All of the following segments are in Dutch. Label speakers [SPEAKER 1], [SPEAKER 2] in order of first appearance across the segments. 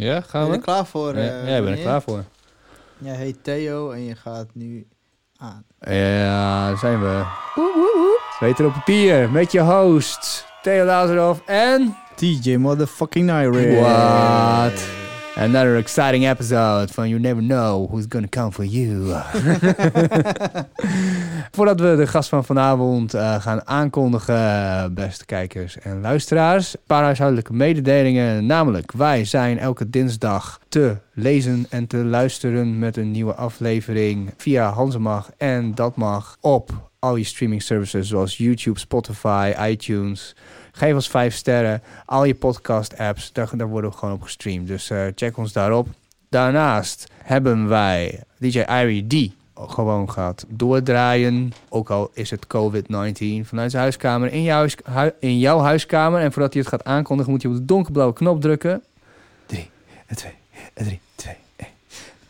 [SPEAKER 1] Ja, gaan
[SPEAKER 2] Ben je
[SPEAKER 1] we?
[SPEAKER 2] er klaar voor?
[SPEAKER 1] Ja,
[SPEAKER 2] eh,
[SPEAKER 1] ja, ik ben er klaar voor.
[SPEAKER 2] Jij heet Theo en je gaat nu aan.
[SPEAKER 1] Ja, daar zijn we. Beter op papier met je host Theo Lazaroff en...
[SPEAKER 2] DJ motherfucking Iris.
[SPEAKER 1] What? Another exciting episode van You Never Know Who's Gonna Come For You. Voordat we de gast van vanavond eh, gaan aankondigen, beste kijkers en luisteraars, een paar huishoudelijke mededelingen. Namelijk, wij zijn elke dinsdag te lezen en te luisteren met een nieuwe aflevering via Hansemag en Dat Mag op al je streaming services zoals YouTube, Spotify, iTunes. Geef ons vijf sterren. Al je podcast apps, daar, worden we gewoon op gestreamd. Dus eh, check ons daarop. Daarnaast hebben wij DJ Irie D gewoon gaat doordraaien. Ook al is het COVID-19 vanuit zijn huiskamer in jouw, in jouw huiskamer. En voordat hij het gaat aankondigen, moet je op de donkerblauwe knop drukken. 3, 2, 3.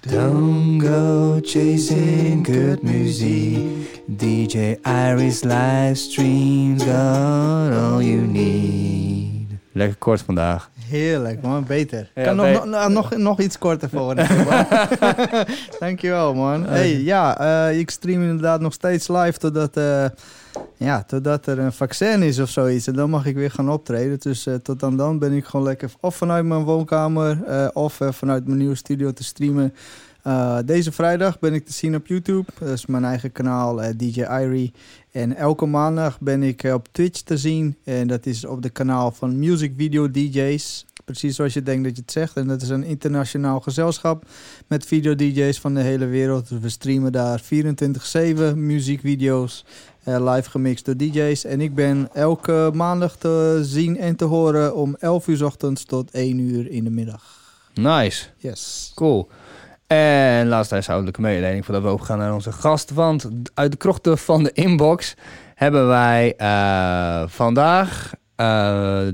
[SPEAKER 1] Don't go chasing good muziek. DJ Iris livestreams got all you need. Lekker kort vandaag.
[SPEAKER 2] Heerlijk, man. Beter.
[SPEAKER 1] Ja,
[SPEAKER 2] kan nog, nog, nou, nog, nog iets korter voor. Dankjewel, man. Hey, ja, eh, ik stream inderdaad nog steeds live totdat, eh, ja, totdat er een vaccin is of zoiets. En dan mag ik weer gaan optreden. Dus eh, tot dan dan ben ik gewoon lekker of vanuit mijn woonkamer eh, of eh, vanuit mijn nieuwe studio te streamen. Deze vrijdag ben ik te zien op YouTube. Dat is mijn eigen kanaal, DJ Irie. En elke maandag ben ik op Twitch te zien. En dat is op de kanaal van Music Video DJ's. Precies zoals je denkt dat je het zegt. En dat is een internationaal gezelschap met video DJ's van de hele wereld. We streamen daar 24-7 muziekvideo's. Eh, live gemixt door DJ's. En ik ben elke maandag te zien en te horen om 11 uur 's ochtends tot 1 uur in de middag.
[SPEAKER 1] Nice,
[SPEAKER 2] Yes.
[SPEAKER 1] cool. En laatste huishoudelijke mededeling voordat we overgaan naar onze gast. Want uit de krochten van de inbox hebben wij eh, vandaag eh,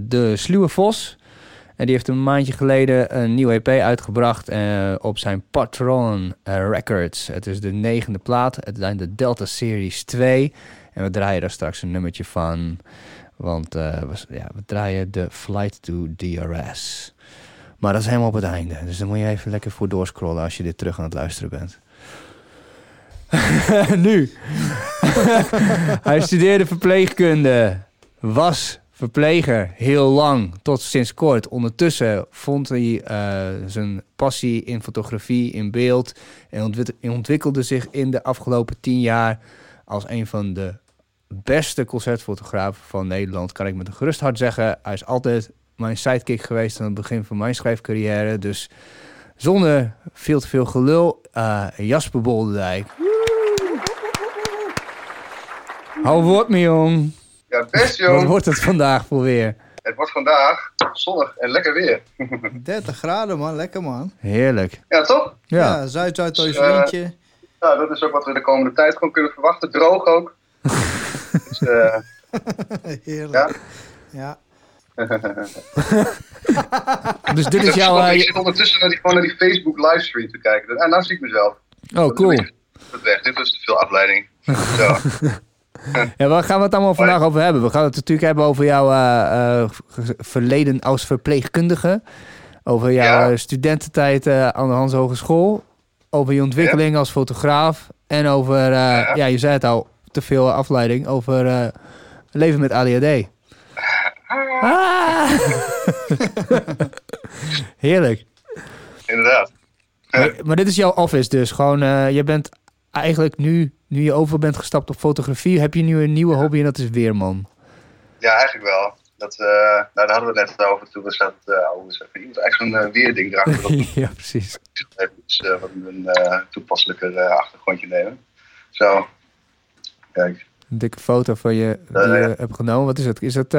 [SPEAKER 1] de Sluwe Vos. En die heeft een maandje geleden een nieuwe EP uitgebracht eh, op zijn Patron eh, Records. Het is de negende plaat. Het zijn de Delta Series 2. En we draaien daar straks een nummertje van. Want eh, we, ja, we draaien de Flight to DRS. Maar dat is helemaal op het einde. Dus dan moet je even lekker voor doorscrollen als je dit terug aan het luisteren bent. nu. Hij studeerde verpleegkunde. Was verpleger heel lang, tot sinds kort. Ondertussen vond hij eh, zijn passie in fotografie, in beeld. En ontwik- ontwikkelde zich in de afgelopen tien jaar als een van de beste concertfotografen van Nederland. Kan ik met een gerust hart zeggen. Hij is altijd mijn sidekick geweest aan het begin van mijn schrijfcarrière. Dus zonder veel te veel gelul, eh, Jasper Bolderdijk. Hou woord me, jong.
[SPEAKER 3] Ja, best
[SPEAKER 1] Wat wordt het vandaag voor weer?
[SPEAKER 3] Het wordt vandaag zonnig en lekker weer.
[SPEAKER 2] 30 graden, man. Lekker, man.
[SPEAKER 1] Heerlijk.
[SPEAKER 3] Ja, toch?
[SPEAKER 1] Ja,
[SPEAKER 2] Ja, Zuid-Zuidoost
[SPEAKER 3] Dus, eh,
[SPEAKER 2] windje.
[SPEAKER 3] Nou, dat is ook wat we de komende tijd gewoon kunnen verwachten. Droog ook. dus, eh,
[SPEAKER 2] Heerlijk. Ja.
[SPEAKER 1] dus dit is
[SPEAKER 3] ik,
[SPEAKER 1] jouw... eh,
[SPEAKER 3] ik
[SPEAKER 1] je-
[SPEAKER 3] zit ondertussen naar die, gewoon naar die Facebook livestream te kijken. En nou zie ik mezelf.
[SPEAKER 1] oh, cool.
[SPEAKER 3] Dat weg. Dit was te veel afleiding. Zo.
[SPEAKER 1] Ja, waar gaan we het allemaal vandaag over hebben? We gaan het natuurlijk hebben over jouw eh, eh, verleden als verpleegkundige. Over jouw
[SPEAKER 3] Ja.
[SPEAKER 1] eh, studententijd aan de Hans Hogeschool. Over je ontwikkeling als fotograaf. En over, ja.
[SPEAKER 3] Ja.
[SPEAKER 1] je zei het al, te veel afleiding. Over leven met ADHD. Ah. Heerlijk.
[SPEAKER 3] Inderdaad.
[SPEAKER 1] Maar, maar dit is jouw office dus. Gewoon, je bent eigenlijk nu, nu je over bent gestapt op fotografie, heb je nu een nieuwe hobby en dat is weerman.
[SPEAKER 3] Ja, eigenlijk wel. Dat, eh, nou, daar hadden we het net over toen we zaten. Uh? Je moet eigenlijk zo'n eh, weerding op
[SPEAKER 1] ja, precies.
[SPEAKER 3] even iets, wat een toepasselijker achtergrondje nemen. Zo. Kijk.
[SPEAKER 1] Een dikke foto van je die je hebt genomen. Wat is het? Is het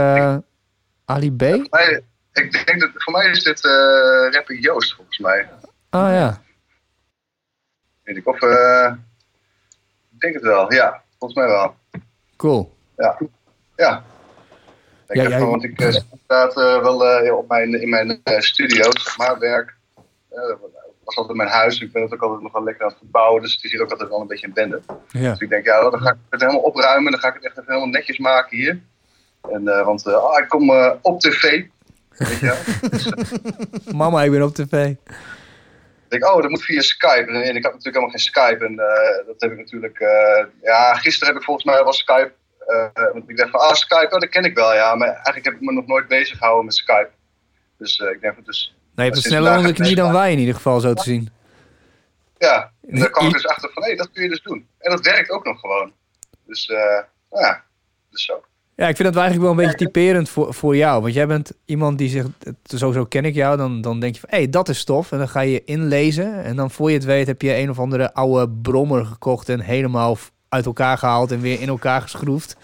[SPEAKER 1] Ali B?
[SPEAKER 3] Voor mij, ik denk dat, voor mij is dit rapper Joost, volgens mij.
[SPEAKER 1] Ah ja.
[SPEAKER 3] Weet ik. Of, ik denk het wel, ja. Volgens mij wel.
[SPEAKER 1] Cool.
[SPEAKER 3] Ja. Ja. Ik
[SPEAKER 1] Ja,
[SPEAKER 3] heb
[SPEAKER 1] jij-
[SPEAKER 3] want ik eh, zit inderdaad eh, wel eh, op mijn, in mijn eh, studio, zeg maar, werk. Eh, dat was altijd mijn huis. Ik ben het ook altijd nog wel lekker aan het verbouwen. Dus het is hier ook altijd wel een beetje een bende.
[SPEAKER 1] Ja.
[SPEAKER 3] Dus ik denk, ja, dan ga ik het helemaal opruimen. Dan ga ik het echt even helemaal netjes maken hier. En, eh, want eh, ah, ik kom eh, op tv. Weet je wel? Dus, eh,
[SPEAKER 1] Mama, ik ben op tv.
[SPEAKER 3] Ik denk, oh, dat moet via Skype. En, ik had natuurlijk helemaal geen Skype. En eh, dat heb ik natuurlijk... eh, ja, gisteren heb ik volgens mij wel Skype... eh, want ik dacht van, ah, Skype, oh, dat ken ik wel, ja. Maar eigenlijk heb ik me nog nooit bezig gehouden met Skype. Dus eh, ik denk, dus
[SPEAKER 1] Nou, je hebt een sneller onder de knie dan wij in ieder geval, zo te zien.
[SPEAKER 3] ja, en daar kwam ik dus achter van, hé, dat kun je dus doen. En dat werkt ook nog gewoon. Dus, eh, nou ja, dus zo.
[SPEAKER 1] Ja, ik vind dat eigenlijk wel een beetje typerend voor, voor jou. Want jij bent iemand die zegt, sowieso ken ik jou. Dan, dan denk je van, hé, hey, dat is tof. En dan ga je inlezen. En dan voor je het weet heb je een of andere oude brommer gekocht. En helemaal uit elkaar gehaald en weer in elkaar geschroefd.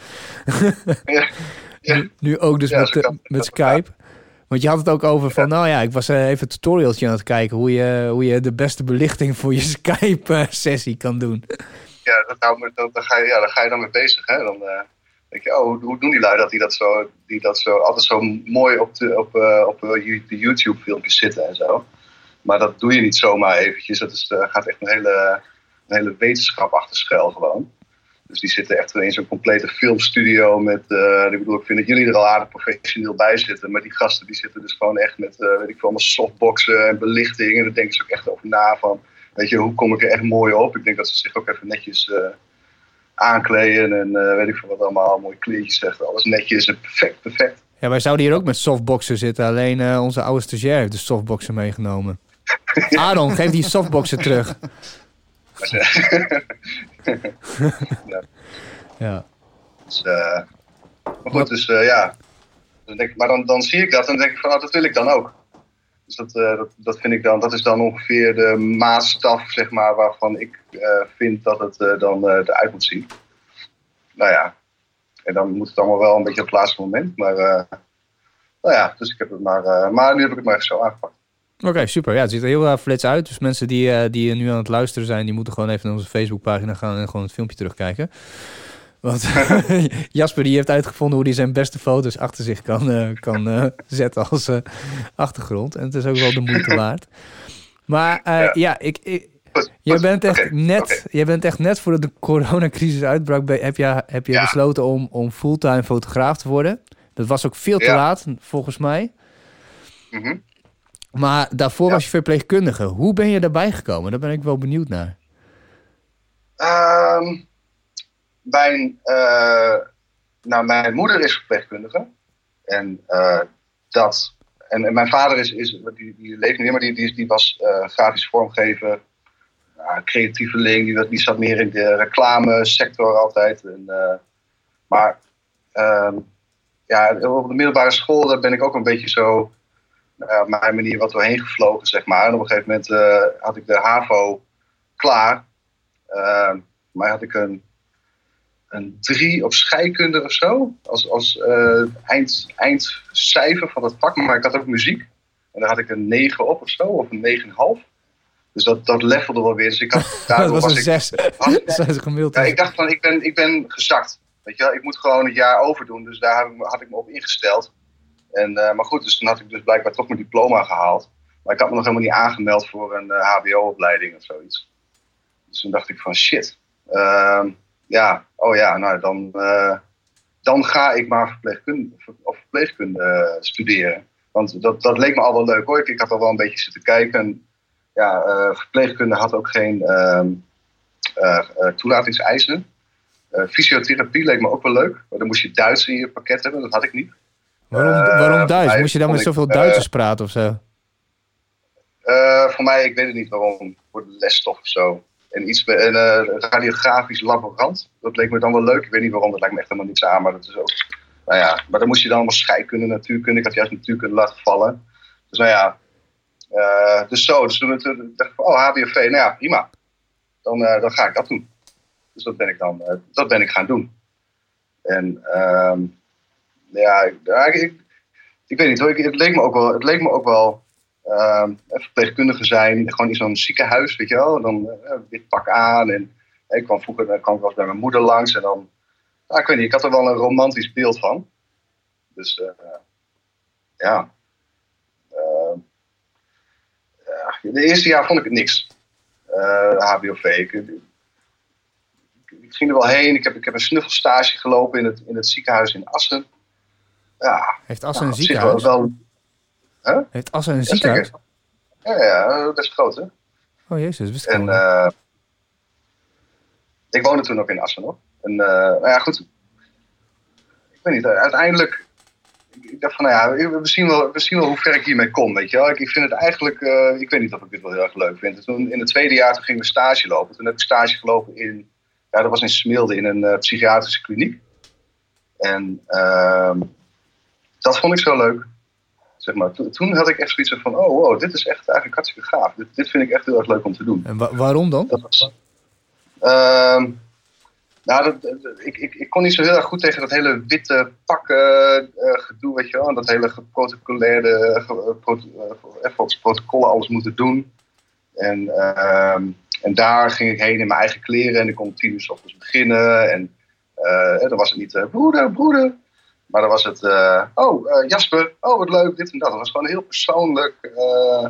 [SPEAKER 3] Ja, ja.
[SPEAKER 1] Nu, nu ook dus
[SPEAKER 3] Ja,
[SPEAKER 1] met,
[SPEAKER 3] kan
[SPEAKER 1] eh, met Skype. Want je had het ook over van, nou ja, ik was eh, even een tutorialtje aan het kijken hoe je, hoe je de beste belichting voor je Skype-sessie kan doen.
[SPEAKER 3] ja, dat, nou, dat, daar, ga je, ja, daar ga je dan mee bezig. Hè? Dan eh, denk je, oh, hoe, doen die lui dat? Die dat zo, die dat zo altijd zo mooi op de, op, eh, op eh, de YouTube-filmpjes zitten en zo. Maar dat doe je niet zomaar eventjes. Dat is, eh, gaat echt een hele, een hele wetenschap achter schuil gewoon. Dus die zitten echt in zo'n complete filmstudio met, ik bedoel, ik vind dat jullie er al aardig professioneel bij zitten. Maar die gasten die zitten dus gewoon echt met, weet ik veel, allemaal softboxen en belichting. En daar denken ze ook echt over na van, weet je, hoe kom ik er echt mooi op? Ik denk dat ze zich ook even netjes aankleden en eh, weet ik veel wat allemaal, mooie kleertjes echt, alles netjes en perfect, perfect.
[SPEAKER 1] Ja, wij zouden hier ook met softboxen zitten. Alleen eh, onze oude stagiair heeft de softboxen meegenomen. Aaron, geef die softboxen terug. Ja.
[SPEAKER 3] Dus, eh, maar goed, dus ja. Ik, maar dan, dan zie ik dat en denk ik van, oh, dat wil ik dan ook. Dus dat, eh, dat, dat vind ik dan, dat is dan ongeveer de maatstaf, zeg maar, waarvan ik eh, vind dat het eh, dan eruit moet zien. Nou ja, en dan moet het allemaal wel een beetje op het laatste moment. Maar, nou ja, dus ik heb het maar, maar nu heb ik het maar even zo aangepakt.
[SPEAKER 1] Oké, super. Ja, het ziet er heel flits uit. Dus mensen die, die nu aan het luisteren zijn, die moeten gewoon even naar onze Facebookpagina gaan en gewoon het filmpje terugkijken. Want Jasper die heeft uitgevonden hoe hij zijn beste foto's achter zich kan, eh, kan eh, zetten als eh, achtergrond. En het is ook wel de moeite waard. Maar ja.
[SPEAKER 3] Ja.
[SPEAKER 1] ik, jij, bent echt net, jij bent echt net voordat de coronacrisis uitbrak, heb je, heb je
[SPEAKER 3] Ja.
[SPEAKER 1] besloten om, om fulltime fotograaf te worden. Dat was ook veel te
[SPEAKER 3] Ja.
[SPEAKER 1] laat, volgens mij.
[SPEAKER 3] Mhm.
[SPEAKER 1] Maar daarvoor was je verpleegkundige. Hoe ben je daarbij gekomen? Daar ben ik wel benieuwd naar.
[SPEAKER 3] Ehm, mijn, eh, nou, mijn moeder is verpleegkundige. En, eh, dat, en, mijn vader is, is die, die leeft niet meer, maar die, die, die was eh, grafisch vormgever. Uh, creatieveling, die, zat meer in de reclamesector altijd. En, eh, maar ehm, ja, op de middelbare school daar ben ik ook een beetje zo nou op mijn manier wat doorheen gevlogen, zeg maar. En op een gegeven moment had ik de HAVO klaar. Ehm, maar had ik een, een drie op scheikunde of zo. Als, als eh, eind, eindcijfer van dat vak. Maar ik had ook muziek. En daar had ik een 9 op of zo. Of een 9,5. Dus dat, dat levelde wel weer. Dus ik had,
[SPEAKER 1] Dat
[SPEAKER 3] daardoor
[SPEAKER 1] was
[SPEAKER 3] was
[SPEAKER 1] een
[SPEAKER 3] ik,
[SPEAKER 1] zes.
[SPEAKER 3] had ik-
[SPEAKER 1] Zes gemiddeld.
[SPEAKER 3] ja, ik dacht van, ik ben, ik ben gezakt. Weet je wel? Ik moet gewoon het jaar overdoen. Dus daar had ik, me- had ik me op ingesteld. En, eh, maar goed, dus toen had ik dus blijkbaar toch mijn diploma gehaald. Maar ik had me nog helemaal niet aangemeld voor een eh, HBO-opleiding of zoiets. Dus toen dacht ik van, shit. Ehm, ja, oh ja, nou dan, eh, dan ga ik maar verpleegkunde, of verpleegkunde eh, studeren. Want dat, dat leek me al wel leuk hoor. Ik, had al wel een beetje zitten kijken. En, ja, eh, verpleegkunde had ook geen ehm, eh, eh, toelatingseisen. Fysiotherapie leek me ook wel leuk. Maar dan moest je Duits in je pakket hebben. Dat had ik niet.
[SPEAKER 1] Waarom, waarom Duits? Moest je dan met zoveel Duitsers praten of zo?
[SPEAKER 3] Voor mij, ik weet het niet waarom. Voor de lesstof of zo. En iets een eh, radiografisch laborant. Dat leek me dan wel leuk. Ik weet niet waarom, dat lijkt me echt helemaal niets aan. Maar dat is ook. Nou ja, maar dan moest je dan allemaal scheikunde, natuurkunde. Ik had juist natuurkunde laten vallen. Dus nou ja. eh, dus zo. Dus toen, dacht ik van, oh, HBOV, nou ja, prima. Dan, eh, dan ga ik dat doen. Dus dat ben ik dan dat ben ik gaan doen. En ehm, ja, ik, ja, ik, ik, ik weet niet hoor. Ik, het leek me ook wel. Het leek me ook wel Een verpleegkundige zijn, gewoon in zo'n ziekenhuis, weet je wel. Dan eh, een wit pak aan. En eh, ik kwam vroeger dan kwam ik wel eens bij mijn moeder langs. En dan, nou, ik weet niet, ik had er wel een romantisch beeld van. Dus eh, ja. Ehm, ja. De eerste jaar vond ik het niks. Eh HBOV. Ik, ik, ging er wel heen. Ik heb, ik heb een snuffelstage gelopen in het, in het ziekenhuis in Assen. Ja,
[SPEAKER 1] Heeft Assen
[SPEAKER 3] nou,
[SPEAKER 1] een ziekenhuis?
[SPEAKER 3] wel- Huh?
[SPEAKER 1] Heeft Assen een ziekenhuis?
[SPEAKER 3] Ja, ja, best groot, hè?
[SPEAKER 1] Oh jezus, wist ik
[SPEAKER 3] En eh, ik woonde toen ook in Assen nog. En eh, nou ja, goed. Ik weet niet, uiteindelijk. Ik, dacht van, nou ja, we zien, wel, we zien wel hoe ver ik hiermee kom, weet je wel. Ik, ik vind het eigenlijk, eh, ik weet niet of ik dit wel heel erg leuk vind. En Toen, in het tweede jaar toen gingen we stage lopen. Toen heb ik stage gelopen in, ja, dat was in Smilde, in een psychiatrische kliniek. En ehm, dat vond ik zo leuk. Zeg maar, to- toen had ik echt zoiets van, oh wow, dit is echt eigenlijk hartstikke gaaf. Dit, dit vind ik echt heel erg leuk om te doen.
[SPEAKER 1] En wa- waarom dan?
[SPEAKER 3] Dat was. Ehm, nou, dat, dat- ik, ik, ik kon niet zo heel erg goed tegen dat hele witte pakken eh, gedoe, weet je wel. En dat hele geprotocolaire, ge- eh, proto- eh, volgens protocollen alles moeten doen. En, ehm, en daar ging ik heen in mijn eigen kleren en ik kon om tien uur 's ochtends beginnen. En dan was het niet broeder, broeder. Maar dan was het, eh, oh eh, Jasper, oh wat leuk, dit en dat. Dat was gewoon heel persoonlijk. eh,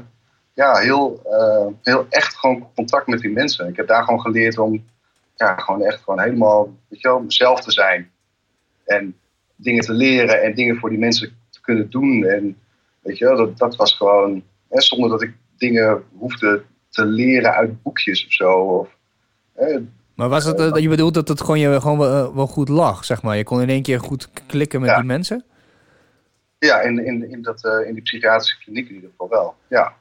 [SPEAKER 3] ja, heel, heel echt gewoon contact met die mensen. Ik heb daar gewoon geleerd om ja, gewoon echt gewoon helemaal weet je wel, mezelf te zijn. En dingen te leren en dingen voor die mensen te kunnen doen. En weet je wel, dat, dat was gewoon, zonder dat ik dingen hoefde te leren uit boekjes of zo. Of, hè,
[SPEAKER 1] Maar was het, eh, je bedoelt dat het gewoon je gewoon wel, eh, wel goed lag, zeg maar? Je kon in één keer goed klikken met
[SPEAKER 3] Ja.
[SPEAKER 1] die mensen?
[SPEAKER 3] ja, in, in, in, dat, eh, in die psychiatrische kliniek in ieder geval wel. Ja.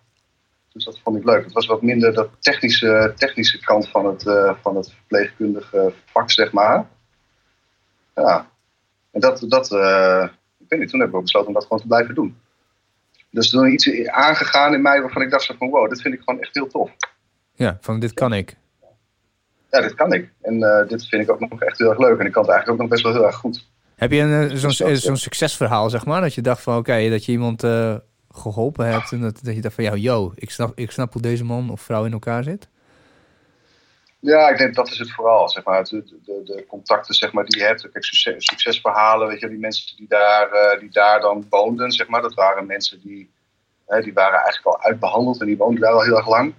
[SPEAKER 3] Dus dat vond ik leuk. Het was wat minder dat technische, technische kant van het, van het verpleegkundige vak, zeg maar. Ja. En dat, dat ik weet niet, toen heb ik ook besloten om dat gewoon te blijven doen. Dus toen is iets aangegaan in mij waarvan ik dacht van wow, dit vind ik gewoon echt heel tof.
[SPEAKER 1] Ja, van dit kan ik.
[SPEAKER 3] Ja, dit kan ik. En eh, dit vind ik ook nog echt heel erg leuk. En ik kan het eigenlijk ook nog best wel heel erg goed.
[SPEAKER 1] Heb je een, eh, zo'n
[SPEAKER 3] Dus
[SPEAKER 1] eh, zo'n succesverhaal, zeg maar? Dat je dacht van, oké, dat je iemand eh, geholpen hebt... en dat, dat je dacht van, ja, yo, ik snap, ik snap hoe deze man of vrouw in elkaar zit?
[SPEAKER 3] Ja, ik denk dat is het vooral. Zeg maar, de, de, de contacten zeg maar, die je hebt. Kijk, succes, succesverhalen, weet je, die mensen die daar, die daar dan woonden, zeg maar, dat waren mensen die, die waren eigenlijk al uitbehandeld en die woonden daar al heel erg lang.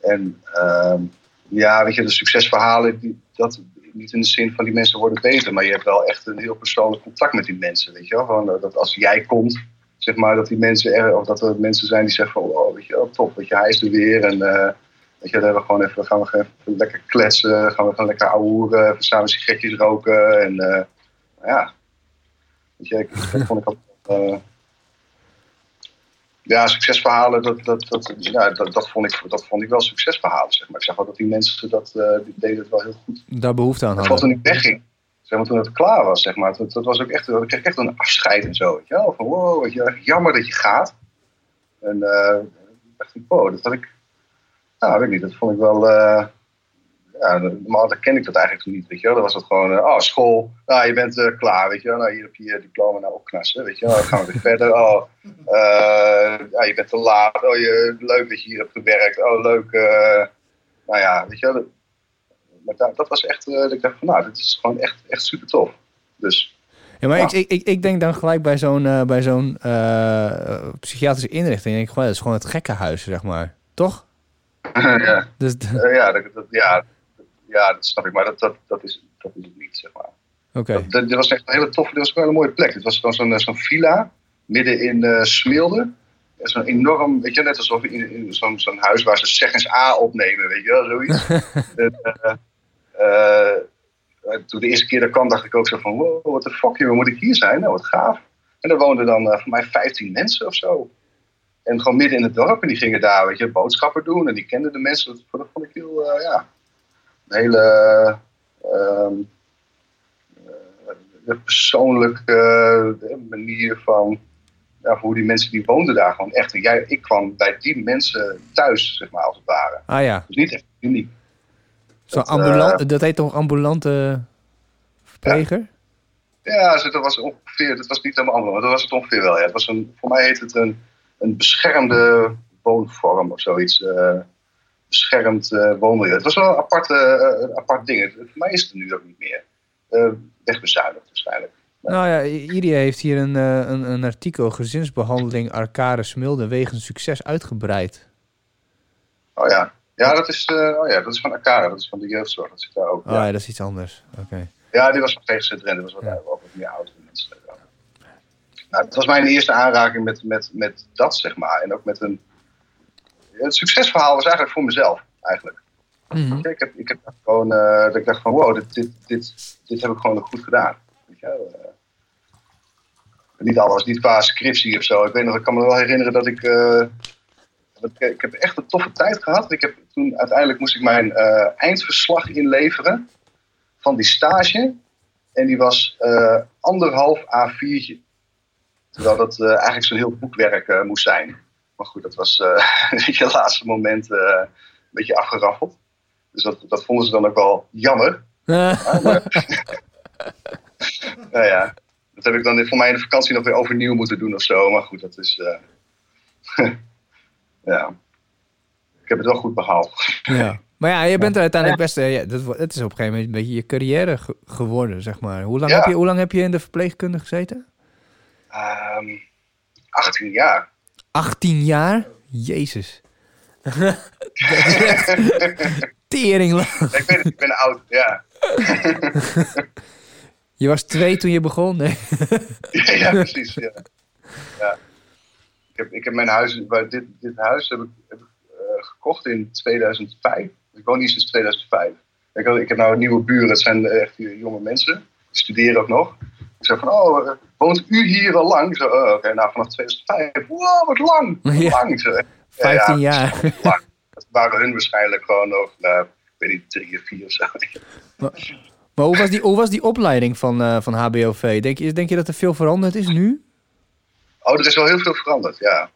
[SPEAKER 3] En ehm, ja, weet je, de succesverhalen, die, dat niet in de zin van die mensen worden beter, maar je hebt wel echt een heel persoonlijk contact met die mensen, weet je wel. Gewoon, eh, dat als jij komt, zeg maar, dat die mensen er, of dat er mensen zijn die zeggen van, oh, weet je wel, top, weet je, hij is er weer en... eh, Weet je, we gewoon even, gaan we even lekker kletsen, gaan we gewoon lekker ouwehoeren, even samen sigaretjes roken. En eh, ja, weet je, dat vond ik altijd, ja, succesverhalen, dat, dat, dat, ja, dat, dat, vond ik, dat vond ik wel succesverhalen, zeg maar. Ik zag wel dat die mensen dat, eh, die deden het wel heel goed.
[SPEAKER 1] Daar behoefte aan hadden.
[SPEAKER 3] toen ik wegging, zeg maar, toen het klaar was, zeg maar, dat, dat was ook echt, ik kreeg echt een afscheid en zo, weet je wel. Van wow, weet je, jammer dat je gaat. En eh dacht ik, wow, dat had ik, nou, weet ik niet, dat vond ik wel, eh ja, normaal ken ik dat eigenlijk niet, weet je wel. Dan was het gewoon, eh, oh, school, nou, je bent eh, klaar, weet je wel. Nou, hier heb je je diploma, nou, opknassen, weet je wel. Dan gaan we weer verder, oh, eh, ja, je bent te laat, oh, je, leuk dat je hier hebt gewerkt, oh, leuk, nou ja, weet je wel. dat- maar dat, dat was echt, dat ik dacht van, nou, dit is gewoon echt, echt super tof. Dus,
[SPEAKER 1] Ja, maar
[SPEAKER 3] Ja.
[SPEAKER 1] Ik, ik, ik, denk dan gelijk bij zo'n bij zo'n psychiatrische inrichting. Ik denk, gewoon, dat is gewoon het gekkenhuis, zeg maar. Toch?
[SPEAKER 3] ja,
[SPEAKER 1] Dus,
[SPEAKER 3] ja, dat, dat- ja, ja, dat snap ik, maar dat, dat, dat, is, dat is het niet, zeg maar.
[SPEAKER 1] Oké.
[SPEAKER 3] Dat, dat- dit was echt een hele toffe, dit was een mooie plek. Het was gewoon zo'n eh, zo'n villa midden in eh, Smilde. Zo'n enorm, weet je, net alsof in, in zo'n zo'n huis waar ze zeggens A opnemen, weet je wel, zoiets. En, eh, eh, toen de eerste keer dat kwam, dacht ik ook zo van, wow, what the fuck, joh, moet ik hier zijn? Nou, wat gaaf. En er woonden dan voor mij 15 mensen of zo. En gewoon midden in het dorp. En die gingen daar, weet je, boodschappen doen. En die kenden de mensen. Dat, vond ik heel, ja, hele... ehm, de persoonlijke eh, manier van ja, hoe die mensen die woonden daar gewoon echt. En jij, ik kwam bij die mensen thuis, zeg maar, als het ware.
[SPEAKER 1] Ah ja,
[SPEAKER 3] Dus niet echt uniek.
[SPEAKER 1] zo
[SPEAKER 3] Dat,
[SPEAKER 1] ambulant, dat heet toch ambulante verpleger?
[SPEAKER 3] Ja, dus dat was ongeveer, dat was niet helemaal maar dat was het ongeveer wel. Ja. Het was een, voor mij heet het een, een beschermde woonvorm of zoiets. eh beschermd eh woonmilieu. Het was wel een apart, eh, een apart ding. Het- voor mij is het nu ook niet meer. Eh wegbezuinigd waarschijnlijk.
[SPEAKER 1] Nou ja, Irie heeft hier een, een, een artikel... Gezinsbehandeling Arcade Smilde wegens succes uitgebreid.
[SPEAKER 3] Oh ja. Ja, dat is, oh ja, dat is van Akara, dat is van de jeugdzorg. Dat zit daar ook.
[SPEAKER 1] Oh
[SPEAKER 3] ja.
[SPEAKER 1] ja, dat is iets anders. Oké.
[SPEAKER 3] Ja, die was van GGZ Drenthe, dat was wat, ook wat meer oudere mensen. Nou, het was mijn eerste aanraking met, met, met dat, zeg maar. En ook met een... Het succesverhaal was eigenlijk voor mezelf, eigenlijk.
[SPEAKER 1] Mhm.
[SPEAKER 3] Ik heb, ik heb gewoon, eh, dat ik dacht van, wow, dit, dit, dit, dit heb ik gewoon goed gedaan. Weet je, eh. niet alles, niet qua scriptie of zo. Ik weet nog, ik kan me wel herinneren dat ik, eh, dat ik, ik heb echt een toffe tijd gehad. Ik heb, toen uiteindelijk moest ik mijn eindverslag inleveren van die stage. En die was anderhalf A4'tje. Terwijl dat eigenlijk zo'n heel boekwerk moest zijn. Maar goed, dat was je, het laatste moment eh, een beetje afgeraffeld. Dus dat, dat vonden ze dan ook wel jammer. Nou ja, dat heb ik dan voor mij in de vakantie nog weer overnieuw moeten doen of zo. Maar goed, dat is. eh, ja. Ik heb het wel goed behaald.
[SPEAKER 1] ja. Maar ja, je bent er uiteindelijk best... ja, dat, het is op een gegeven moment een beetje je carrière ge- geworden, zeg maar. Hoe lang,
[SPEAKER 3] Ja.
[SPEAKER 1] heb je, hoe lang heb je in de verpleegkunde gezeten?
[SPEAKER 3] Ehm 18 jaar.
[SPEAKER 1] 18 jaar? Jezus. dat is echt.
[SPEAKER 3] Ik weet het, ik ben oud. Ja,
[SPEAKER 1] Je was twee toen je begon? Nee.
[SPEAKER 3] ja, ja precies. Ja. Ja. Ik, heb, ik heb mijn huis, dit, dit huis heb ik, heb ik eh, gekocht in 2005. Ik woon hier sinds 2005. Ik, ik heb nou nieuwe buren, het zijn echt jonge mensen. Die studeren ook nog. Zei van, oh, eh, woont u hier al lang? Zei, oh, oké, nou vanaf 2005. Wow, wat lang! Wat
[SPEAKER 1] Ja.
[SPEAKER 3] lang! Ik zei,
[SPEAKER 1] 15
[SPEAKER 3] ja,
[SPEAKER 1] jaar.
[SPEAKER 3] lang. Dat waren hun waarschijnlijk gewoon nog, nou, ik weet niet, drie of vier of zo.
[SPEAKER 1] Maar hoe was die, hoe was die opleiding van, eh, van HBOV? Denk je, denk je dat er veel veranderd is nu?
[SPEAKER 3] Oh, er is wel heel veel veranderd, ja.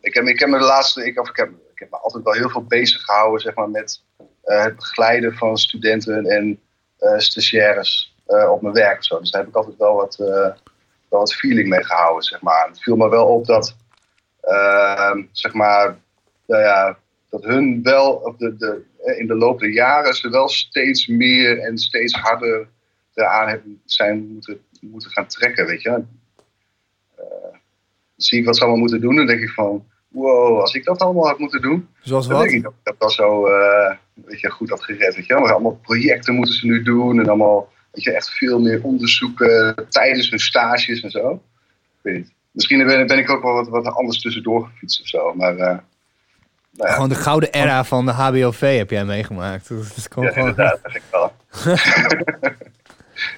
[SPEAKER 3] Ik heb, ik heb me de laatste, ik, of ik, heb, ik heb me altijd wel heel veel bezig gehouden, zeg maar, met eh, het begeleiden van studenten en eh, stagiaires eh, op mijn werk of zo. Dus daar heb ik altijd wel wat, eh, wel wat feeling mee gehouden, zeg maar. Het viel me wel op dat, ehm, zeg maar, nou ja, dat hun wel op de, de, eh, in de loop der jaren ze wel steeds meer en steeds harder eraan hebben zijn moeten, moeten gaan trekken, weet je. Dan zie ik wat ze allemaal moeten doen. Dan denk ik van, wow, als ik dat allemaal had moeten doen,
[SPEAKER 1] Zoals
[SPEAKER 3] dan
[SPEAKER 1] wat?
[SPEAKER 3] denk ik dat ik dat wel zo eh, weet je, goed had gered. Weet je? Maar allemaal projecten moeten ze nu doen en allemaal weet je, echt veel meer onderzoeken tijdens hun stages en zo. Ik weet. Misschien ben, ben ik ook wel wat, wat anders tussendoor gefietst of zo. Maar eh, nou ja,
[SPEAKER 1] Gewoon de gouden era van de HBOV heb jij meegemaakt. Dat is
[SPEAKER 3] ja,
[SPEAKER 1] gewoon...
[SPEAKER 3] inderdaad, dat ik wel.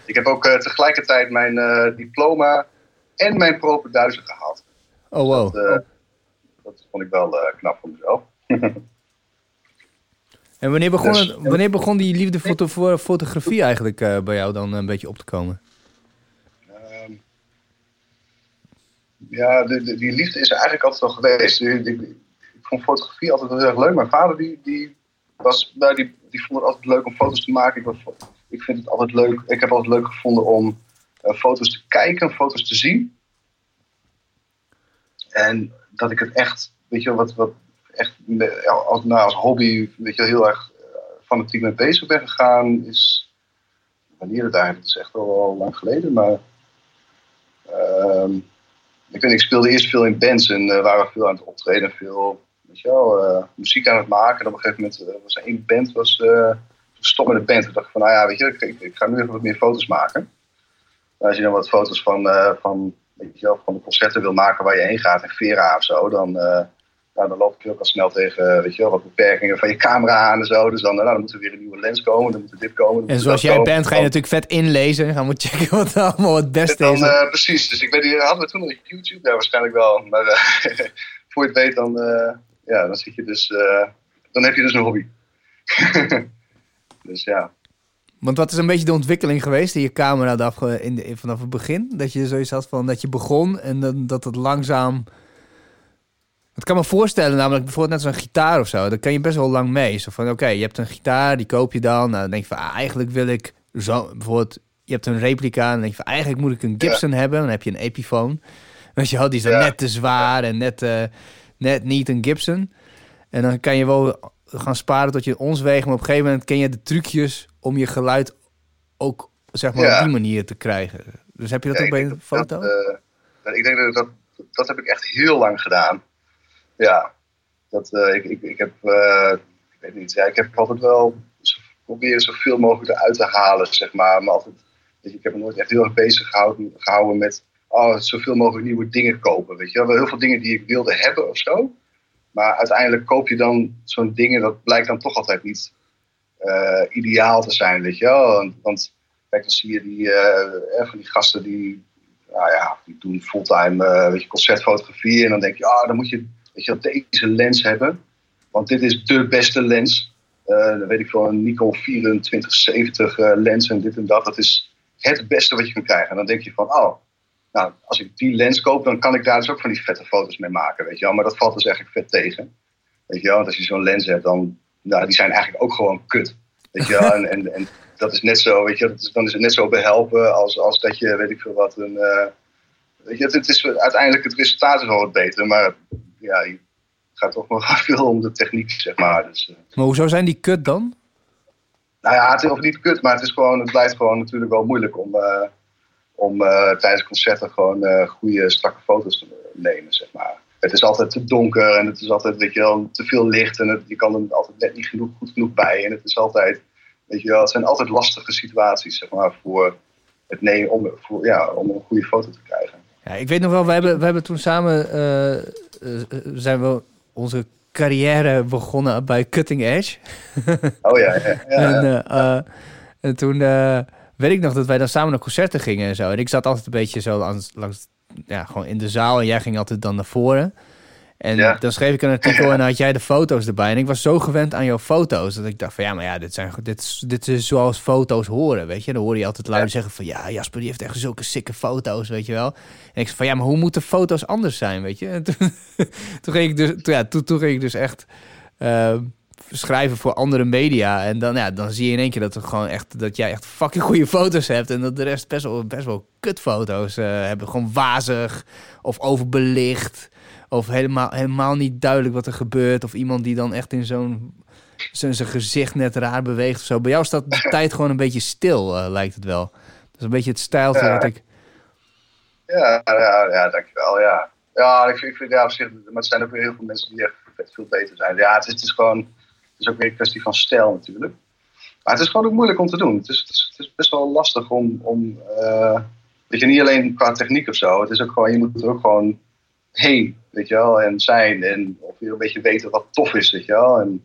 [SPEAKER 3] ik heb ook eh, tegelijkertijd mijn eh, diploma en mijn propenduizen gehaald.
[SPEAKER 1] Oh, wow.
[SPEAKER 3] Dat, dat vond ik wel knap voor mezelf.
[SPEAKER 1] En wanneer begon,
[SPEAKER 3] Dus-
[SPEAKER 1] het, wanneer begon die liefde voor fotografie eigenlijk eh, bij jou dan een beetje op te komen?
[SPEAKER 3] Ehm, ja, de, de- die liefde is er eigenlijk altijd al geweest. Ik, ik, ik vond fotografie altijd heel erg leuk. Mijn vader die, die, was, nou, die, die vond het altijd leuk om foto's te maken. Ik, was- ik vind het altijd leuk. Ik heb altijd leuk gevonden om eh, foto's te kijken, foto's te zien. En dat ik het echt, weet je wel, wat, wat echt als, nou, als hobby, weet je heel erg eh, fanatiek mee bezig ben gegaan, is wanneer het eigenlijk, is echt al lang geleden, maar ehm, ik, weet, ik speelde eerst veel in bands en eh, waren we veel aan het optreden, veel weet je wel, eh, muziek aan het maken. En op een gegeven moment was er één band, was stop met de band. Toen dacht ik van, nou ja, weet je, ik, ik, ik ga nu even wat meer foto's maken. En als je dan wat foto's van, van, weet je wel, van de concerten wil maken waar je heen gaat, in Vera of zo, dan, nou, dan loop ik ook al snel tegen eh, weet je wel, wat beperkingen van je camera aan en zo. Dus dan, nou, dan moet er weer een nieuwe lens komen, dan moet er dit komen. dan
[SPEAKER 1] En zoals jij
[SPEAKER 3] komen.
[SPEAKER 1] bent, ga je natuurlijk vet inlezen. Gaan we checken wat allemaal het beste
[SPEAKER 3] dan,
[SPEAKER 1] is.
[SPEAKER 3] eh, precies, dus ik weet niet, hadden we toen nog YouTube? Ja, waarschijnlijk wel. Maar eh, voor je het weet, dan, eh, ja, dan zit je dus, eh, dan heb je dus een hobby. dus ja.
[SPEAKER 1] Want wat is een beetje de ontwikkeling geweest in je camera de afge- in de, in- vanaf het begin? Dat je zoiets had van dat je begon en dan, dat het langzaam... Het kan me voorstellen, namelijk bijvoorbeeld net zo'n gitaar of zo. Daar kan je best wel lang mee. Zo van, oké, je hebt een gitaar, die koop je dan. Nou, dan denk je van, ah, eigenlijk wil ik zo... Bijvoorbeeld, je hebt een replica en dan denk je van, eigenlijk moet ik een Gibson hebben. Dan heb je een Epiphone. Weet je wel, die is dan
[SPEAKER 3] Ja.
[SPEAKER 1] net te zwaar en net, eh, net niet een Gibson. En dan kan je wel gaan sparen tot je ons weegt. Maar op een gegeven moment ken je de trucjes om je geluid ook zeg maar,
[SPEAKER 3] Ja.
[SPEAKER 1] op die manier te krijgen. Dus heb je dat ook
[SPEAKER 3] ik
[SPEAKER 1] bij een foto?
[SPEAKER 3] Dat, eh, ik denk dat, dat dat heb ik echt heel lang gedaan. Ja, dat, eh, ik, ik, ik heb, eh, ik weet niet, ja, ik heb altijd wel proberen zoveel mogelijk eruit te halen, zeg maar. Maar altijd, weet je, ik heb me nooit echt heel erg bezig gehouden, gehouden met, oh, zoveel mogelijk nieuwe dingen kopen. Weet je wel, heel veel dingen die ik wilde hebben of zo. Maar uiteindelijk koop je dan zo'n dingen, dat blijkt dan toch altijd niet eh, ideaal te zijn, weet je wel. Want, kijk, dan zie je die, van die gasten die, nou ja, die doen fulltime weet je, concertfotografie. En dan denk je, ah, dan moet je, weet je wel, deze lens hebben. Want dit is de beste lens. dan weet ik veel, een Nikon 2470 lens en dit en dat. Dat is het beste wat je kan krijgen. En dan denk je van, oh, nou, als ik die lens koop, dan kan ik daar dus ook van die vette foto's mee maken, weet je wel. Maar dat valt dus eigenlijk vet tegen. Weet je wel, want als je zo'n lens hebt, dan, nou, die zijn eigenlijk ook gewoon kut. Weet je wel, en, en, en dat is net zo, weet je, dat is, dan is het net zo behelpen als, als dat je, weet ik veel wat, een... Uh, weet je, het, is uiteindelijk, het resultaat is wel wat beter, maar ja, je gaat toch nog veel om de techniek, zeg maar. Dus, uh.
[SPEAKER 1] Maar hoezo zijn die kut dan?
[SPEAKER 3] Nou ja, het is of niet kut, maar het, is gewoon, het blijft gewoon natuurlijk wel moeilijk om, uh, om uh, tijdens concerten gewoon uh, goede, strakke foto's te nemen, zeg maar. Het is altijd te donker en het is altijd, weet je wel, te veel licht en het, je kan er altijd net niet genoeg, goed genoeg bij. En het is altijd, weet je wel, het zijn altijd lastige situaties, zeg maar, voor het nemen, om, voor, ja, om een goede foto te krijgen.
[SPEAKER 1] Ja, ik weet nog wel, we hebben, we hebben toen samen, zijn we onze carrière begonnen bij Cutting Edge.
[SPEAKER 3] Oh ja, ja. ja,
[SPEAKER 1] en, uh, en, toen uh, weet ik nog dat wij dan samen naar concerten gingen en zo. En ik zat altijd een beetje zo langs, langs ja, gewoon in de zaal en jij ging altijd dan naar voren. En ja. dan schreef ik een artikel en dan had jij de foto's erbij. En ik was zo gewend aan jouw foto's dat ik dacht van ja, maar ja, dit, zijn, dit, is, dit is zoals foto's horen, weet je. Dan hoor je altijd luid zeggen van ja, Jasper die heeft echt zulke sikke foto's, weet je wel. En ik zei van ja, maar hoe moeten foto's anders zijn, weet je. En toen, toen ging ik dus, toen, ja, toen, toen ging ik dus echt uh, schrijven voor andere media. En dan, ja, dan zie je in één keer dat, er gewoon echt, dat jij echt fucking goede foto's hebt. En dat de rest best wel, best wel kutfoto's uh, hebben. Gewoon wazig of overbelicht. Of helemaal, helemaal niet duidelijk wat er gebeurt. Of iemand die dan echt in zo'n zijn gezicht net raar beweegt of zo. Bij jou staat de tijd gewoon een beetje stil, uh, lijkt het wel. Dat is een beetje het stijltje
[SPEAKER 3] ja.
[SPEAKER 1] wat ik...
[SPEAKER 3] Ja, ja, ja, dankjewel, ja. Ja, ik vind, ik vind ja, op zich, maar er zijn ook weer heel veel mensen die echt veel beter zijn. Ja, het is, het is gewoon, het is ook weer een kwestie van stijl natuurlijk. Maar het is gewoon ook moeilijk om te doen. Het is, het is, het is best wel lastig om, om uh, weet je, niet alleen qua techniek of zo. Het is ook gewoon, je moet er ook gewoon heen, weet je wel, en zijn. En of je een beetje weten wat tof is, weet je wel. En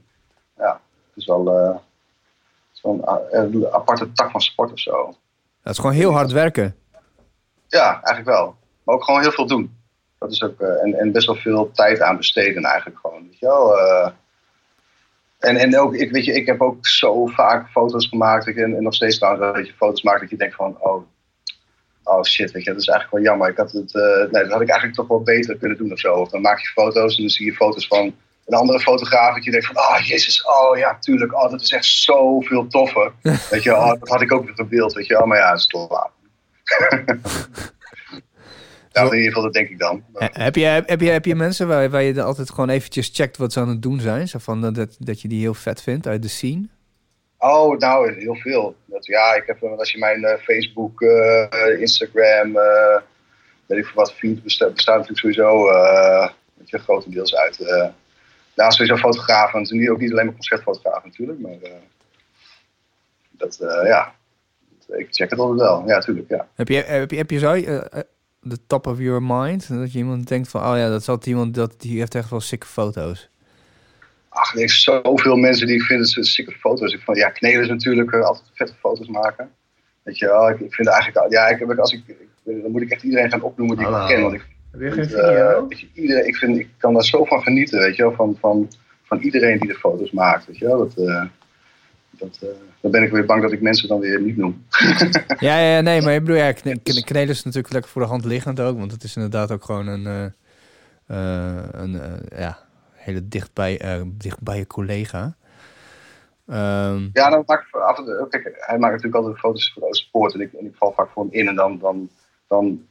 [SPEAKER 3] ja, het is wel, uh, het is wel een, een, aparte tak van sport of zo.
[SPEAKER 1] Dat is gewoon heel hard werken.
[SPEAKER 3] Ja, eigenlijk wel. Maar ook gewoon heel veel doen. Dat is ook, uh, en, en best wel veel tijd aan besteden eigenlijk gewoon, weet je wel. Uh, en, en ook, ik, weet je, ik heb ook zo vaak foto's gemaakt. En, en nog steeds trouwens, dat je foto's maakt dat je denkt van, oh, oh shit, weet je, dat is eigenlijk wel jammer. Ik had het, uh, nee, dat had ik eigenlijk toch wel beter kunnen doen of zo. Of dan maak je foto's en dan zie je foto's van een andere fotograaf. Dat je denkt van, oh jezus, oh ja, tuurlijk, oh dat is echt zoveel toffer. weet je, oh, dat had ik ook weer gebeeld, weet je wel. Maar ja, dat is toch laat. ja, in ieder geval, dat denk ik dan.
[SPEAKER 1] Heb je, heb, je, heb je mensen waar, waar je altijd gewoon eventjes checkt wat ze aan het doen zijn? Zo van dat, dat je die heel vet vindt uit de scene?
[SPEAKER 3] Oh, nou, heel veel. Dat, ja, ik heb, als je mijn uh, Facebook, uh, Instagram, weet ik veel wat, feed bestaat, natuurlijk sowieso weet je, grotendeels uit. nou, sowieso fotografen. Is ook niet alleen maar concertfotografen natuurlijk, maar dat, ja, ik check het altijd wel. Ja, tuurlijk, ja.
[SPEAKER 1] Heb je, heb je, heb je zo de top of your mind? Dat je iemand denkt van, oh ja, dat zat iemand, dat, die heeft echt wel sikke foto's.
[SPEAKER 3] Ach, er zijn zoveel mensen die ik vind ze sikke foto's. Ik van, ja, Knelis natuurlijk uh, altijd vette foto's maken. Weet je wel, ik, ik vind eigenlijk, ja, ik heb, als ik, ik, dan moet ik echt iedereen gaan opnoemen die
[SPEAKER 1] Hallo.
[SPEAKER 3] ik ken. Want ik,
[SPEAKER 1] heb je geen video?
[SPEAKER 3] Uh, je, iedereen, ik, vind, ik kan daar zo van genieten, weet je wel, van, van, van iedereen die de foto's maakt, weet je wel. Dat, uh, dat, dan ben ik weer bang dat ik mensen dan weer niet noem.
[SPEAKER 1] ja, ja, nee, maar ik bedoel, ja, Knelis is natuurlijk lekker voor de hand liggend ook, want het is inderdaad ook gewoon een, een ja hele dichtbij, uh, dichtbij je collega. Um,
[SPEAKER 3] ja, dan maak ik af en toe, kijk, hij maakt natuurlijk altijd foto's voor de sport en ik, en ik val vaak voor hem in en dan, dan, dan,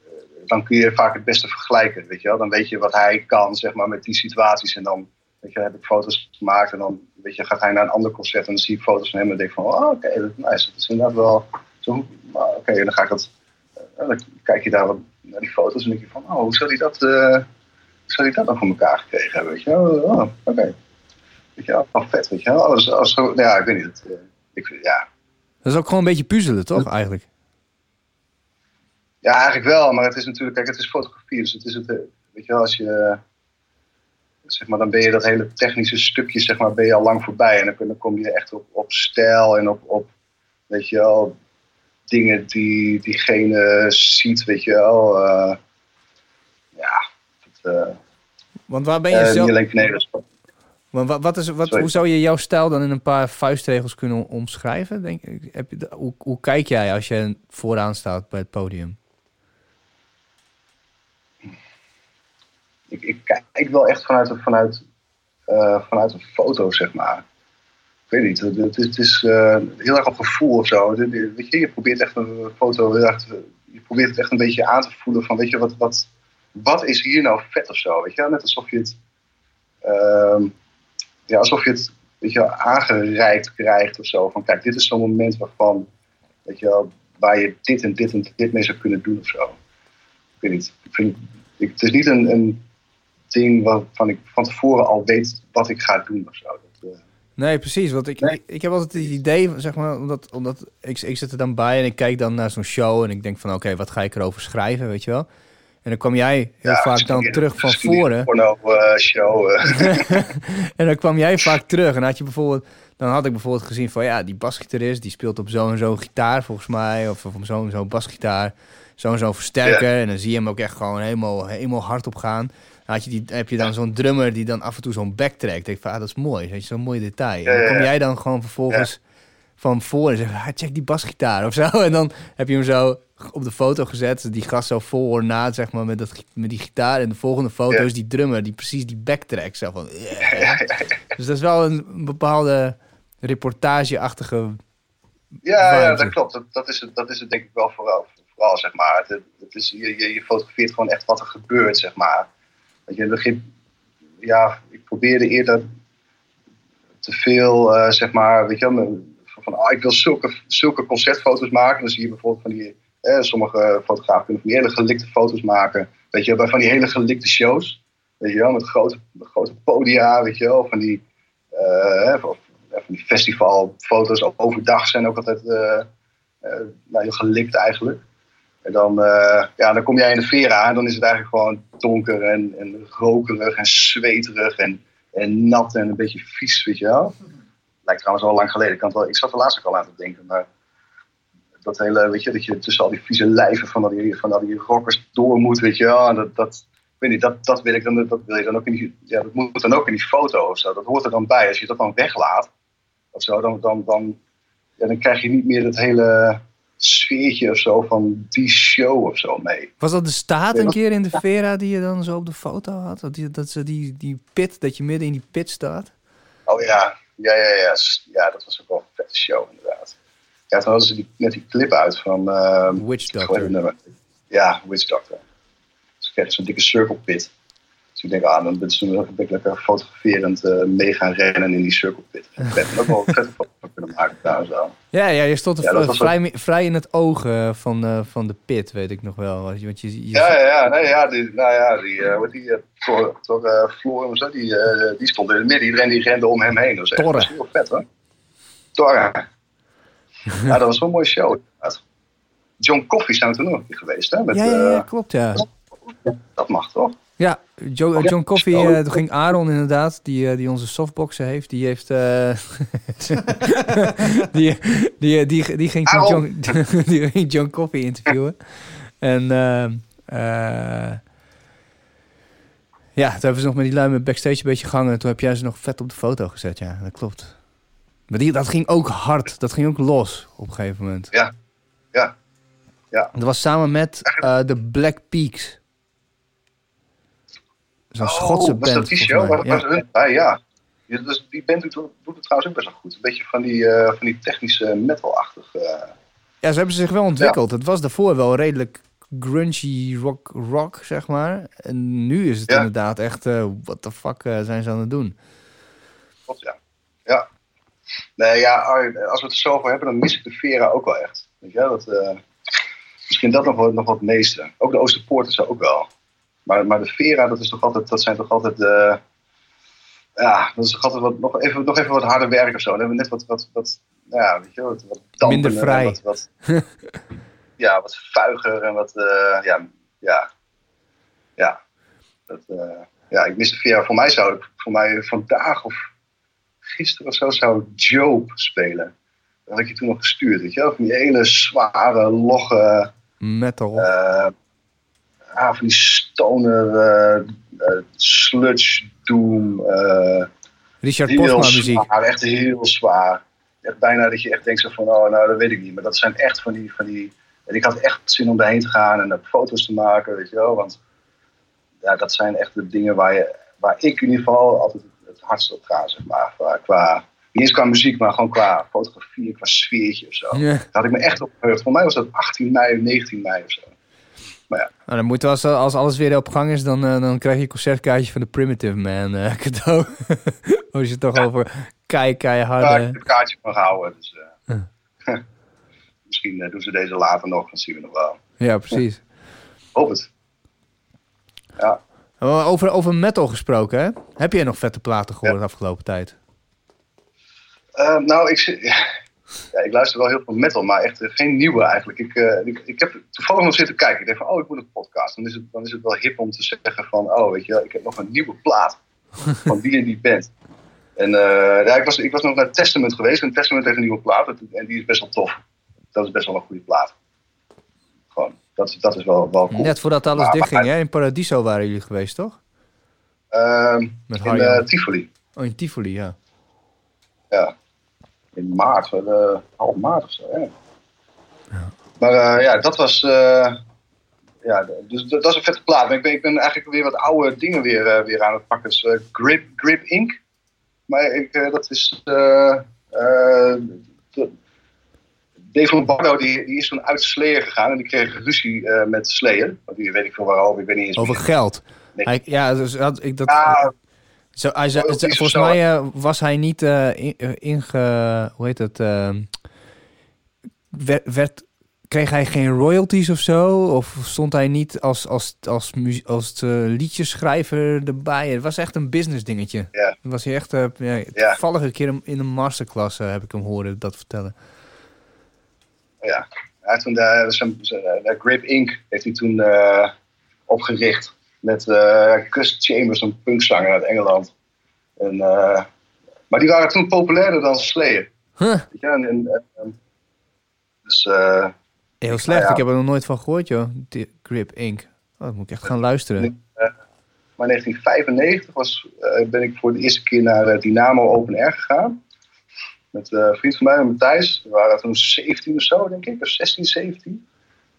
[SPEAKER 3] dan kun je vaak het beste vergelijken, weet je wel. Dan weet je wat hij kan, zeg maar, met die situaties en dan weet je, heb ik foto's gemaakt en dan weet je, gaat hij naar een ander concert en dan zie ik foto's van hem en denk van, oh, oké, okay, dat, nice, dat is inderdaad wel zo, oké, dan ga ik dat, uh, dan kijk je daar naar die foto's en denk je van, oh, hoe zou hij dat... zou ik dat dan voor elkaar gekregen hebben? Weet je wel? Oh, oké. Okay. Weet je wel? Oh, vet, weet je wel? Als, als, ja, ik weet niet. Het, ik, ja.
[SPEAKER 1] Dat is ook gewoon een beetje puzzelen, toch, eigenlijk?
[SPEAKER 3] Ja, eigenlijk wel, maar het is natuurlijk, kijk, het is fotografie, dus het is het, eh, weet je wel, als je, zeg maar, dan ben je dat hele technische stukje, zeg maar, ben je al lang voorbij. En dan, dan kom je echt op, op stijl en op, op, weet je wel, dingen die diegene ziet, weet je wel. eh, ja, eh,
[SPEAKER 1] Want waar ben je
[SPEAKER 3] eh,
[SPEAKER 1] zelf... Want wat, wat is, wat,
[SPEAKER 3] Sorry.
[SPEAKER 1] hoe zou je jouw stijl dan in een paar vuistregels kunnen omschrijven? Denk, heb je, hoe, hoe kijk jij als je vooraan staat bij het podium?
[SPEAKER 3] ik, ik kijk wel echt vanuit, een- vanuit, eh, vanuit een foto, zeg maar. Ik weet niet, het, het is, eh, heel erg op gevoel of zo. Weet je, je probeert echt een foto heel erg te- je probeert het echt een beetje aan te voelen van, weet je, wat, wat, wat is hier nou vet of zo, weet je? Net alsof je het, ehm, ja, alsof je het, weet je, aangereikt krijgt of zo. Van, kijk, dit is zo'n moment waarvan, weet je waar je dit en dit en dit mee zou kunnen doen of zo. Ik weet niet, ik vind, ik, het is niet een, een ding waarvan ik van tevoren al weet wat ik ga doen of zo. Dat, eh,
[SPEAKER 1] Nee, precies. Want ik,
[SPEAKER 3] Nee.
[SPEAKER 1] ik, ik heb altijd het idee, zeg maar, omdat, omdat ik, ik zit er dan bij en ik kijk dan naar zo'n show en ik denk van, oké, wat ga ik erover schrijven, weet je wel? En dan kwam jij heel
[SPEAKER 3] ja,
[SPEAKER 1] vaak dan terug van voren.
[SPEAKER 3] Porno eh, show. eh.
[SPEAKER 1] en dan kwam jij vaak terug en had je bijvoorbeeld, dan had ik bijvoorbeeld gezien van, ja, die basgitarist die speelt op zo'n zo'n gitaar volgens mij, of, op zo'n zo'n basgitaar, zo'n zo'n versterker. En dan zie je hem ook echt gewoon helemaal, helemaal hard op gaan. Dan had je die, heb je dan zo'n drummer die dan af en toe zo'n backtrack. Ik denk van, ah, dat is mooi, weet je, zo'n mooi detail. En dan kom jij dan gewoon vervolgens van voor en zegt, ah, check die basgitaar of zo. En dan heb je hem zo op de foto gezet, die gast zo vol ornaat, zeg maar, met, dat, met die gitaar. En de volgende foto
[SPEAKER 3] Ja.
[SPEAKER 1] is die drummer die precies die backtrack. Zo van, yeah. Dus dat is wel een bepaalde reportageachtige...
[SPEAKER 3] Ja, ja, dat klopt. Dat, dat, is het, dat is het denk ik wel vooral, vooral zeg maar. Het, het is, je, je, fotografeert gewoon echt wat er gebeurt, zeg maar. Want je, in het begin, ja, ik probeerde eerder te veel, eh, zeg maar, weet je wel, van, van, ah, ik wil zulke, zulke concertfoto's maken. Dan zie je bijvoorbeeld van die, eh, sommige fotografen kunnen van hele gelikte foto's maken. Weet je bij van die hele gelikte shows. Weet je wel, met grote, grote podia, weet je wel, van die, eh, of, ja, van die festivalfoto's overdag zijn ook altijd eh, eh, nou, heel gelikt eigenlijk. En dan, eh, ja, dan kom jij in de Vera en dan is het eigenlijk gewoon donker en, en rokerig en zweterig en, en nat en een beetje vies, weet je wel. Lijkt trouwens al lang geleden. Ik, kan wel, ik zat er laatst ook al aan te denken, maar dat hele, weet je, dat je tussen al die vieze lijven van al die, van al die rockers door moet, weet je. En dat, dat, weet niet, dat, dat wil ik dan, dat wil je dan ook in die, ja, dat moet dan ook in die foto of zo. Dat hoort er dan bij. Als je dat dan weglaat, of zo, dan, dan, dan, ja, dan krijg je niet meer het hele sfeertje of zo van die show of zo mee.
[SPEAKER 1] Was dat de staat een
[SPEAKER 3] Ja.
[SPEAKER 1] keer in de Vera die je dan zo op de foto had? Dat, die, dat ze die, die pit, dat je midden in die pit staat?
[SPEAKER 3] Oh ja, ja, ja, ja. Ja, dat was ook wel een vette show inderdaad. Ja, toen hadden ze die, net die clip uit van... ehm,
[SPEAKER 1] Witch Doctor.
[SPEAKER 3] Ja, Witch Doctor. Dus ik kreeg zo'n dikke circle pit. Dus ik denk, ah, dan ben ik lekker fotograferend mee gaan rennen in die circle pit. Ik heb ook wel een vette foto kunnen maken trouwens wel.
[SPEAKER 1] Ja, ja, je stond
[SPEAKER 3] Ja,
[SPEAKER 1] vrij, vrij in het oog eh, van, eh, van de pit, weet ik nog wel. Want je, want je, je-
[SPEAKER 3] Ja, ja, ja. Nee, ja die, nou ja, die, wat die, uh, Floor, of zo, die, die stond in het midden. Iedereen die rende om hem heen. Dat was echt heel vet hoor. Torre. ja, dat was wel een mooie show. John Coffee zijn we toen nog geweest, hè? Met,
[SPEAKER 1] ja, ja, ja,
[SPEAKER 3] eh,
[SPEAKER 1] klopt, ja.
[SPEAKER 3] dat mag toch?
[SPEAKER 1] Ja, Jo-
[SPEAKER 3] Ja.
[SPEAKER 1] John Coffee,
[SPEAKER 3] Oh.
[SPEAKER 1] eh, toen ging Aaron inderdaad, die, eh, die onze softboxen heeft, die heeft... die, die, die, die, ging toen. John, die ging John Coffee interviewen. En ehm, eh, ja, toen hebben ze nog met die lui met backstage een beetje gehangen. En toen heb jij ze nog vet op de foto gezet, ja, dat klopt. Maar die, dat ging ook hard, dat ging ook los op een gegeven moment.
[SPEAKER 3] Ja. Ja. Ja.
[SPEAKER 1] Dat was samen met eh, de Black Peaks. Zo'n Schotse
[SPEAKER 3] oh, was
[SPEAKER 1] band.
[SPEAKER 3] dat die show? Waar,
[SPEAKER 1] Ja.
[SPEAKER 3] waar ze hun? Ja. ja dus die band doet, doet het trouwens ook best wel goed. Een beetje van die, eh, van die technische metal-achtige... eh,
[SPEAKER 1] Ja, ze hebben zich wel ontwikkeld. Het was daarvoor wel redelijk grungy rock, rock, zeg maar. En nu is het inderdaad echt, eh what the fuck zijn ze aan het doen?
[SPEAKER 3] Klopt. Ja. Nee, ja, als we het er zo over hebben, dan mis ik de Vera ook wel echt. Weet je, wel, dat, eh, misschien dat nog wat, nog wat meeste. Ook de Oosterpoort is er ook wel. Maar, maar de Vera, dat, is toch altijd, dat zijn toch altijd de... Ja, dat is toch altijd wat, nog, even, nog even wat harder werk of zo. Dan hebben we net wat, wat, wat ja, weet je, wel, wat, wat
[SPEAKER 1] Minder vrij.
[SPEAKER 3] Wat, wat, ja, wat vuiger en wat, eh, ja, ja, ja. Dat, ja, ik mis het via, voor mij zou ik, voor mij vandaag of gisteren of zo zou Job spelen. Dat had ik je toen nog gestuurd, weet je wel? Van die hele zware, logge,
[SPEAKER 1] Metal.
[SPEAKER 3] eh ah, van die stoner, eh, sludge, doom,
[SPEAKER 1] Richard Postma muziek.
[SPEAKER 3] zwaar, echt heel zwaar. Echt bijna dat je echt denkt zo van, oh, nou, dat weet ik niet. Maar dat zijn echt van die, van die... En ik had echt zin om daarheen te gaan en foto's te maken, weet je wel. Want ja, dat zijn echt de dingen waar, je, waar ik in ieder geval altijd het hardst op ga, zeg maar. Qua, qua, niet eens qua muziek, maar gewoon qua fotografie, qua sfeertje of zo.
[SPEAKER 1] Ja.
[SPEAKER 3] Daar had ik me echt op verheugd. Voor mij was dat 18 mei of 19 mei of zo.
[SPEAKER 1] Nou, dan moet als, als alles weer op gang is, dan, eh, dan krijg je een concertkaartje van de Primitive Man eh, cadeau. Als je het toch over kei,
[SPEAKER 3] heb
[SPEAKER 1] keiharde...
[SPEAKER 3] ik het kaartje van gehouden. Dus, eh, misschien eh, doen ze deze later nog, dat zien we nog wel.
[SPEAKER 1] Ja, precies.
[SPEAKER 3] Hoop het. Ja.
[SPEAKER 1] Maar Over, over metal gesproken, hè? Heb jij nog vette platen gehoord de afgelopen tijd?
[SPEAKER 3] Eh, nou, ik, ja, ik luister wel heel veel metal, maar echt eh, geen nieuwe eigenlijk. Ik, eh, ik, ik heb toevallig nog zitten kijken. Ik dacht van, oh, ik moet een podcast. Dan is, het, dan is het wel hip om te zeggen van, oh, weet je ik heb nog een nieuwe plaat van die en die band. En eh, ja, ik, was, ik was nog naar Testament geweest en Testament heeft een nieuwe plaat en die is best wel tof. Dat is best wel een goede plaat. Gewoon, dat, is- dat is wel, wel cool.
[SPEAKER 1] Net voordat alles
[SPEAKER 3] Maar-
[SPEAKER 1] dichtging, hè? In Paradiso waren jullie geweest, toch?
[SPEAKER 3] Ehm,
[SPEAKER 1] Met
[SPEAKER 3] in eh, Tivoli.
[SPEAKER 1] Oh, in Tivoli, ja.
[SPEAKER 3] Ja. In maart, uh, half maart of zo. Ja. Maar eh, ja, dat was. eh, ja, dus dat, is een vette plaat. Maar ik ben, ik ben eigenlijk weer wat oude dingen weer, eh, weer aan het pakken. Dus, eh, Grip, Grip Inc. Maar ik, eh, dat is. eh eh, de- Dave Lombardo die, die is toen uit Slayer gegaan en die kreeg ruzie eh, met Slayer. Want die weet ik veel waarover, ik weet niet eens.
[SPEAKER 1] Over geld.
[SPEAKER 3] Nee.
[SPEAKER 1] Hij, ja, dus had ik dat...
[SPEAKER 3] Ja,
[SPEAKER 1] Zo, hij
[SPEAKER 3] of
[SPEAKER 1] volgens
[SPEAKER 3] zo,
[SPEAKER 1] mij eh, was hij niet in, eh, inge... Hoe heet het? ehm, werd, werd, kreeg hij geen royalties of zo? Of stond hij niet als, als, als, als eh, liedjeschrijver erbij? Het was echt een business dingetje.
[SPEAKER 3] Ja.
[SPEAKER 1] Was hij echt... eh, ja, keer in een masterclass heb ik hem horen dat vertellen.
[SPEAKER 3] Ja, hij toen de, zijn, de Grip Inc. heeft hij toen eh, opgericht met Gus Chambers, een punkzanger uit Engeland. En, eh, maar die waren toen populairder dan Slayer.
[SPEAKER 1] Huh,
[SPEAKER 3] je? En, en, en- dus
[SPEAKER 1] heel slecht.
[SPEAKER 3] Ja, ja.
[SPEAKER 1] Ik heb er nog nooit van gehoord, joh. Grip Inc. Oh, dan moet ik echt gaan luisteren.
[SPEAKER 3] maar in 1995 was, ben ik voor de eerste keer naar Dynamo Open Air gegaan. Met eh, een vriend van mij, met Matthijs. We waren toen 17 of zo, denk ik. Of 16, 17.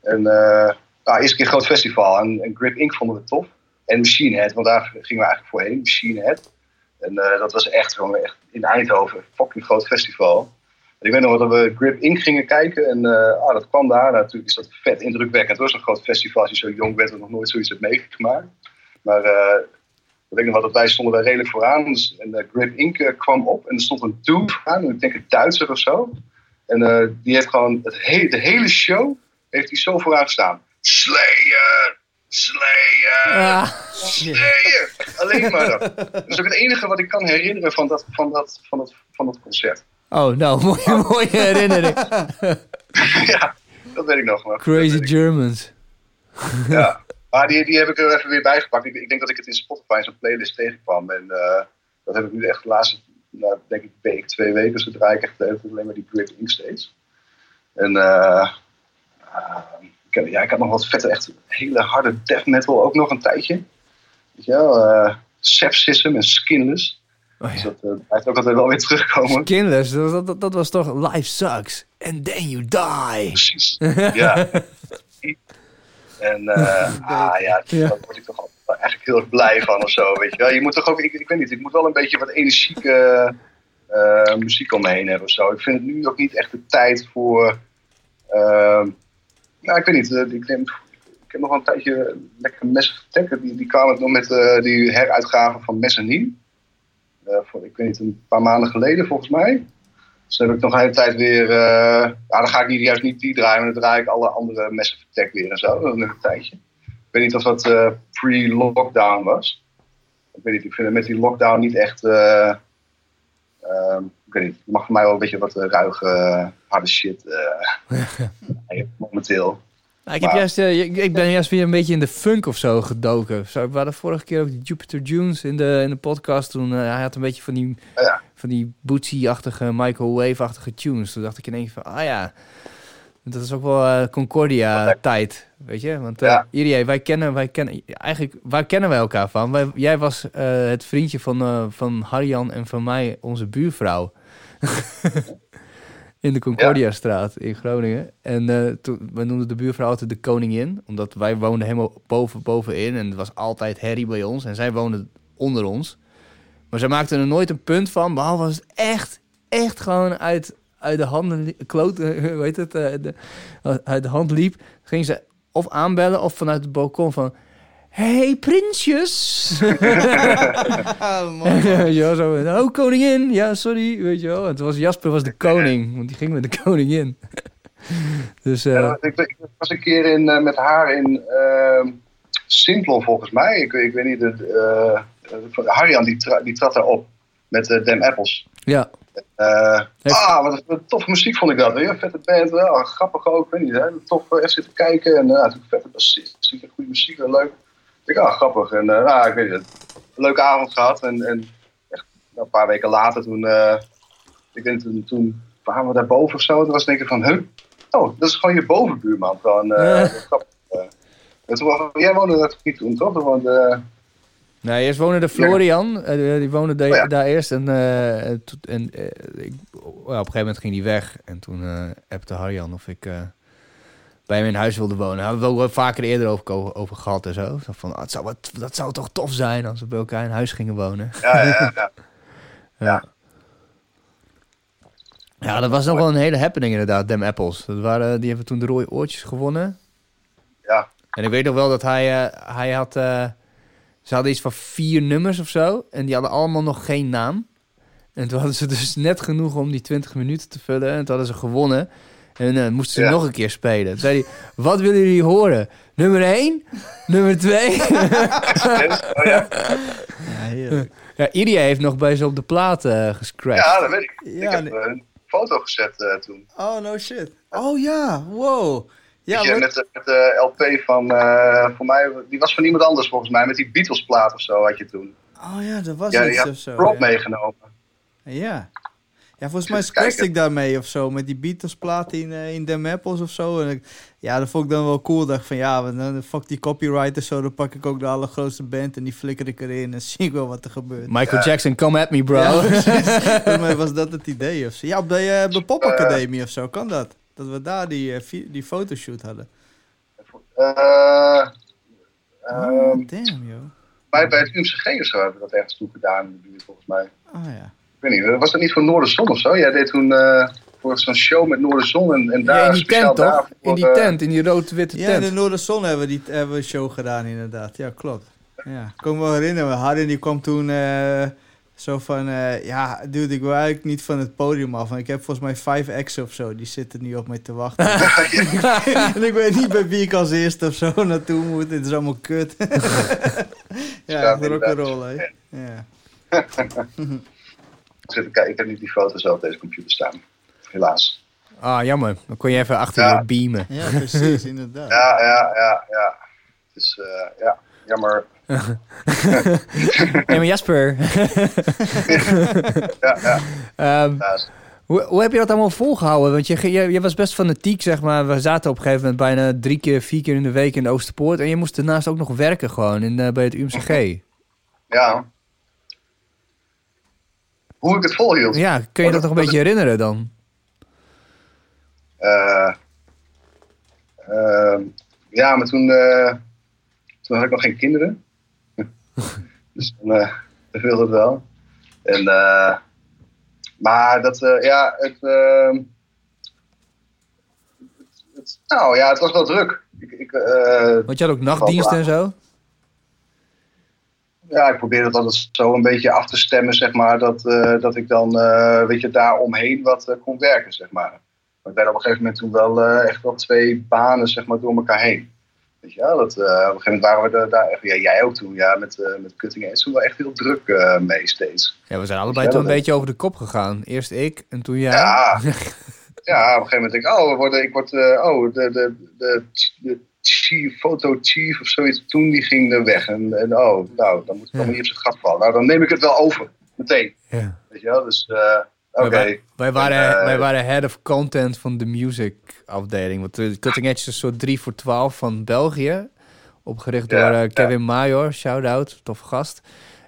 [SPEAKER 3] En eh nou, eerste keer een groot festival. En, Grip Inc. vonden we tof. En Machine Head, want daar gingen we eigenlijk voorheen. Machine Head. En eh, dat was echt gewoon echt in Eindhoven. Fucking groot festival. En ik weet nog dat we Grip Inc. gingen kijken. En ah, dat kwam daar. natuurlijk is dat vet indrukwekkend. Het was een groot festival als je zo jong bent en nog nooit zoiets hebt meegemaakt. Maar weet nog wel dat wij stonden daar redelijk vooraan. Dus, en eh, Grip Inc. eh, kwam op en er stond een dude aan, ik denk een Duitser of zo. En eh, die heeft gewoon het he- de hele show heeft hij zo vooraan gestaan. Slayer! Slayer!
[SPEAKER 1] Ah,
[SPEAKER 3] Slayer! Alleen maar dat. Dat is ook het enige wat ik kan herinneren van dat, van dat, van dat, van dat concert.
[SPEAKER 1] Oh, nou, mooie, mooie herinnering.
[SPEAKER 3] ja, dat weet ik nog. Maar
[SPEAKER 1] Crazy Germans.
[SPEAKER 3] Ja. Maar die, die heb ik er even weer bijgepakt. Ik, ik denk dat ik het in Spotify zo'n playlist tegenkwam. En eh, dat heb ik nu echt de laatste, nou, denk ik, week, twee weken. Dus dan draai ik echt tijd alleen maar die Grip Ink steeds. En eh, eh, ik, heb- ja, ik had nog wat vette, echt hele harde death metal ook nog een tijdje. Weet je wel? eh Sepsism en Skinless.
[SPEAKER 1] Oh,
[SPEAKER 3] Dus dat eh, blijft ook altijd wel weer terugkomen.
[SPEAKER 1] Skinless, dat, dat, dat was toch Life Sucks. And then you die.
[SPEAKER 3] Precies. Ja. En eh, ah, ja,
[SPEAKER 1] Ja.
[SPEAKER 3] daar word ik toch eigenlijk heel erg blij van of zo. Weet je, wel. je moet toch ook, ik, ik weet niet, ik moet wel een beetje wat energieke eh, muziek om me heen hebben of zo. Ik vind het nu ook niet echt de tijd voor. ehm, nou, ik weet niet. eh, ik, heb nog wel een tijdje lekker Massive Attack. Die, die kwamen nog met die heruitgave van Mezzanine. Voor, ik weet niet, een paar maanden geleden volgens mij. Dus dan heb ik nog een hele tijd weer. eh nou, dan ga ik niet, juist niet die draaien, maar dan draai ik alle andere Massive Attack weer en zo. Dat een tijdje. Ik weet niet of dat eh, pre-lockdown was. Ik weet niet, ik vind het met die lockdown niet echt. eh, ehm, ik weet niet, het mag voor mij wel een beetje wat ruige, harde shit. eh, momenteel.
[SPEAKER 1] Nou, ik, heb
[SPEAKER 3] Maar-
[SPEAKER 1] juist, ik, ben juist weer een beetje in de funk of zo gedoken. Zo, we hadden vorige keer ook die Jupiter Dunes in de, in de podcast. Toen eh, hij had een beetje van die,
[SPEAKER 3] Ja.
[SPEAKER 1] Van die Bootsy-achtige, microwave-achtige tunes. Toen dacht ik ineens van, ah ja, dat is ook wel eh, Concordia-tijd, weet je? Want
[SPEAKER 3] Ja.
[SPEAKER 1] Irie, wij kennen, wij kennen, eigenlijk, waar kennen wij elkaar van? Wij, jij was eh, het vriendje van, van Harjan en van mij, onze buurvrouw. in de Concordia-straat in Groningen. En toen, we noemden de buurvrouw altijd de koningin. Omdat wij woonden helemaal boven, bovenin. En het was altijd herrie bij ons. En zij woonde onder ons. Maar zij maakte er nooit een punt van. Behalve als het echt, echt gewoon uit, uit de handen... Kloot, hoe heet het? eh, de, uit de hand liep. Ging ze of aanbellen of vanuit het balkon van... Hey, prinsjes!
[SPEAKER 2] Man.
[SPEAKER 1] ja, zo. Oh, koningin. Ja, sorry. Weet je wel. Het was Jasper was de koning. Want die ging met de koningin. dus eh,
[SPEAKER 3] Ja, ik, ik was een keer in, eh, met haar in uh, Simplon volgens mij. Ik, ik weet niet, het, Harjan die, tra die trad daar op met eh Dem Apples.
[SPEAKER 1] ja.
[SPEAKER 3] Eh,
[SPEAKER 1] Heeft-
[SPEAKER 3] ah, wat, wat toffe muziek vond ik dat. Je? Vette band, wel, grappig ook. Weet niet, hè? Tof eh, echt zitten kijken. En uh, natuurlijk vette bassist, goede muziek, wel leuk. Ik dacht, ah, grappig. En uh, nou, ik weet niet, een leuke avond gehad. En, en echt, nou, een paar weken later, toen, uh, ik denk, toen, toen waren we daar boven of zo. Toen was ik denk van, huh? Oh, dat is gewoon je bovenbuurman. Gewoon, uh, grappig. Uh, en toen, was- jij woonde daar niet toen, toch?
[SPEAKER 1] Nee, eerst woonde de Florian. eh, die woonde de-
[SPEAKER 3] Oh ja.
[SPEAKER 1] daar eerst. En, eh, en, eh, ik, ja, op een gegeven moment ging hij weg. En toen eh appte Harjan of ik eh, bij hem in huis wilde wonen. Daar hebben we ook vaker eerder over, over gehad en zo. Zo Van, ah, het zou wat, dat zou toch tof zijn als we bij elkaar in huis gingen wonen.
[SPEAKER 3] ja, ja, ja.
[SPEAKER 1] Ja. Ja, dat was nog wel een hele happening inderdaad, Dem Apples. Dat waren, die hebben toen de rode oortjes gewonnen.
[SPEAKER 3] Ja.
[SPEAKER 1] En ik weet nog wel dat hij, eh, hij had... ze hadden iets van vier nummers of zo. En die hadden allemaal nog geen naam. En toen hadden ze dus net genoeg om die 20 minuten te vullen. En toen hadden ze gewonnen. En eh, moesten ze
[SPEAKER 3] Ja.
[SPEAKER 1] nog een keer spelen. Toen zei hij, wat willen jullie horen? Nummer 1? Nummer 2?
[SPEAKER 3] Oh, ja.
[SPEAKER 2] Ja,
[SPEAKER 1] Iria heeft nog bij ze op de plaat gescratcht.
[SPEAKER 3] ja, dat weet ik.
[SPEAKER 2] Ja,
[SPEAKER 3] ik heb
[SPEAKER 2] nee.
[SPEAKER 3] eh, een foto gezet eh, toen.
[SPEAKER 2] Oh, no shit. Oh ja, wow. Ja,
[SPEAKER 3] je, met, de, met de LP van, eh, voor mij, die was van iemand anders volgens mij, met die Beatles plaat of zo had je toen.
[SPEAKER 2] oh ja, dat was
[SPEAKER 3] Ja,
[SPEAKER 2] iets
[SPEAKER 3] die
[SPEAKER 2] of
[SPEAKER 3] had
[SPEAKER 2] zo.
[SPEAKER 3] Rob
[SPEAKER 2] ja.
[SPEAKER 3] meegenomen.
[SPEAKER 2] Ja. Ja, volgens mij scratchte ik daarmee of zo. Met die Beatles plaat in, eh, in Dem Apples of zo. En ik, ja, dat vond ik dan wel cool. Dacht van ja, want dan fuck die copyright en zo. Dan pak ik ook de allergrootste band en die flikker ik erin. En zie ik wel wat er gebeurt.
[SPEAKER 1] Michael Jackson, come at me, bro.
[SPEAKER 2] Ja. Volgens mij was dat het idee of zo. Ja, op de, eh, op de popacademie of zo. Kan dat? Dat we daar die, eh, die fotoshoot hadden.
[SPEAKER 3] Eh, ehm,
[SPEAKER 2] Oh, damn, joh.
[SPEAKER 3] bij, bij het UMCG of zo hebben we dat ergens toe gedaan in de buurt volgens mij.
[SPEAKER 2] Oh ja.
[SPEAKER 3] Ik weet niet, was dat niet voor Noorderzon of zo? Jij deed toen eh, voor zo'n show met Noorderzon en, en daar
[SPEAKER 1] Ja, in die
[SPEAKER 3] speciaal
[SPEAKER 1] tent, toch? In die tent, in die rood-witte
[SPEAKER 2] Ja, in
[SPEAKER 1] tent.
[SPEAKER 2] de Noorderzon hebben we die hebben we een show gedaan inderdaad. Ja, klopt. Ja, ik kan me wel herinneren. Harry die kwam toen eh, zo van... eh, ja, dude, ik wil eigenlijk niet van het podium af. Want ik heb volgens mij vijf ex of zo. Die zitten nu op mij te wachten. en ik weet niet bij wie ik als eerste of zo naartoe moet. Het is allemaal kut. ja, rock'n'roll, hè. Ja.
[SPEAKER 3] Ik heb niet die foto's op deze computer staan. Helaas.
[SPEAKER 1] Ah, jammer. Dan kon je even achter
[SPEAKER 3] Ja.
[SPEAKER 1] je beamen.
[SPEAKER 2] ja, precies, inderdaad.
[SPEAKER 3] Ja, ja, ja, ja. Dus eh, ja, jammer.
[SPEAKER 1] Maar Jasper.
[SPEAKER 3] Ja, ja. Helaas.
[SPEAKER 1] hoe, hoe heb je dat allemaal volgehouden? Want je, je, je was best fanatiek, zeg maar. We zaten op een gegeven moment bijna drie keer, vier keer in de week in de Oosterpoort. En je moest daarnaast ook nog werken gewoon in, eh, bij het UMCG.
[SPEAKER 3] Ja. Hoe ik het volhield.
[SPEAKER 1] Ja, kun je dat nog een beetje herinneren dan?
[SPEAKER 3] Eh, ehm, ja, maar toen, eh, toen had ik nog geen kinderen. dus dan dat wilde het wel. En, eh, maar dat, eh, ja, het, ehm, het, Nou ja, het was wel druk. Ik, ik, eh,
[SPEAKER 1] Want je had ook nachtdiensten en zo.
[SPEAKER 3] ja, ik probeerde dat altijd zo een beetje af te stemmen, zeg maar. Dat, dat ik dan, eh, weet je, daar omheen wat kon werken, zeg maar. Maar ik ben op een gegeven moment toen wel echt wel twee banen, zeg maar, door elkaar heen. Weet je wel, dat, eh, op een gegeven moment waren we er, daar, echt- ja, jij ook toen, ja, met, eh met Cutting Edge, toen wel echt heel druk eh, mee steeds.
[SPEAKER 1] Ja, we zijn allebei toen een beetje over de kop gegaan. Eerst ik en toen jij.
[SPEAKER 3] Ja, ja, op een gegeven moment denk ik, oh, we worden, ik word, oh, de, de, de, de chief, foto chief of zoiets, toen die ging er weg. En, en oh, nou, dan moet ik
[SPEAKER 1] Ja.
[SPEAKER 3] allemaal niet op zijn gat vallen. Nou, dan neem ik het wel over, meteen.
[SPEAKER 1] Ja.
[SPEAKER 3] Weet je wel, dus, oké.
[SPEAKER 1] Wij, wij, waren,
[SPEAKER 3] En, eh,
[SPEAKER 1] wij waren head of content van de music afdeling. Want de Cutting Edge is een soort 3 voor 12 van België. Opgericht door eh. Kevin Major, shout-out, toffe gast.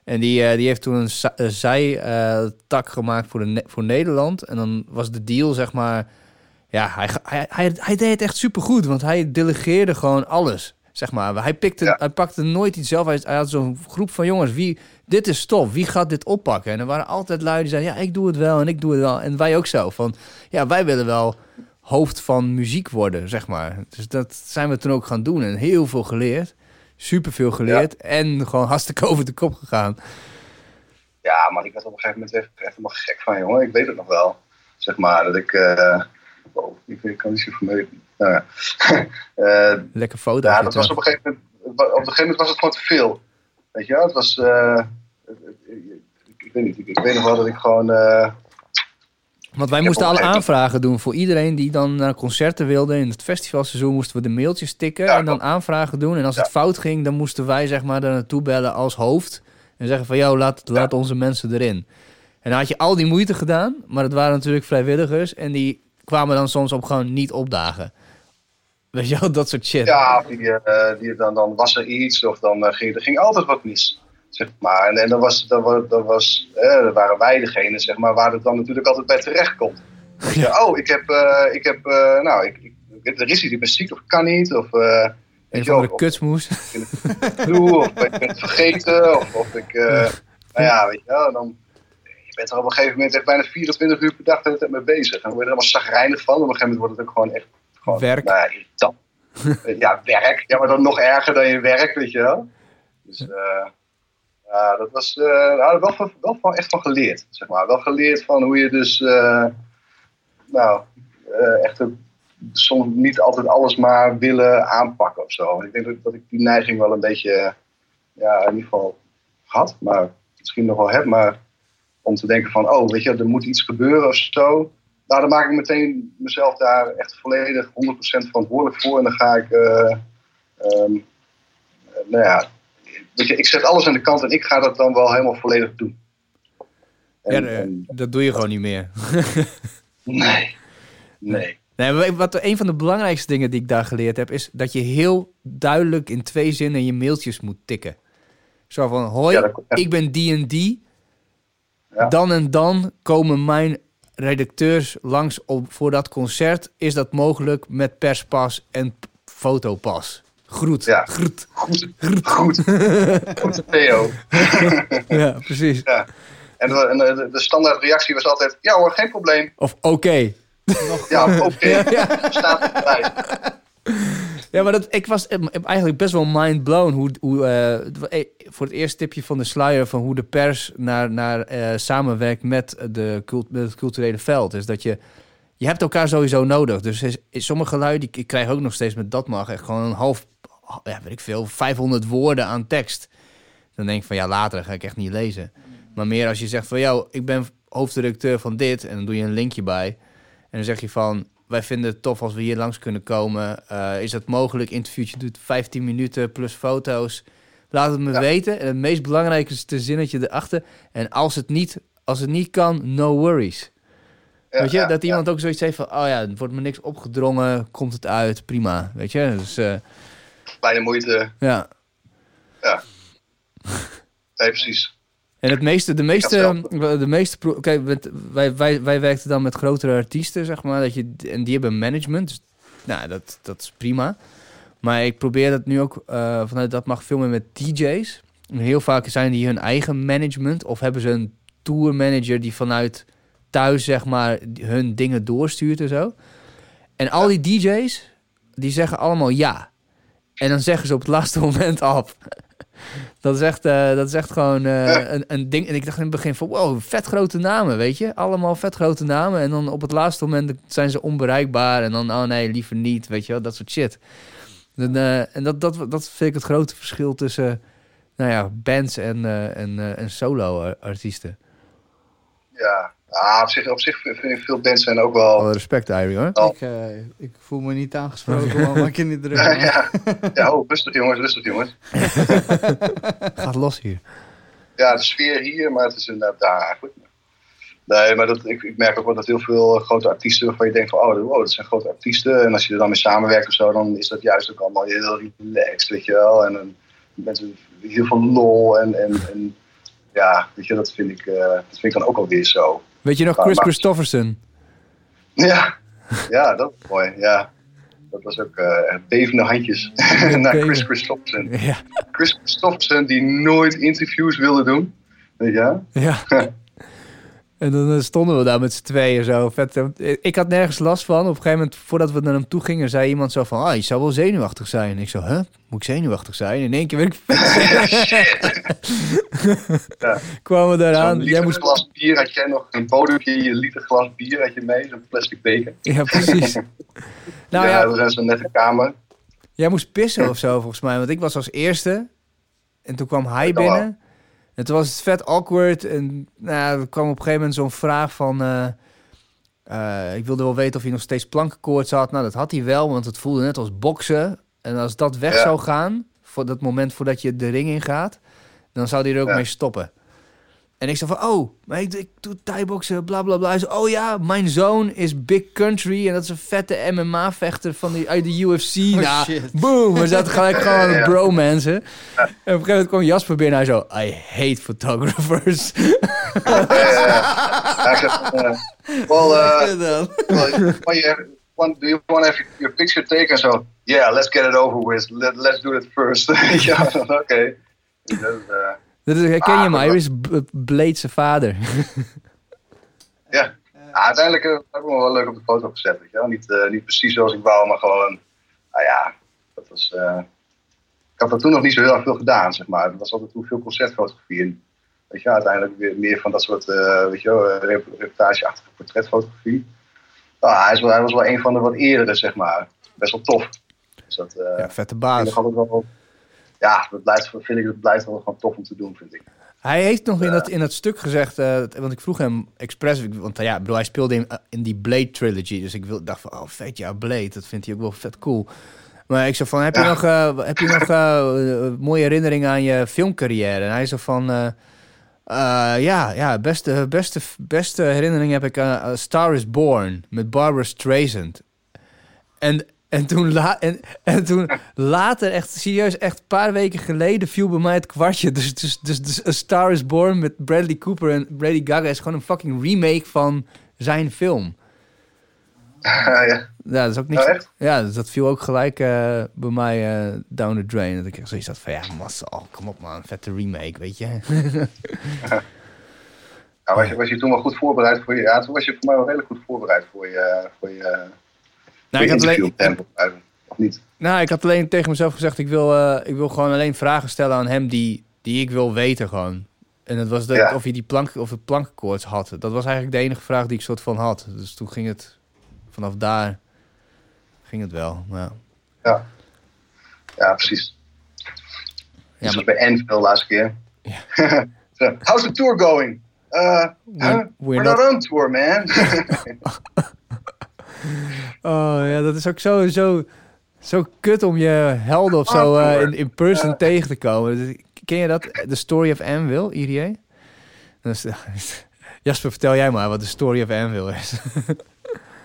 [SPEAKER 1] En die, eh, die heeft toen een, zij-tak gemaakt voor, de voor Nederland. En dan was de deal, zeg maar... Ja, hij, hij, hij, hij deed het echt supergoed, want hij delegeerde gewoon alles. Zeg maar. Hij, pikte, hij pakte nooit iets zelf. Hij, hij had zo'n groep van jongens. Wie, dit is tof. Wie gaat dit oppakken? En er waren altijd lui die zeiden... Ja, ik doe het wel en ik doe het wel. En wij ook zo. Van, ja, wij willen wel hoofd van muziek worden, zeg maar. Dus dat zijn we toen ook gaan doen. En heel veel geleerd. Superveel geleerd. En gewoon hartstikke over de kop gegaan.
[SPEAKER 3] Ja, maar ik werd op een gegeven moment echt, echt helemaal gek van, jongen. Ik weet het nog wel. Zeg maar, dat ik... eh oh, ik, kan niet zo vermeuken. Nou ja. Eh,
[SPEAKER 1] Lekker foto.
[SPEAKER 3] ja, dat was op een gegeven moment... Op een gegeven moment was het gewoon te veel. Weet je wel? Het was... eh, ik, weet niet. Ik, ik weet nog wel dat ik gewoon... eh,
[SPEAKER 1] Want wij moesten alle aanvragen doen voor iedereen die dan naar concerten wilde. In het festivalseizoen moesten we de mailtjes tikken
[SPEAKER 3] Ja,
[SPEAKER 1] en dan aanvragen doen. En als het fout ging, dan moesten wij zeg maar daar naartoe bellen als hoofd. En zeggen van, jou laat, laat onze mensen erin. En dan had je al die moeite gedaan, maar het waren natuurlijk vrijwilligers. En die kwamen dan soms op gewoon niet opdagen. Weet je wel, dat soort shit.
[SPEAKER 3] Ja, of die, eh, die, dan, dan was er iets of dan eh, ging er ging altijd wat mis. Zeg maar. En, en dan, was, dan, wa- dan, was, eh, dan waren wij degene zeg maar, waar het dan natuurlijk altijd bij terecht komt. Je, oh, ik heb, eh, ik heb eh, nou, ik, ik, er is iets, ik ben ziek of ik kan niet. Of, eh,
[SPEAKER 1] Een
[SPEAKER 3] wel,
[SPEAKER 1] de
[SPEAKER 3] of
[SPEAKER 1] kutsmoes.
[SPEAKER 3] of ik ben het vergeten. Of, of ik, eh, nou ja, weet je wel. Dan, je bent er op een gegeven moment echt bijna 24 uur per dag de hele tijd mee bezig. En dan word je er helemaal zagrijnig van. Op een gegeven moment wordt het ook gewoon echt gewoon,
[SPEAKER 1] Werk.
[SPEAKER 3] Nou ja, werk. Ja, maar dan nog erger dan je werk, weet je wel. Dus eh, ja, dat was eh nou, wel, van, wel van, echt van geleerd, zeg maar. Wel geleerd van hoe je dus, eh, nou, echt een- soms niet altijd alles maar willen aanpakken of zo. Ik denk dat, dat ik die neiging wel een beetje, ja, in ieder geval had, maar misschien nog wel heb, maar om te denken van, oh, weet je, er moet iets gebeuren of zo. Nou, dan maak ik meteen mezelf daar echt volledig 100% verantwoordelijk voor. En dan ga ik, eh, ehm, eh, nou ja, weet je, ik zet alles aan de kant en ik ga dat dan wel helemaal volledig doen. En-
[SPEAKER 1] Ja, eh,
[SPEAKER 3] en-
[SPEAKER 1] dat doe je gewoon niet meer.
[SPEAKER 3] nee, nee.
[SPEAKER 1] Nee, wat een van de belangrijkste dingen die ik daar geleerd heb, is dat je heel duidelijk in twee zinnen je mailtjes moet tikken. Zo van, hoi,
[SPEAKER 3] Ja, dat- ja.
[SPEAKER 1] ik ben die en die.
[SPEAKER 3] Ja.
[SPEAKER 1] Dan en dan komen mijn redacteurs langs op, voor dat concert. Is dat mogelijk met perspas en fotopas? Groet.
[SPEAKER 3] Ja.
[SPEAKER 1] Groet.
[SPEAKER 3] Goed, goed. Goed, Theo.
[SPEAKER 1] Ja, precies.
[SPEAKER 3] Ja. En, de, de, de standaard reactie was altijd, ja hoor, geen probleem.
[SPEAKER 1] Of oké.
[SPEAKER 3] Ja, oké.
[SPEAKER 1] Ja.
[SPEAKER 3] Staat erbij.
[SPEAKER 1] Ja, maar dat, ik was em- eigenlijk best wel mind blown hoe, hoe eh, eh, voor het eerste tipje van de sluier van hoe de pers naar, naar eh, samenwerkt met, de cult, met het culturele veld. Is dat je, je hebt elkaar sowieso nodig. Dus is, is sommige lui, die, ik krijg ook nog steeds met dat mag echt gewoon een half, ja, weet ik veel, 500 woorden aan tekst. Dan denk ik van ja, later ga ik echt niet lezen. Maar meer als je zegt van jou, ik ben hoofdredacteur van dit en dan doe je een linkje bij. En dan zeg je van, wij vinden het tof als we hier langs kunnen komen. Eh, is het mogelijk? Interviewtje doet 15 minuten plus foto's. Laat het me
[SPEAKER 3] Ja.
[SPEAKER 1] weten. En het meest belangrijke is het zinnetje erachter. En als het niet, als het niet kan, no worries.
[SPEAKER 3] Ja,
[SPEAKER 1] Weet je,
[SPEAKER 3] ja,
[SPEAKER 1] dat
[SPEAKER 3] ja.
[SPEAKER 1] iemand ook zoiets heeft van... oh ja, er wordt me niks opgedrongen, komt het uit, prima. Weet je, dus eh,
[SPEAKER 3] Kleine moeite.
[SPEAKER 1] ja.
[SPEAKER 3] Nee, precies.
[SPEAKER 1] En het meeste, de meeste, de meeste, kijk, wij, wij, wij werkten dan met grotere artiesten, zeg maar, dat je, en die hebben management, dus, nou, dat, dat is prima. Maar ik probeer dat nu ook, eh, vanuit dat mag veel meer met DJ's. En heel vaak zijn die hun eigen management, of hebben ze een tourmanager die vanuit thuis, zeg maar, hun dingen doorstuurt en zo. En al die DJ's, die zeggen allemaal ja. En dan zeggen ze op het laatste moment af. Dat is echt, eh, dat is echt gewoon eh, een, een ding. En ik dacht in het begin van, wow, vet grote namen, weet je? Allemaal vet grote namen. En dan op het laatste moment zijn ze onbereikbaar. En dan, oh nee, liever niet, weet je wel? Dat soort shit. En, eh, en dat, dat, dat vind ik het grote verschil tussen, nou ja, bands en, en, en solo-artiesten.
[SPEAKER 3] Ja, Ah, op zich, op zich vind ik veel bands zijn ook wel...
[SPEAKER 1] Alle respect, Irie, hoor.
[SPEAKER 3] Oh.
[SPEAKER 2] Ik, eh, ik voel me niet aangesproken, maar maak je niet druk.
[SPEAKER 3] Ja, ja. ja oh, rustig jongens, rustig jongens.
[SPEAKER 1] Gaat los hier.
[SPEAKER 3] Ja, de sfeer hier, maar het is inderdaad daar eigenlijk. Nee, maar dat, ik, ik merk ook wel dat heel veel grote artiesten waarvan je denkt van, oh, wow, dat zijn grote artiesten. En als je er dan mee samenwerkt of zo, dan is dat juist ook allemaal heel relaxed, weet je wel. En dan mensen heel veel lol en, en, en ja, weet je, dat vind ik, eh, dat vind ik dan ook alweer zo.
[SPEAKER 1] Weet je nog Chris Christofferson?
[SPEAKER 3] Ja, ja, dat is mooi, ja. Dat was ook eh bevende handjes naar Chris. Christofferson.
[SPEAKER 1] Ja.
[SPEAKER 3] Chris Christofferson die nooit interviews wilde doen. Weet je?
[SPEAKER 1] Ja. En dan eh, stonden we daar met z'n tweeën zo. Vet. eh, Ik had nergens last van. Op een gegeven moment, voordat we naar hem toe gingen, zei iemand zo van... Ah, je zou wel zenuwachtig zijn. Ik zo, huh? Moet ik zenuwachtig zijn? In één keer werd ik
[SPEAKER 3] Ja.
[SPEAKER 1] kwamen we daaraan. Jij
[SPEAKER 3] liter
[SPEAKER 1] moest...
[SPEAKER 3] glas bier had jij nog, een bodempje, je liter glas bier had je mee, zo'n plastic beker.
[SPEAKER 1] Ja, precies. Nou
[SPEAKER 3] ja,
[SPEAKER 1] ja,
[SPEAKER 3] was zo'n nette kamer.
[SPEAKER 1] jij moest pissen of zo volgens mij. Want ik was als eerste. En toen kwam hij binnen. Toen was het vet awkward. En nou, er kwam op een gegeven moment zo'n vraag van... eh, eh, ik wilde wel weten of hij nog steeds plankenkoorts had. Nou, dat had hij wel, want het voelde net als boksen. En als dat weg
[SPEAKER 3] Ja.
[SPEAKER 1] zou gaan, voor dat moment voordat je de ring ingaat... dan zou hij er ook mee stoppen. En ik zei van, oh, maar ik, ik doe thai-boksen, bla bla bla. Hij zei, oh ja, mijn zoon is Big Country en dat is een vette MMA-vechter van die, uit de UFC.
[SPEAKER 2] Oh,
[SPEAKER 1] nou,
[SPEAKER 2] shit.
[SPEAKER 1] boom, we zaten gelijk gewoon aan het
[SPEAKER 3] Ja.
[SPEAKER 1] bromansen. En op een gegeven moment kwam Jasper binnen en hij zo, I hate photographers.
[SPEAKER 3] Ja, ja, ja. Ja, ik zeg, eh, well, uh, well, want, do you want to have your picture taken? So, yeah, let's get it over with. Let, let's do it first. ja, oké. Dus dat, eh,
[SPEAKER 1] Dat is, herken je
[SPEAKER 3] Ah,
[SPEAKER 1] hem,
[SPEAKER 3] dat-
[SPEAKER 1] Iris? B- Blade's vader.
[SPEAKER 3] ja. Ah, uiteindelijk eh, heb ik me wel leuk op de foto gezet. Weet je wel? Niet, eh, niet precies zoals ik wou, maar gewoon, nou ja, dat was. eh, ik had dat toen nog niet zo heel erg veel gedaan, zeg maar. Het was altijd toen veel concertfotografie. Weet je, uiteindelijk weer meer van dat soort, eh, weet je wel, rep- reportageachtige portretfotografie. Ah, hij, is wel, hij was wel een van de wat eerdere, zeg maar. Best wel tof. Dus dat, eh,
[SPEAKER 1] Ja, vette baas.
[SPEAKER 3] ik altijd wel, ja, dat blijft, vind ik, dat blijft wel gewoon tof om te doen, vind ik.
[SPEAKER 1] Hij heeft nog in dat, in dat stuk gezegd, eh, want ik vroeg hem expres, want ja, bedoel, hij speelde in, in die Blade trilogy, dus ik wil, dacht van, oh vet, ja, Blade, dat vindt hij ook wel vet cool. Maar ik zei van, heb je nog, eh, heb je nog eh, mooie herinneringen aan je filmcarrière? En hij zei van, eh, eh, ja, ja, beste, beste, beste herinnering heb ik aan Star is Born met Barbara Streisand. En, en, toen la en, en toen later, echt serieus, echt een paar weken geleden, viel bij mij het kwartje. Dus, dus, dus, dus A Star is Born met Bradley Cooper en Brady Gaga is gewoon een fucking remake van zijn film.
[SPEAKER 3] ja.
[SPEAKER 1] Ja, dat is ook niks.
[SPEAKER 3] Oh,
[SPEAKER 1] ja, dus dat viel ook gelijk eh, bij mij eh, down the drain. Dat ik echt zoiets had van, ja, massa, kom op man, vette remake, weet je.
[SPEAKER 3] Ja, was, je, was je toen wel goed voorbereid voor je... Ja, toen was je voor mij wel redelijk goed voorbereid voor je, voor je, voor
[SPEAKER 1] nou, ik
[SPEAKER 3] je
[SPEAKER 1] had alleen.
[SPEAKER 3] Of niet?
[SPEAKER 1] Nou, ik had alleen tegen mezelf gezegd, ik wil, eh, ik wil gewoon alleen vragen stellen aan hem die, die ik wil weten gewoon. En dat was de,
[SPEAKER 3] Ja.
[SPEAKER 1] of hij die plank, of het plankenkoorts had. Dat was eigenlijk de enige vraag die ik soort van had. Dus toen ging het, vanaf daar ging het wel. Ja,
[SPEAKER 3] Ja. Ja, precies.
[SPEAKER 1] ja
[SPEAKER 3] Ja,
[SPEAKER 1] maar
[SPEAKER 3] bij Enfield de laatste keer.
[SPEAKER 1] Ja.
[SPEAKER 3] How's the tour going? Uh,
[SPEAKER 1] We're-
[SPEAKER 3] huh?
[SPEAKER 1] we're
[SPEAKER 3] we're,
[SPEAKER 1] not-
[SPEAKER 3] not on tour, man.
[SPEAKER 1] Oh ja, dat is ook zo, zo, zo kut om je helden of zo eh, in, in person
[SPEAKER 3] Ja.
[SPEAKER 1] tegen te komen. Dus, Ken je dat? The Story of Anvil, IDA? Dus, Jasper, vertel jij maar wat de Story of Anvil is.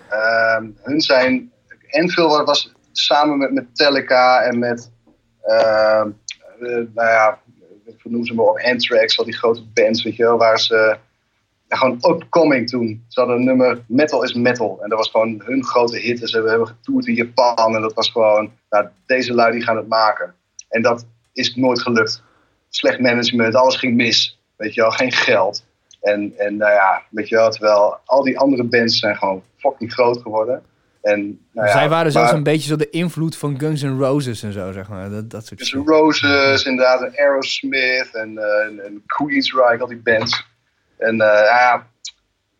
[SPEAKER 3] Ehm, hun zijn... Enfield was samen met Metallica en met... eh, nou ja, hoe noemen ze maar Anthrax, al die grote bands, weet je wel, waar ze... ja, gewoon upcoming toen. Ze hadden een nummer Metal is Metal. En dat was gewoon hun grote hit. En ze hebben getoerd in Japan. En dat was gewoon, nou, deze lui die gaan het maken. En dat is nooit gelukt. Slecht management, alles ging mis. Weet je wel, geen geld. En, en nou ja, weet je wel, terwijl al die andere bands zijn gewoon fucking groot geworden. En, nou ja,
[SPEAKER 1] Zij waren zelfs
[SPEAKER 3] maar-
[SPEAKER 1] een beetje zo de invloed van Guns N' Roses en zo, zeg maar. Dat, dat soort
[SPEAKER 3] Dus
[SPEAKER 1] shit.
[SPEAKER 3] Roses, inderdaad, en Aerosmith en, eh, en, en Queensryche, al die bands. En eh, ja,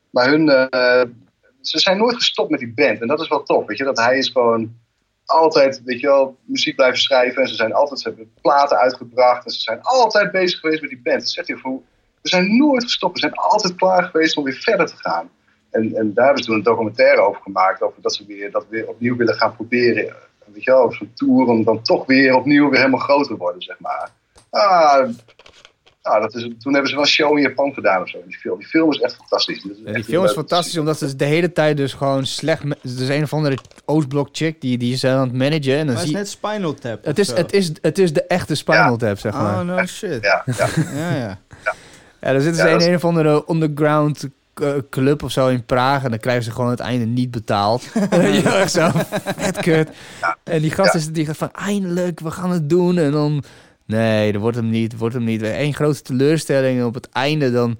[SPEAKER 3] maar hun, eh, ze zijn nooit gestopt met die band. En dat is wel tof, weet je, dat hij is gewoon altijd, weet je wel, muziek blijven schrijven. En ze zijn altijd, ze hebben platen uitgebracht en ze zijn altijd bezig geweest met die band. Dat zegt hoe We zijn nooit gestopt. We zijn altijd klaar geweest om weer verder te gaan. En, en daar hebben ze toen een documentaire over gemaakt. Over dat ze weer, dat weer opnieuw willen gaan proberen. Weet je wel, zo'n tour om dan toch weer opnieuw weer helemaal groter te worden, zeg maar. Ah, nou, dat is, toen hebben ze wel een show in Japan gedaan of zo. Die film, die film is echt fantastisch. Dat is
[SPEAKER 1] Ja,
[SPEAKER 3] echt
[SPEAKER 1] die film is fantastisch, omdat ze de hele tijd dus gewoon slecht... Er is een of andere Oostblok chick, die, die is aan het managen. En dan
[SPEAKER 2] Maar het is net Spinal Tap.
[SPEAKER 1] Het is,
[SPEAKER 2] zo.
[SPEAKER 1] het, is, het is de echte Spinal Tap, zeg maar.
[SPEAKER 2] Oh, no shit.
[SPEAKER 3] Ja, ja.
[SPEAKER 2] Ja, ja.
[SPEAKER 1] Ja, er zit dus
[SPEAKER 3] Ja,
[SPEAKER 1] een,
[SPEAKER 3] dat is-
[SPEAKER 1] een of andere underground eh, club of zo in Praag. En dan krijgen ze gewoon het einde niet betaald. ja, echt zo. Vet kut. En die gast
[SPEAKER 3] Ja.
[SPEAKER 1] is die gaat van, eindelijk, we gaan het doen. En dan, nee, dat wordt hem niet, wordt hem niet. Eén grote teleurstelling. En op het einde dan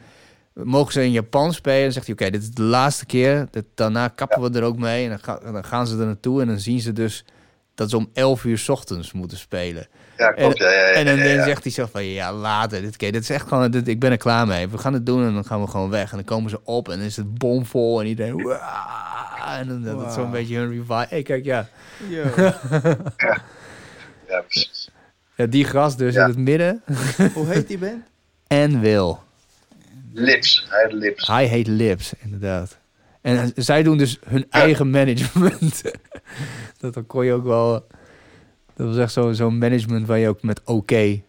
[SPEAKER 1] mogen ze in Japan spelen. En dan zegt hij, oké, dit is de laatste keer. Dit, daarna kappen we er ook mee. En dan, ga- en dan gaan ze er naartoe. En dan zien ze dus dat ze om 11 uur 's ochtends moeten spelen.
[SPEAKER 3] ja klopt. Ja, ja, ja,
[SPEAKER 1] En dan,
[SPEAKER 3] ja,
[SPEAKER 1] dan
[SPEAKER 3] ja.
[SPEAKER 1] zegt hij zo van, ja, later. Dit, keer, dit is echt gewoon, dit, ik ben er klaar mee. We gaan het doen en dan gaan we gewoon weg. En dan komen ze op en dan is het bomvol en iedereen... "Waa!" En dan dat is zo'n beetje hun revive. Hey, kijk, ja.
[SPEAKER 2] Yo.
[SPEAKER 3] Ja, precies.
[SPEAKER 1] Ja. Die gast dus
[SPEAKER 3] Ja.
[SPEAKER 1] in het midden.
[SPEAKER 2] Hoe heet die band?
[SPEAKER 1] En Wil.
[SPEAKER 3] Lips. Hij heeft lips.
[SPEAKER 1] Hij heet Lips, inderdaad. En zij doen dus hun eigen management. dat dan kon je ook wel... Dat was echt zo- zo'n management waar je ook met oké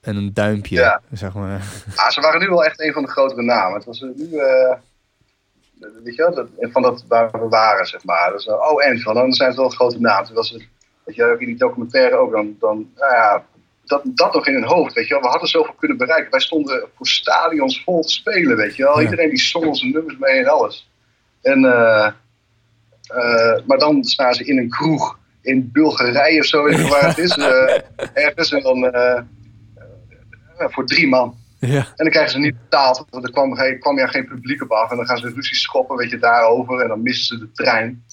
[SPEAKER 1] en een duimpje,
[SPEAKER 3] Ja.
[SPEAKER 1] zeg maar.
[SPEAKER 3] Ah, ze waren nu wel echt een van de grotere namen. Het was eh, nu, eh, weet je wel, dat, van dat waar we waren, zeg maar. Dus, oh, en van, dan zijn het wel grote namen. Toen was het, weet je, ook in die documentaire ook, dan, dan nou ja, dat, dat nog in hun hoofd, weet je wel. We hadden zoveel kunnen bereiken. Wij stonden voor stadions vol te spelen, weet je wel.
[SPEAKER 1] Ja.
[SPEAKER 3] Iedereen die zong onze nummers mee en alles. En, eh, eh, maar dan staan ze in een kroeg in Bulgarije of zo, weet je waar het is. eh, ergens en dan voor drie man.
[SPEAKER 1] Ja.
[SPEAKER 3] En dan krijgen ze niet betaald, want er kwam, geen, kwam ja geen publiek op af. En dan gaan ze ruzie schoppen, weet je, daarover. En dan missen ze de trein.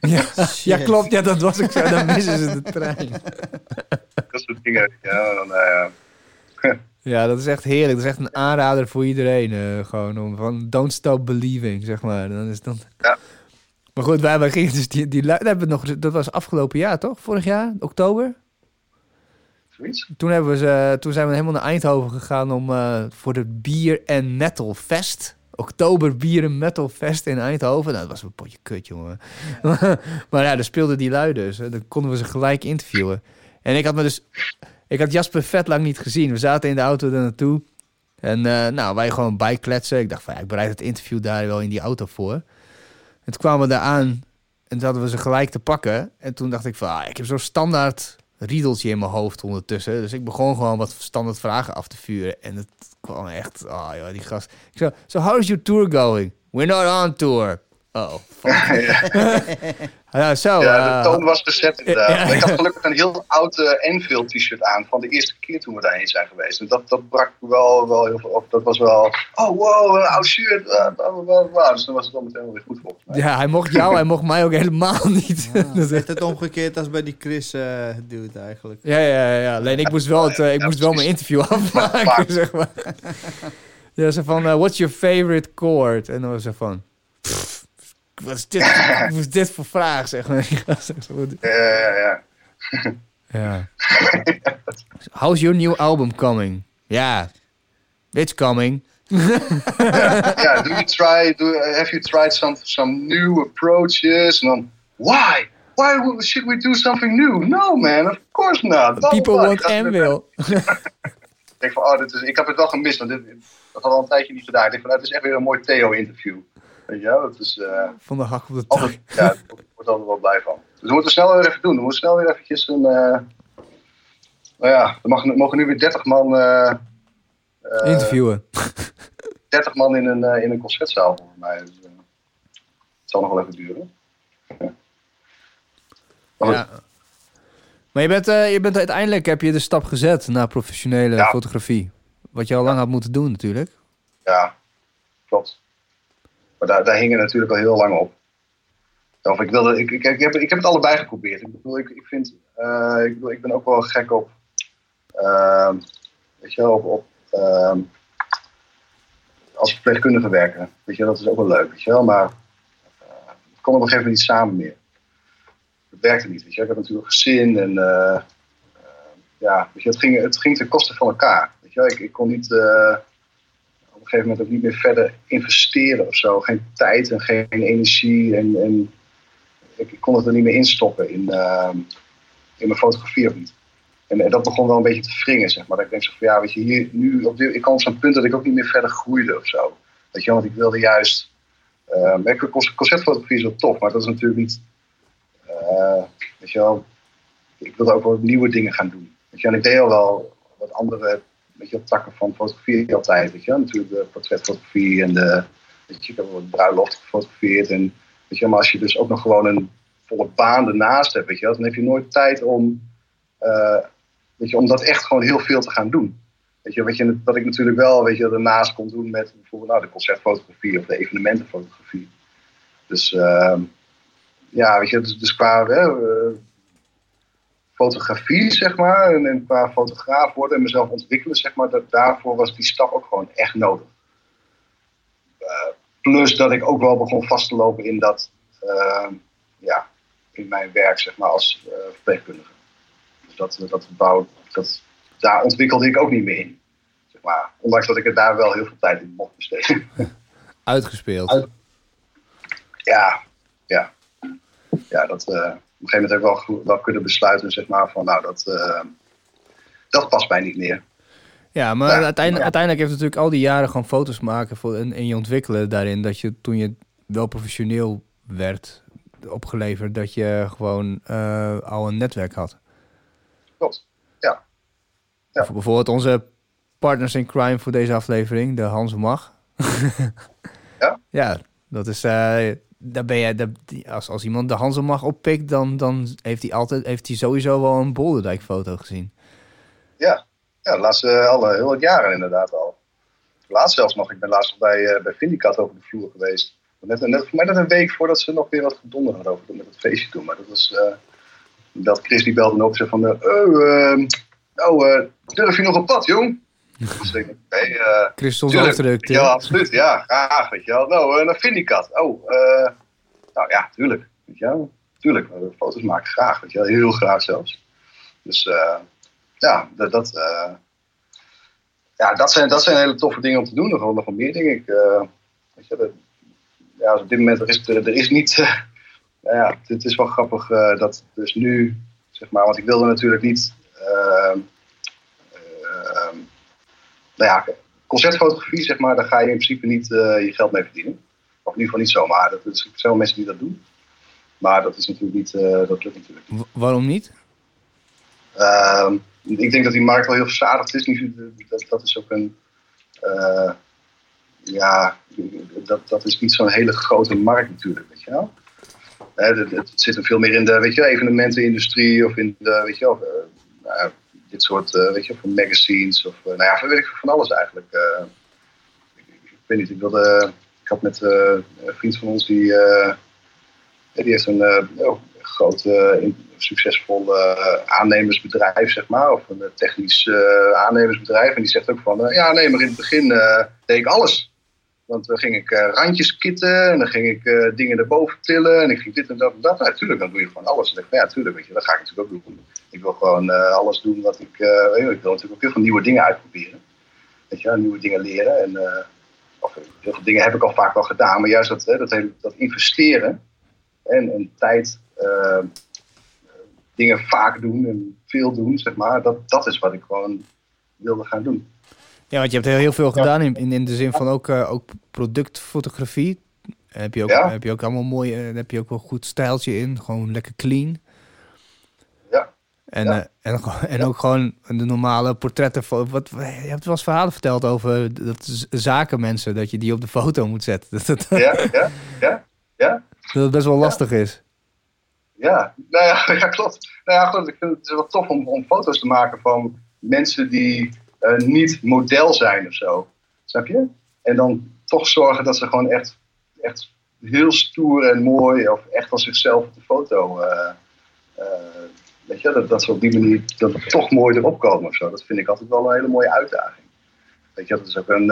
[SPEAKER 1] Ja, ja, klopt. Ja, dat was ik zo. Dan missen ze de trein.
[SPEAKER 3] Dat soort dingen. Ja, dan, eh,
[SPEAKER 1] Ja, dat is echt heerlijk. Dat is echt een aanrader voor iedereen. eh, gewoon om van don't stop believing, zeg maar. Dan is dan...
[SPEAKER 3] Ja.
[SPEAKER 1] Maar goed, wij, wij gingen dus die, die, hebben we nog, dat was afgelopen jaar, toch? Vorig jaar, oktober.
[SPEAKER 3] zoiets.
[SPEAKER 1] Toen, hebben we ze, toen zijn we helemaal naar Eindhoven gegaan om, eh, voor de Bier en Metal Fest. Oktober Bier en Metal Fest in Eindhoven. Nou, dat was een potje kut, jongen. maar ja, daar speelden die lui dus. Dan konden we ze gelijk interviewen. En ik had me dus... Ik had Jasper vet lang niet gezien. We zaten in de auto er naartoe. En eh, nou, wij gewoon bijkletsen. Ik dacht van, ja, ik bereid het interview daar wel in die auto voor. En toen kwamen we daar aan. En toen hadden we ze gelijk te pakken. En toen dacht ik van, ah, ik heb zo'n standaard riedeltje in mijn hoofd ondertussen. Dus ik begon gewoon wat standaard vragen af te vuren. En het kwam echt, oh joh, die gast. Ik zo, so how is your tour going? We're not on tour. Oh, fuck. ja, zo.
[SPEAKER 3] ja,
[SPEAKER 1] eh,
[SPEAKER 3] de toon was gezet inderdaad.
[SPEAKER 1] ja.
[SPEAKER 3] Ik had gelukkig een heel oud eh, Enfield t-shirt aan van de eerste keer toen we daarheen zijn geweest. En dat, dat brak wel, wel heel veel op. Dat was wel, oh wow, een oud shirt. eh. Dus dan was het al meteen wel weer goed volgens mij.
[SPEAKER 1] ja, hij mocht jou, hij mocht mij ook helemaal niet.
[SPEAKER 2] Ah,
[SPEAKER 1] Dat is
[SPEAKER 2] echt het omgekeerd als bij die Chris eh dude eigenlijk.
[SPEAKER 1] Ja, ja, ja, ja. Alleen ik moest wel, het, eh, ik
[SPEAKER 3] Ja,
[SPEAKER 1] moest wel mijn interview afmaken, zeg maar. Ja, ze van, eh, what's your favorite chord? En dan was ze van, pff, wat is dit, wat is dit voor vraag, zeg maar. Ja,
[SPEAKER 3] Ja, ja, ja.
[SPEAKER 1] How's your new album coming? Ja, it's coming.
[SPEAKER 3] ja, do you try, do, have you tried some, some new approaches? Dan, why? Why would- should we do something new? No man, of course not.
[SPEAKER 1] People want Anvil.
[SPEAKER 3] Ik denk van, oh, dit is, ik heb het wel gemist, want dit, dat had al een tijdje niet gedaan. Ik denk van, nou, het is echt weer een mooi Theo-interview. Weet je wel, dat is eh,
[SPEAKER 1] Van de hak op de tak.
[SPEAKER 3] altijd, ja, daar wordt altijd wel blij van. Dus we moeten snel weer even doen. We moeten snel weer eventjes een, eh, nou ja, er mag, mogen nu weer 30 man, eh,
[SPEAKER 1] Interviewen.
[SPEAKER 3] 30 man in een, in een concertzaal volgens mij. Dus, het zal nog wel even duren. Ja. Maar
[SPEAKER 1] Ja. Maar je bent, je bent uiteindelijk heb je de stap gezet naar professionele
[SPEAKER 3] Ja.
[SPEAKER 1] fotografie. Wat je al lang had moeten doen natuurlijk.
[SPEAKER 3] Ja, klopt. Maar daar, daar hingen natuurlijk al heel lang op. Of ik, wilde, ik, ik, ik, heb, ik heb het allebei geprobeerd. Ik bedoel, ik, ik vind, eh, ik, bedoel, ik ben ook wel gek op, ehm, weet je wel, op, op ehm, als verpleegkundige werken. Weet je, wel, dat is ook wel leuk, weet je wel. Maar eh, het kon op een gegeven niet samen meer. Het werkte niet, weet je. Ik heb natuurlijk gezin en ja, weet je, het ging, het ging ten koste van elkaar. Weet je wel. Ik, ik kon niet, gegeven moment ook niet meer verder investeren of zo. Geen tijd en geen energie. En, en ik, kon het er niet meer instoppen in, ehm, in mijn fotografie of niet. En, en dat begon wel een beetje te wringen, zeg maar. Dat ik denk zo van, ja, weet je, hier, nu op dit, ik kwam op zo'n punt dat ik ook niet meer verder groeide of zo. Weet je, want ik wilde juist... Uh, conceptfotografie is wel tof, maar dat is natuurlijk niet... Uh, weet je wel, ik wilde ook wel nieuwe dingen gaan doen. Weet je, en ik deed al wel wat andere weet je, takken van fotografie altijd. Weet je, natuurlijk de portretfotografie en de... Weet je, ik heb wel bruiloft gefotografeerd. En, weet je, maar als je dus ook nog gewoon een volle baan ernaast hebt, weet je, dan heb je nooit tijd om... Uh, weet je, om dat echt gewoon heel veel te gaan doen. Weet je, wat, je, wat ik natuurlijk wel weet je, daarnaast kon doen met bijvoorbeeld nou, de concertfotografie of de evenementenfotografie. Dus uh, ja, weet je, dus, dus qua uh, fotografie, zeg maar, en, en, qua fotograaf worden en mezelf ontwikkelen, zeg maar, dat, daarvoor was die stap ook gewoon echt nodig. Uh, plus dat ik ook wel begon vast te lopen in dat, ja, in mijn werk, zeg maar, als verpleegkundige. Dus dat, dat, bouw, dat daar ontwikkelde ik ook niet meer in. Zeg maar, ondanks dat ik er daar wel heel veel tijd in mocht besteden.
[SPEAKER 1] Uitgespeeld.
[SPEAKER 3] Ja, ja. Ja, dat, uh, een gegeven moment heb ik wel, wel kunnen besluiten, zeg maar, van nou, dat, uh, dat past mij niet meer.
[SPEAKER 1] Ja, maar ja, uiteindelijk, uiteindelijk heeft het natuurlijk al die jaren gewoon foto's maken voor, en, en je ontwikkelen daarin, dat je toen je wel professioneel werd opgeleverd, dat je gewoon uh, al een netwerk had.
[SPEAKER 3] Klopt. Ja.
[SPEAKER 1] Bijvoorbeeld onze partners in crime voor deze aflevering, de Hans Mag.
[SPEAKER 3] ja?
[SPEAKER 1] Ja, dat is... Uh, daar ben je, als, als iemand de Hans Mag oppikt, dan, dan heeft hij altijd heeft hij sowieso wel een Bolderdijk foto gezien.
[SPEAKER 3] Ja, ja de laatste alle, heel wat jaren inderdaad al. Laatst zelfs nog, ik ben laatst bij, uh, bij Vindicat over de vloer geweest. Net, net, mij net een week voordat ze nog weer wat gedonder hadden over met het feestje toen. Maar dat was, uh, dat Chris die belde me op en zei van, oh, nou, uh, durf je nog op pad, jong? Dus ik uh,
[SPEAKER 1] Christels afdruk.
[SPEAKER 3] Ja, absoluut. Ja, graag. Weet je wel. Nou, uh, naar Vindicat. Oh, uh, nou ja, tuurlijk. Weet je wel. Tuurlijk, foto's maken graag. Weet je wel. Heel graag zelfs. Dus uh, ja, dat, dat, ja dat, zijn, dat zijn hele toffe dingen om te doen. Nog wel, nog wel meer dingen. Ik, weet je, dat, ja, op dit moment er is er, is niet... nou ja, het is wel grappig dat dus nu, zeg maar, want ik wilde natuurlijk niet nou ja, concertfotografie, zeg maar, daar ga je in principe niet uh, je geld mee verdienen. Of in ieder geval niet zomaar. Dat er zijn wel mensen die dat doen. Maar dat is natuurlijk niet, uh, dat lukt natuurlijk niet.
[SPEAKER 1] waarom niet?
[SPEAKER 3] Ehm, ik denk dat die markt wel heel verzadigd is. Dat, dat is ook een, uh, ja, dat, dat is niet zo'n hele grote markt natuurlijk, weet je wel. Het, het, zit er veel meer in de weet je, evenementenindustrie of in de, weet je wel, nou, dit soort, uh, weet je, van magazines of, uh, nou ja, weet ik van alles eigenlijk. Ik, ik, weet niet, ik wilde, ik had met een vriend van ons die, die heeft een groot, succesvol aannemersbedrijf, zeg maar, of een technisch aannemersbedrijf. En die zegt ook van, ja, nee, maar in het begin deed ik alles. Want dan ging ik uh, randjes kitten en dan ging ik uh, dingen erboven tillen en ik ging dit en dat en dat. Natuurlijk, dan doe je gewoon alles. Ik, ja, je, dat ga ik natuurlijk ook doen. Ik wil gewoon uh, alles doen wat ik, ik wil natuurlijk ook heel veel nieuwe dingen uitproberen. Weet je, nieuwe dingen leren. En, of, heel veel dingen heb ik al vaak wel gedaan, maar juist dat, dat, dat investeren en, en tijd, dingen vaak doen en veel doen, zeg maar, dat, dat is wat ik gewoon wilde gaan doen.
[SPEAKER 1] Ja, want je hebt heel, heel veel gedaan in, in, in de zin van ook, uh, ook productfotografie. Heb je ook, ja. heb je ook allemaal mooi, uh, heb je ook wel goed stijltje in, gewoon lekker clean.
[SPEAKER 3] Ja.
[SPEAKER 1] En, ja. Uh, en, en ook gewoon de normale portretten. Wat, je hebt wel eens verhalen verteld over dat zakenmensen, dat je die op de foto moet zetten. Dat, dat,
[SPEAKER 3] ja, ja, ja, ja.
[SPEAKER 1] Dat het best wel lastig is.
[SPEAKER 3] Ja, nou ja, ja klopt. Nou ja, goed, ik vind het wel tof om, om foto's te maken van mensen die niet model zijn of zo. Snap je? En dan toch zorgen dat ze gewoon echt, echt heel stoer en mooi of echt als zichzelf op de foto. Uh, uh, weet je, dat, dat ze op die manier dat toch mooi erop komen of zo. Dat vind ik altijd wel een hele mooie uitdaging. Weet je, dat is ook een.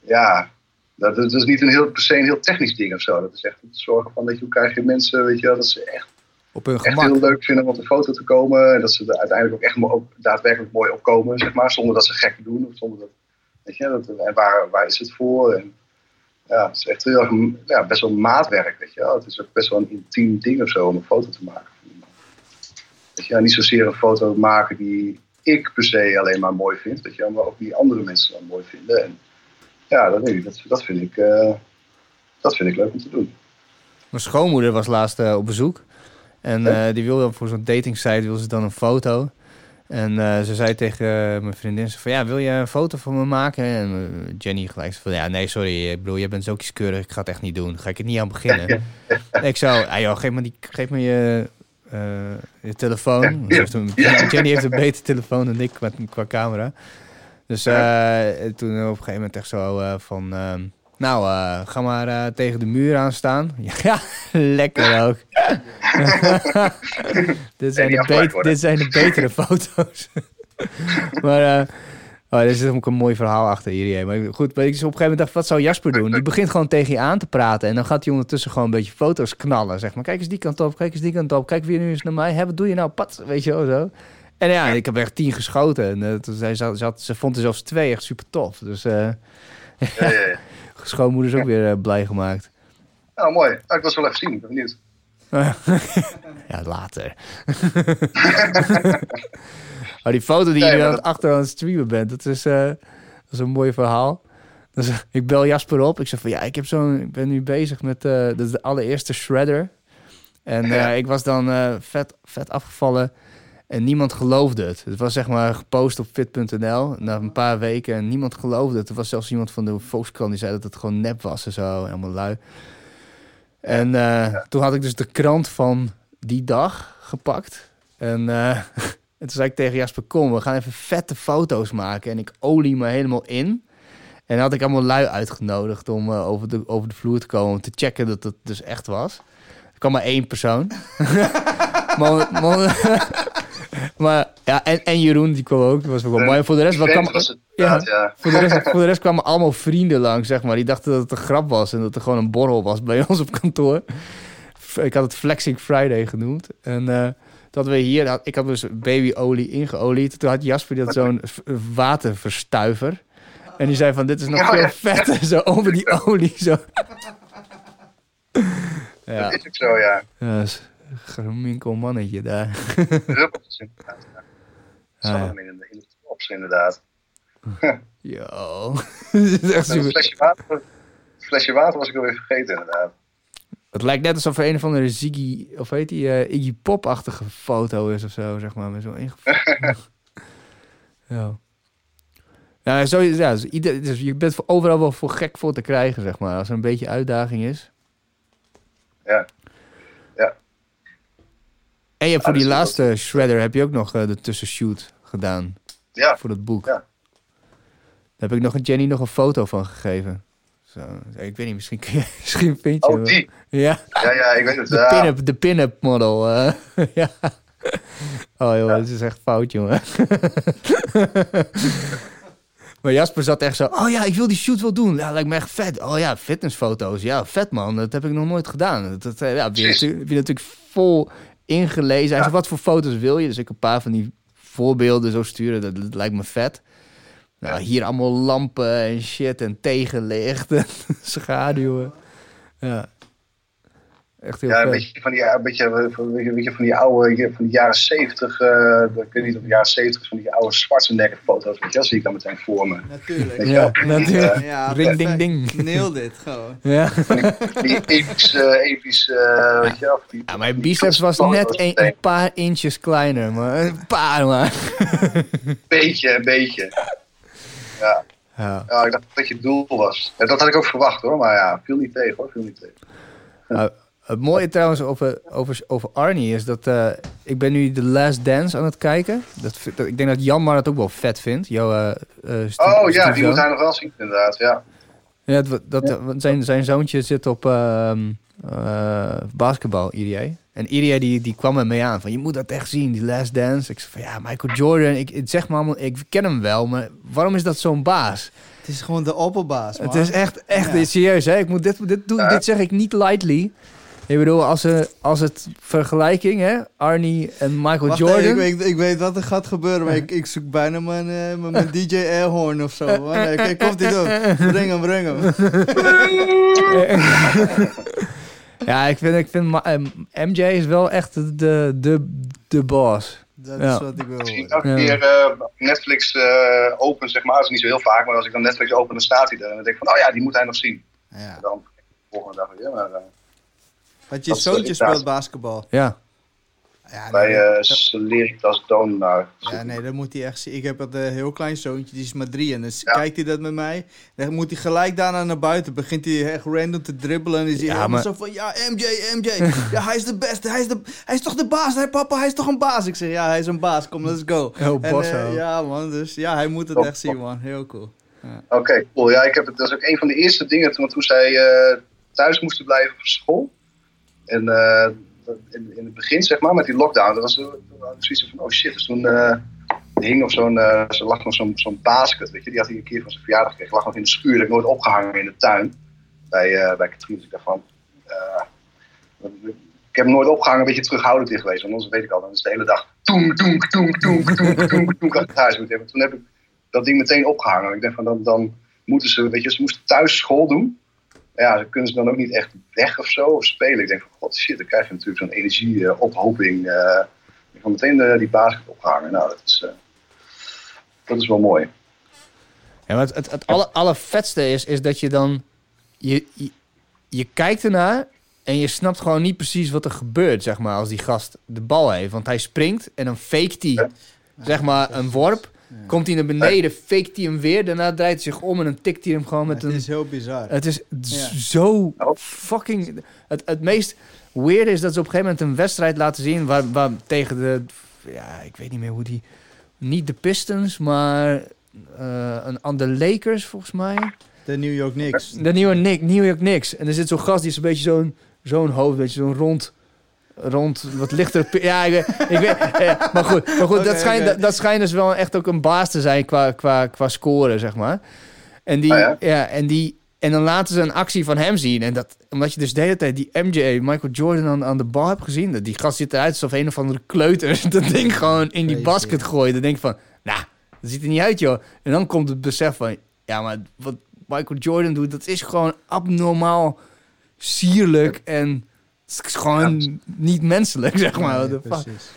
[SPEAKER 3] ja, dat, dat, is niet een heel, per se een heel technisch ding of zo. Dat is echt het zorgen van, weet je, hoe krijg je mensen, weet je, dat ze echt
[SPEAKER 1] op hun
[SPEAKER 3] echt heel leuk vinden om op de foto te komen. En dat ze er uiteindelijk ook echt ook daadwerkelijk mooi opkomen, zeg maar. Zonder dat ze gek doen of zonder dat Weet je, dat, en waar, waar is het voor? En, ja, het is echt heel erg, ja, best wel maatwerk, weet je wel. Het is ook best wel een intiem ding of zo om een foto te maken. Weet je, niet zozeer een foto maken die ik per se alleen maar mooi vind, weet je, maar ook die andere mensen dan mooi vinden. En ja, dat, weet ik, dat, dat, vind ik, uh, dat vind ik leuk om te doen.
[SPEAKER 1] Mijn schoonmoeder was laatst uh, op bezoek. En uh, die wilde voor zo'n dating site wil ze dan een foto. En uh, ze zei tegen mijn vriendin van ja, wil je een foto van me maken? En Jenny gelijk van ja, nee, sorry, ik bedoel, je bent zo kieskeurig, ik ga het echt niet doen. Ga ik het niet aan beginnen. ik zou, ah joh, geef me, die, geef me je, je telefoon. Heeft een, Jenny heeft een betere telefoon dan ik qua, qua camera. Dus toen op een gegeven moment echt zo van... Nou, uh, ga maar uh, tegen de muur aan staan. ja, lekker ook. dit, zijn de dit zijn de betere foto's. maar uh, oh, er zit ook een mooi verhaal achter hier. Maar goed, maar ik dus op een gegeven moment dacht, wat zou Jasper doen? Die begint gewoon tegen je aan te praten. En dan gaat hij ondertussen gewoon een beetje foto's knallen. Zeg maar, kijk eens die kant op, kijk eens die kant op. Kijk weer nu eens naar mij. Hè, wat doe je nou? Pat, weet je wel zo. En ja, ik heb echt tien geschoten. En uh, toen ze, vond er zelfs twee echt super tof. Dus ja, ja, ja. Schoonmoeder is ook weer uh, blij gemaakt.
[SPEAKER 3] Nou, mooi. Ah, ik was wel even zien. Ik ben benieuwd.
[SPEAKER 1] ja, later. maar die foto die je dat... achter aan het streamen bent, dat is, uh, dat is een mooi verhaal. Dus, ik bel Jasper op. Ik zeg van ja, ik, heb zo'n, ik ben nu bezig met uh, dat is de allereerste shredder. En ja. ik was dan vet, vet afgevallen. En niemand geloofde het. Het was zeg maar gepost op fit.nl na een paar weken en niemand geloofde het. Er was zelfs iemand van de Volkskrant die zei dat het gewoon nep was en zo. En allemaal lui. En uh, ja. toen had ik dus de krant van die dag gepakt. En, uh, en toen zei ik tegen Jasper, kom, we gaan even vette foto's maken. En ik olie me helemaal in. En had ik allemaal lui uitgenodigd om uh, over, de, over de vloer te komen... om te checken dat het dus echt was. Er kwam maar één persoon. maar, maar, maar, ja, en, en Jeroen, die kwam ook. Dat was wel mooi. Voor de rest, kwam, ja, ja. Voor, de rest, voor de rest kwamen allemaal vrienden langs, zeg maar. Die dachten dat het een grap was en dat er gewoon een borrel was bij ons op kantoor. Ik had het Flexing Friday genoemd. En uh, dat we hier, ik had dus babyolie ingeolied. Toen had Jasper dat zo'n waterverstuiver. En die zei van, dit is nog veel vetter, zo over die olie. Zo.
[SPEAKER 3] ja. Dat is ook zo, ja.
[SPEAKER 1] ja Grominkel mannetje daar.
[SPEAKER 3] Ruppeltjes inderdaad. Ja. Hem in de, tops inderdaad.
[SPEAKER 1] Yo.
[SPEAKER 3] echt super. Een flesje water, een flesje water was ik alweer vergeten inderdaad.
[SPEAKER 1] Het lijkt net alsof er een of andere Ziggy, of heet die, uh, Iggy Pop-achtige foto is of zo, zeg maar. Met zo'n ingevuld. ja. Ja, zo, ja dus, ieder, dus je bent overal wel voor gek voor te krijgen, zeg maar. Als er een beetje uitdaging is.
[SPEAKER 3] Ja.
[SPEAKER 1] En je hebt voor die laatste shredder heb je ook nog uh, de tussenshoot gedaan.
[SPEAKER 3] Ja.
[SPEAKER 1] Voor dat boek.
[SPEAKER 3] Ja.
[SPEAKER 1] Daar heb ik nog een Jenny nog een foto van gegeven. Zo, ik weet niet, misschien, kun je, misschien vind je
[SPEAKER 3] Oh, die?
[SPEAKER 1] Ja.
[SPEAKER 3] Ja, ja, ik weet het.
[SPEAKER 1] De
[SPEAKER 3] ja.
[SPEAKER 1] pin-up, de pin-up model. Uh, ja. Oh joh, ja. dit is echt fout, jongen. maar Jasper zat echt zo... Oh ja, ik wil die shoot wel doen. Ja, lijkt me echt vet. Oh ja, fitnessfoto's. Ja, vet man. Dat heb ik nog nooit gedaan. Dat, dat ja, heb, je heb je natuurlijk vol ingelezen. Hij ja. zei, wat voor foto's wil je? Dus ik een paar van die voorbeelden zo sturen. Dat, dat lijkt me vet. Nou, hier allemaal lampen en shit en tegenlicht en schaduwen. Ja. Echt heel
[SPEAKER 3] ja, een beetje van die, een beetje, een beetje van die oude, van die jaren zeventig, uh, ik weet niet of de jaren zeventig, van die oude Schwarzenegger foto's, weet je, dat zie ik dan meteen voor me.
[SPEAKER 2] Natuurlijk.
[SPEAKER 1] Ja, natuurlijk.
[SPEAKER 2] Uh, ja,
[SPEAKER 1] Ring, ding, ding.
[SPEAKER 2] Nail dit gewoon.
[SPEAKER 1] Ja.
[SPEAKER 3] Die, die episch, uh, episch uh, weet je wel. Die,
[SPEAKER 1] ja, mijn biceps was net een, een, paar inches kleiner, maar een paar maar.
[SPEAKER 3] beetje, een beetje. Ja.
[SPEAKER 1] Ja.
[SPEAKER 3] ja, ik dacht dat je het doel was. Dat had ik ook verwacht hoor, maar ja, viel niet tegen hoor, viel niet tegen.
[SPEAKER 1] Het mooie trouwens over, over, over Arnie is dat uh, ik ben nu The Last Dance aan het kijken. Dat, dat, ik denk dat Jan maar het ook wel vet vindt. Jouw, uh, uh,
[SPEAKER 3] oh ja, die moet hij nog wel zien inderdaad, ja.
[SPEAKER 1] Ja, dat, dat, ja. Zijn, zijn zoontje zit op basketbal, Irie. En Irie die, die kwam er mee aan van je moet dat echt zien, die Last Dance. Ik zei van ja, Michael Jordan, ik, ik zeg maar allemaal, ik ken hem wel, maar waarom is dat zo'n baas?
[SPEAKER 2] Het is gewoon de opperbaas, man.
[SPEAKER 1] Het is echt, echt ja. serieus, hè? Ik moet dit, dit doen, ja. dit zeg ik niet lightly. Ik bedoel, als, er, als het vergelijking, hè, Arnie en Michael
[SPEAKER 2] Wacht
[SPEAKER 1] Jordan.
[SPEAKER 2] even, ik, weet, ik weet wat er gaat gebeuren, maar ik, ik zoek bijna mijn, eh, mijn, mijn DJ Airhorn of zo. Nee, Oké, komt hij door. Breng hem, breng hem.
[SPEAKER 1] ja, ik vind, ik vind Ma- eh, MJ is wel echt de, de, de boss.
[SPEAKER 2] Dat
[SPEAKER 1] Ja.
[SPEAKER 2] is wat ik wil
[SPEAKER 3] Misschien
[SPEAKER 2] horen.
[SPEAKER 3] elke
[SPEAKER 1] Ja.
[SPEAKER 3] keer eh, Netflix eh, open, zeg maar. Dat is niet zo heel vaak, maar als ik dan Netflix open, dan staat hij er. En dan denk ik van, oh ja, die moet hij nog zien.
[SPEAKER 2] Ja.
[SPEAKER 3] En dan de volgende dag weer. Maar, eh,
[SPEAKER 2] Want je
[SPEAKER 3] Dat
[SPEAKER 2] zoontje speelt basketbal.
[SPEAKER 1] Ja.
[SPEAKER 2] Ja,
[SPEAKER 3] bij
[SPEAKER 2] nee,
[SPEAKER 3] eh
[SPEAKER 2] dat-
[SPEAKER 3] Celeritas Donar.
[SPEAKER 2] ja, nee, dat moet hij echt zien. Ik heb een heel klein zoontje, die is maar drie. En dan
[SPEAKER 3] Ja.
[SPEAKER 2] kijkt hij dat met mij. Dan moet hij gelijk daarna naar buiten. Begint hij echt random te dribbelen. En dan is hij
[SPEAKER 1] Ja,
[SPEAKER 2] helemaal
[SPEAKER 1] maar-
[SPEAKER 2] zo van, ja, MJ, MJ. ja, hij is de beste. Hij is, de, hij is toch de baas, hè papa? Hij is toch een baas? Ik zeg, ja, hij is een baas. Kom, let's go.
[SPEAKER 1] Oh,
[SPEAKER 2] En,
[SPEAKER 1] bosso.
[SPEAKER 2] eh, ja, man. Dus ja, hij moet het
[SPEAKER 3] Top,
[SPEAKER 2] echt zien, man. Heel cool.
[SPEAKER 3] Oké, cool. Ja, ik heb het, dat is ook een van de eerste dingen toen, toen zij eh, thuis moesten blijven voor school. En eh, in, in het begin, zeg maar, met die lockdown, dat was, toen zoiets van, oh shit. Dus toen eh, hing nog zo'n, eh er lag nog zo'n zo'n basket, weet je. Die had hij een keer van zijn verjaardag gekregen. Lag nog in de schuur, ik nooit opgehangen in de tuin. Bij, eh bij Katrien. Dus ik dacht van, eh, ik heb hem nooit opgehangen, een beetje terughoudend in geweest. Want anders weet ik al, dan is de hele dag toem, toem, toem, toem, toem, toem, toem, uit het huis moeten hebben. Toen heb ik dat ding meteen opgehangen. Ik denk van, dan, dan moeten ze, weet je, ze moesten thuis school doen. Ja, dan kunnen ze dan ook niet echt weg of zo, of spelen. Ik denk van, god shit, dan krijg je natuurlijk zo'n energieophoping. eh ik heb meteen eh, die basket opgehangen. Nou, dat is, eh, dat is wel mooi.
[SPEAKER 1] Ja, maar het, het, het alle, allervetste is, is dat je dan... Je, je, je kijkt ernaar en je snapt gewoon niet precies wat er gebeurt, zeg maar, als die gast de bal heeft. Want hij springt en dan faked hij, zeg maar, een worp. Komt hij naar beneden, faked hij hem weer. Daarna draait hij zich om en dan tikt hij hem gewoon met
[SPEAKER 2] Het
[SPEAKER 1] een...
[SPEAKER 2] is heel bizar.
[SPEAKER 1] Het is
[SPEAKER 2] Ja.
[SPEAKER 1] zo fucking... Het, het meest weird is dat ze op een gegeven moment een wedstrijd laten zien... waar, waar tegen de... Ja, ik weet niet meer hoe die... Niet de Pistons, maar eh, een ander Lakers volgens mij.
[SPEAKER 2] De New York Knicks.
[SPEAKER 1] De nieuwe Nick, New York Knicks. En er zit zo'n gast die is een beetje zo'n zo'n hoofd, weet je, zo'n rond, rond, wat lichter. Ja, ik, weet- ik weet, ja, maar goed, maar goed dat, schijnt, dat, dat schijnt dus wel echt ook een baas te zijn qua, qua, qua scoren, zeg maar. En die,
[SPEAKER 3] Oh ja?
[SPEAKER 1] ja, en die, en dan laten ze een actie van hem zien. En dat, omdat je dus de hele tijd die MJ, Michael Jordan, aan, aan de bal hebt gezien. Dat die gast ziet eruit alsof een of andere kleuter dat ding gewoon in die basket gooit. Dan denk je van, nou, dat ziet er niet uit, joh. En dan komt het besef van, ja, maar wat Michael Jordan doet, dat is gewoon abnormaal sierlijk en het is gewoon niet menselijk, zeg maar.
[SPEAKER 2] Nee, precies.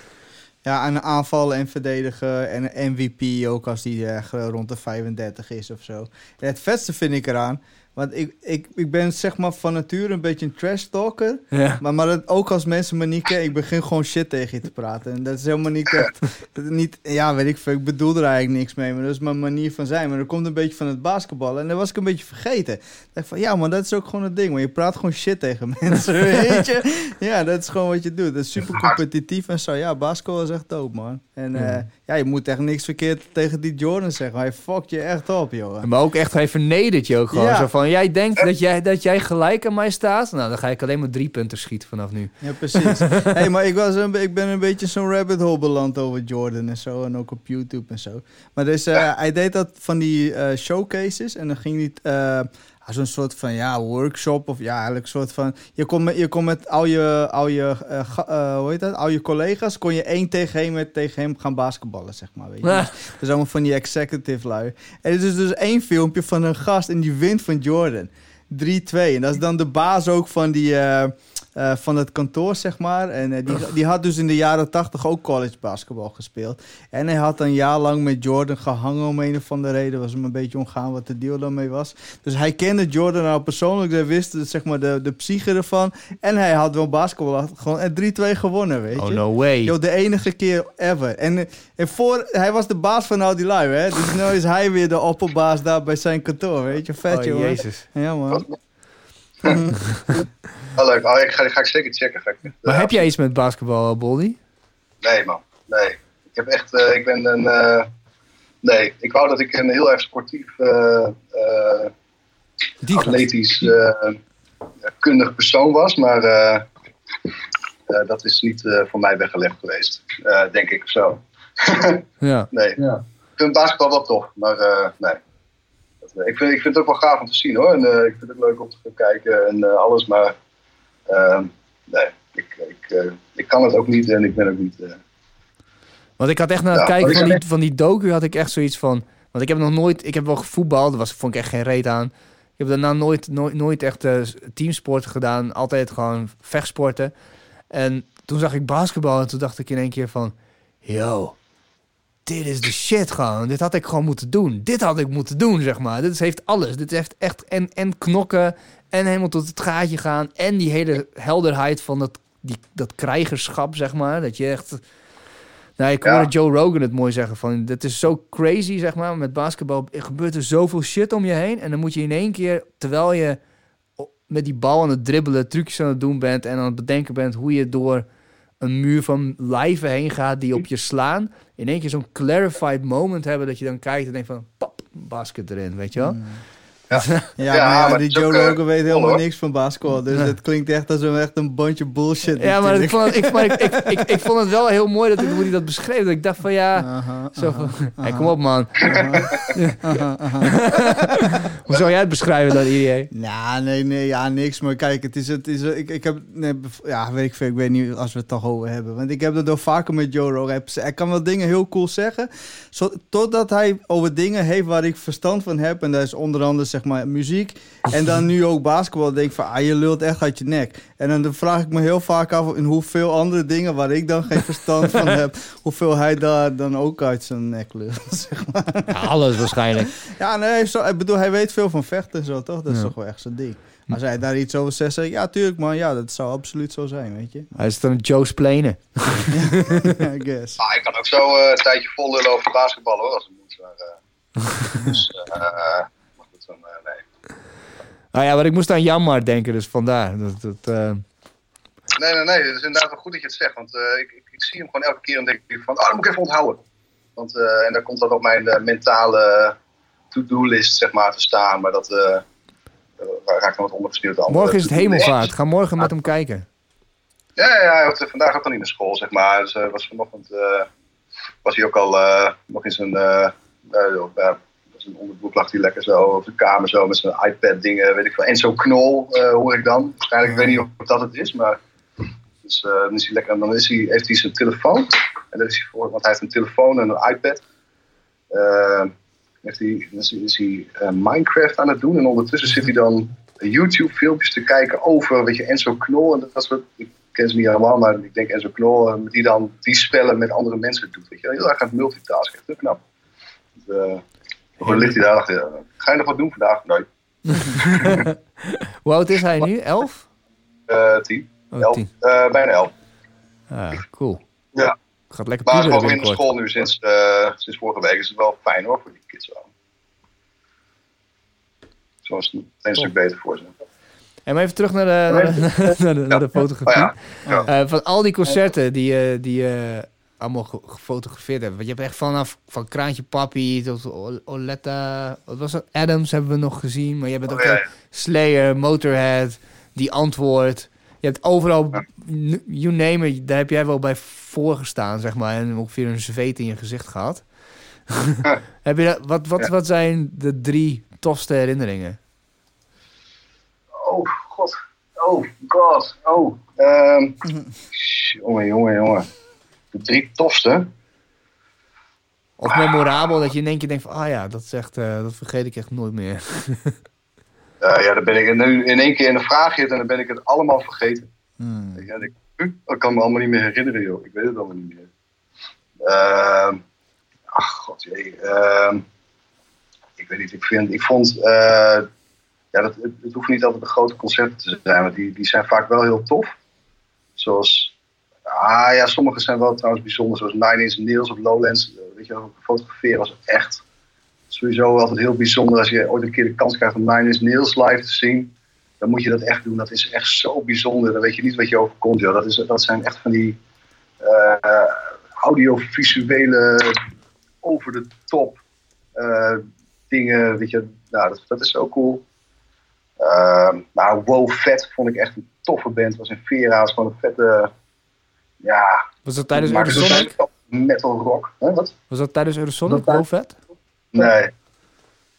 [SPEAKER 2] Ja, en aanvallen en verdedigen. En een MVP ook als die echt rond de 35 is of zo. En het vetste vind ik eraan. Want ik, ik, ik ben zeg maar van nature een beetje een trash talker.
[SPEAKER 1] Ja.
[SPEAKER 2] Maar, maar het, ook als mensen me niet kennen, ik begin gewoon shit tegen je te praten. En dat is helemaal niet echt... dat is niet, ja, weet ik veel, ik bedoel er eigenlijk niks mee. Maar dat is mijn manier van zijn. Maar dat komt een beetje van het basketballen. En dat was ik een beetje vergeten. Ik dacht van, ja, maar dat is ook gewoon het ding. Maar je praat gewoon shit tegen mensen, weet je. Ja, dat is gewoon wat je doet. Dat is super competitief en zo. Ja, basketbal is echt dope, man. En eh,
[SPEAKER 1] Ja.
[SPEAKER 2] ja, je moet echt niks verkeerd tegen die Jordan zeggen. Hij fuckt je echt op, joh.
[SPEAKER 1] Maar ook echt, hij vernedert je ook gewoon.
[SPEAKER 2] Ja.
[SPEAKER 1] Zo van, jij denkt dat jij, dat jij gelijk aan mij staat? Nou, dan ga ik alleen maar drie punten schieten vanaf nu.
[SPEAKER 2] Ja, precies. hey, maar ik, was een, ik ben een beetje zo'n rabbit hole beland over Jordan en zo. En ook op YouTube en zo. Maar dus, eh, hij deed dat van die eh, showcases. En dan ging hij... eh, zo'n soort van ja, workshop of ja, eigenlijk een soort van... Je kon met, je kon met al je, al je eh, eh, hoe heet dat? Al je collega's kon je één tegen één met tegen hem gaan basketballen, zeg maar. Weet je?
[SPEAKER 1] Ah.
[SPEAKER 2] Dus, dat is allemaal van die executive lui. En er is dus één filmpje van een gast en die wint van Jordan. 3-2. En dat is dan de baas ook van, die, eh, eh, van het kantoor, zeg maar. En eh, die, die had dus in de jaren 80 ook college basketbal gespeeld. En hij had een jaar lang met Jordan gehangen om een of andere reden. Was hem een beetje omgaan wat de deal daarmee was. Dus hij kende Jordan nou persoonlijk. Hij wist dus, zeg maar de, de psyche ervan. En hij had wel basketbal gewoon en 3-2 gewonnen, weet je.
[SPEAKER 1] Oh, no way.
[SPEAKER 2] Yo, de enige keer ever. En, eh, en voor, hij was de baas van al die lui, hè. Dus nu is hij weer de opperbaas daar bij zijn kantoor, weet je. Vet,
[SPEAKER 1] oh,
[SPEAKER 2] joh.
[SPEAKER 1] jezus.
[SPEAKER 2] Ja, man.
[SPEAKER 3] Oh, leuk. Oh, ik ga, ga ik zeker checken. Ga ik,
[SPEAKER 1] Maar
[SPEAKER 3] eh,
[SPEAKER 1] heb jij iets met basketbal, Boldy?
[SPEAKER 3] Nee, man. Nee. Ik heb echt, eh, ik ben een, eh, nee, ik wou dat ik een heel erg sportief, eh, eh, atletisch, eh, kundig persoon was, maar eh, eh, dat is niet eh, voor mij weggelegd geweest, eh, denk ik zo.
[SPEAKER 1] Ja.
[SPEAKER 3] nee. Ik vind basketbal wel tof, maar eh, nee. Ik, vind, ik vind het ook wel gaaf om te zien hoor. En, eh, ik vind het leuk om te gaan kijken en eh, alles, maar ehm, nee, ik, ik, eh, ik kan het ook niet en ik ben ook niet...
[SPEAKER 1] Want ik had echt na het
[SPEAKER 3] Ja,
[SPEAKER 1] kijken van die, van die docu had ik echt zoiets van... Want ik heb nog nooit... Ik heb wel gevoetbald, daar was, vond ik echt geen reet aan. Ik heb daarna nooit, nooit, nooit echt eh, teamsport gedaan. Altijd gewoon vechtsporten. En toen zag ik basketbal en toen dacht ik in één keer van... Yo, dit is de shit gewoon. Dit had ik gewoon moeten doen. Dit had ik moeten doen, zeg maar. Dit heeft alles. Dit heeft echt en, en knokken en helemaal tot het gaatje gaan. En die hele helderheid van dat, die, dat krijgerschap, zeg maar. Dat je echt... Nou, ik
[SPEAKER 3] Ja.
[SPEAKER 1] hoorde Joe Rogan het mooi zeggen van... Dit is zo crazy, zeg maar. Met basketbal er gebeurt er zoveel shit om je heen. En dan moet je in één keer, terwijl je met die bal aan het dribbelen... trucjes aan het doen bent en aan het bedenken bent... hoe je door een muur van lijven heen gaat die op je slaan... in één keer zo'n clarified moment hebben... dat je dan kijkt en denkt van... pap, basket erin, weet je wel?
[SPEAKER 2] Ja,
[SPEAKER 3] Ja,
[SPEAKER 2] maar, ja,
[SPEAKER 3] maar
[SPEAKER 2] die Joe
[SPEAKER 3] ook, eh,
[SPEAKER 2] Rogan weet
[SPEAKER 3] cool,
[SPEAKER 2] helemaal
[SPEAKER 3] hoor.
[SPEAKER 2] niks van basketbal. Dus het klinkt echt als een, echt een bandje bullshit.
[SPEAKER 1] Ja, maar, ik vond, het, ik, maar ik, ik, ik, ik vond het wel heel mooi dat ik, hoe hij dat beschreef. Dat ik dacht van ja... Zo hey, kom op man. Hoe zou jij het beschrijven dan, IE?
[SPEAKER 2] Ja, nee, nee, ja, niks. Maar kijk, het is, het is, ik, ik heb, nee, ja, weet ik veel, ik weet niet als we het toch over hebben. Want ik heb dat al vaker met Joe Rogan. Hij- Hij kan wel dingen heel cool zeggen, zo, totdat hij over dingen heeft waar ik verstand van heb. En dat is onder andere, zeg maar, muziek. En dan nu ook basketbal. denk ik van, ah, je lult echt uit je nek. En dan, dan vraag ik me heel vaak af in hoeveel andere dingen waar ik dan geen verstand van heb, hoeveel hij daar dan ook uit zijn nek lult, zeg maar.
[SPEAKER 1] Ja, alles waarschijnlijk.
[SPEAKER 2] Ja, nee, zo, ik bedoel, hij weet veel van vechten en zo, toch? Dat is
[SPEAKER 1] Ja.
[SPEAKER 2] toch wel echt zijn ding. Als hij daar iets over zegt, zeg ik, ja, tuurlijk, man. Ja, dat zou absoluut zo zijn, weet je.
[SPEAKER 1] Hij is dan een Joe Splenen.
[SPEAKER 2] I guess.
[SPEAKER 3] Ah, ik kan ook zo eh, een tijdje vol lullen over basketbal hoor, als het moet. Maar, eh, dus, eh, dan, eh, nee.
[SPEAKER 1] Nou ja, maar ik moest aan Janmar denken, dus vandaar. Dat, dat, eh,
[SPEAKER 3] Nee, nee, nee. Het is inderdaad wel goed dat je het zegt. Want eh, ik, ik, ik zie hem gewoon elke keer en denk ik van, oh, dat moet ik even onthouden. Want, en daar komt dan op mijn mentale to-do-list, zeg maar, te staan. Maar dat raakt dan wat andere
[SPEAKER 1] morgen is het hemelvaart. Ga morgen met hem kijken.
[SPEAKER 3] Ja, ja, ja, vandaag ook al niet naar school, zeg maar. Dus was vanochtend was hij ook al nog in zijn, zijn onderbroek lag hij lekker zo op de kamer zo met zijn iPad dingen, weet ik veel. En zo'n knol eh, hoor ik dan. Waarschijnlijk, ik weet niet of dat het is, maar dus, eh, dan is hij lekker, dan is hij, heeft hij zijn telefoon. En daar is hij voor, want hij heeft een telefoon en een iPad. Eh, heeft hij, is hij, is hij Minecraft aan het doen en ondertussen zit hij dan YouTube-filmpjes te kijken over, weet je, Enzo Knol en dat soort. Ik ken ze niet allemaal, maar ik denk Enzo Knol, die dan die spellen met andere mensen doet. Weet je, heel erg aan het multitasken. Heel knap. Dus, eh, hoe ligt hij daar? Ja, Ga je nog wat doen vandaag? Nee.
[SPEAKER 1] Hoe oud is hij nu? Elf?
[SPEAKER 3] Eh tien.
[SPEAKER 1] Oh,
[SPEAKER 3] elf.
[SPEAKER 1] tien.
[SPEAKER 3] Eh, bijna elf.
[SPEAKER 1] Ah, cool.
[SPEAKER 3] Ja.
[SPEAKER 1] Gaat lekker
[SPEAKER 3] Maar gewoon in de school nu sinds, eh, sinds vorige week. is het wel fijn hoor voor die kids wel. Zo is het een stuk beter voor ze.
[SPEAKER 1] En maar even terug naar de, naar de, naar de, naar de fotografie.
[SPEAKER 3] ja. ja.
[SPEAKER 1] Eh, van al die concerten die die, allemaal ge- gefotografeerd hebt. Want je hebt echt vanaf van Kraantje Papi tot Oletta... Wat was het? Adams hebben we nog gezien. Maar je ook
[SPEAKER 3] Oh, ja,
[SPEAKER 1] eh, Slayer, Motorhead, Die Antwoord. Je hebt overal, you name it, daar heb jij wel bij voorgestaan, zeg maar. En ongeveer een zweet in je gezicht gehad. heb je dat, wat, wat, wat zijn de drie tofste herinneringen?
[SPEAKER 3] Oh, god. Oh, god. Oh. ehm jongen, jongen, jongen. De drie tofste.
[SPEAKER 1] Of memorabel, dat je in één keer denkt van... Ah ja, dat, is echt, eh, dat vergeet ik echt nooit meer.
[SPEAKER 3] Eh, ja, dan ben ik nu in één keer in de vraag hit en dan ben ik het allemaal vergeten.
[SPEAKER 2] Hmm.
[SPEAKER 3] Ja, ik, kan me allemaal niet meer herinneren, joh. Ik weet het allemaal niet meer. Ehm ach, god, jee. Ehm, ik weet niet, ik, vind, ik vond... eh, ja, dat, het, het hoeft niet altijd de grote concerten te zijn, maar die, die zijn vaak wel heel tof. Zoals... Ah ja, sommige zijn wel trouwens bijzonder, zoals Nine Inch Nails of Lowlands. Eh, weet je wel, fotograferen was echt sowieso altijd heel bijzonder. Als je ooit een keer de kans krijgt om Nine Inch Nails live te zien, dan moet je dat echt doen. Dat is echt zo bijzonder. Dan weet je niet wat je overkomt. Joh. Dat, is, dat zijn echt van die eh, audiovisuele, over de top eh, dingen. Weet je, nou, dat, is zo cool. Ehm nou, Wow Vet vond ik echt een toffe band. Was in Vera, het was gewoon een vette. Ja,
[SPEAKER 1] Was dat tijdens
[SPEAKER 3] maar
[SPEAKER 1] Eurosonic?
[SPEAKER 3] metal rock. Hè, wat?
[SPEAKER 1] Was dat tijdens Eurosonic?
[SPEAKER 3] Dat-
[SPEAKER 1] Wel vet?
[SPEAKER 3] Nee.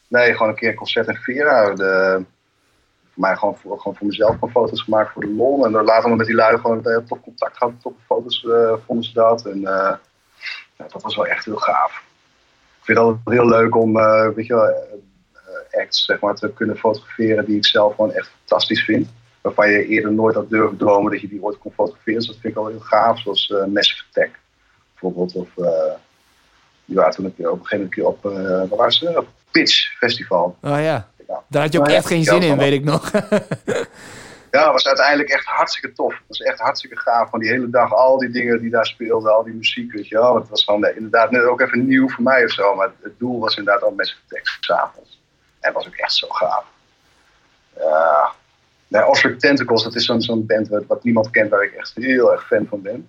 [SPEAKER 3] Nee, gewoon een keer een concert in Vera. De, voor mij gewoon voor, gewoon voor mezelf gewoon foto's gemaakt voor de lol. En dan later met die lui gewoon heel top contact gehad, top foto's uh, vonden ze dat. En uh, ja, dat was wel echt heel gaaf. Ik vind het altijd heel leuk om, uh, weet je wel, acts zeg maar, te kunnen fotograferen die ik zelf gewoon echt fantastisch vind. Waarvan je eerder nooit had durven dromen dat je die ooit kon fotograferen. Dus dat vind ik wel heel gaaf, zoals Massive Attack bijvoorbeeld. Of ja, toen heb je op een gegeven moment op, waar was het? Op Pitch Festival.
[SPEAKER 1] Oh ja. Daar had je ook echt geen zin in, weet ik nog.
[SPEAKER 3] ja, was uiteindelijk echt hartstikke tof. Het was echt hartstikke gaaf. Van die hele dag, al die dingen die daar speelden, al die muziek, weet je wel. Het was gewoon inderdaad net ook even nieuw voor mij of zo. Maar het doel was inderdaad al met tekst s'avonds. En dat was ook echt zo gaaf. Ja. Osric Tentacles, dat is zo'n zo'n band wat, wat, niemand kent, waar ik echt heel erg fan van ben.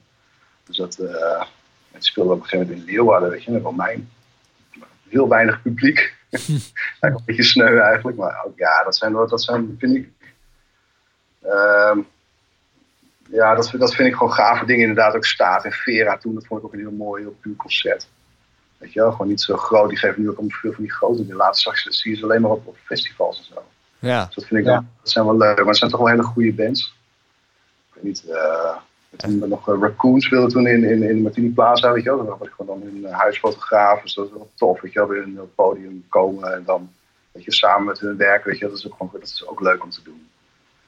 [SPEAKER 3] Dus dat, uh, het speelde op een gegeven moment in Leeuwarden, weet je, met mijn Heel weinig publiek. Eigenlijk een beetje sneu eigenlijk, maar ook, ja, dat zijn, dat zijn vind ik. Uh, ja, dat, dat vind ik gewoon gave dingen. Inderdaad, ook Staat en Vera toen, dat vond ik ook een heel mooi, heel puur concert. Weet je wel, gewoon niet zo groot. Die geven nu ook allemaal veel van die grote. Die laatste straks zie je ze alleen maar op, op festivals en zo.
[SPEAKER 1] Ja.
[SPEAKER 3] Dus dat vind ik ja. dat zijn wel leuk. Maar het zijn toch wel hele goede bands. Ik weet niet, uh, toen nog uh, Raccoon speelde toen in, in, in Martini Plaza, weet je wel. Dan was ik gewoon dan een huisfotograaf, dus dat is wel tof, weet je wel. Weer in het podium komen en dan, weet je, samen met hun werk, weet je Dat is ook, gewoon, dat is ook leuk om te doen.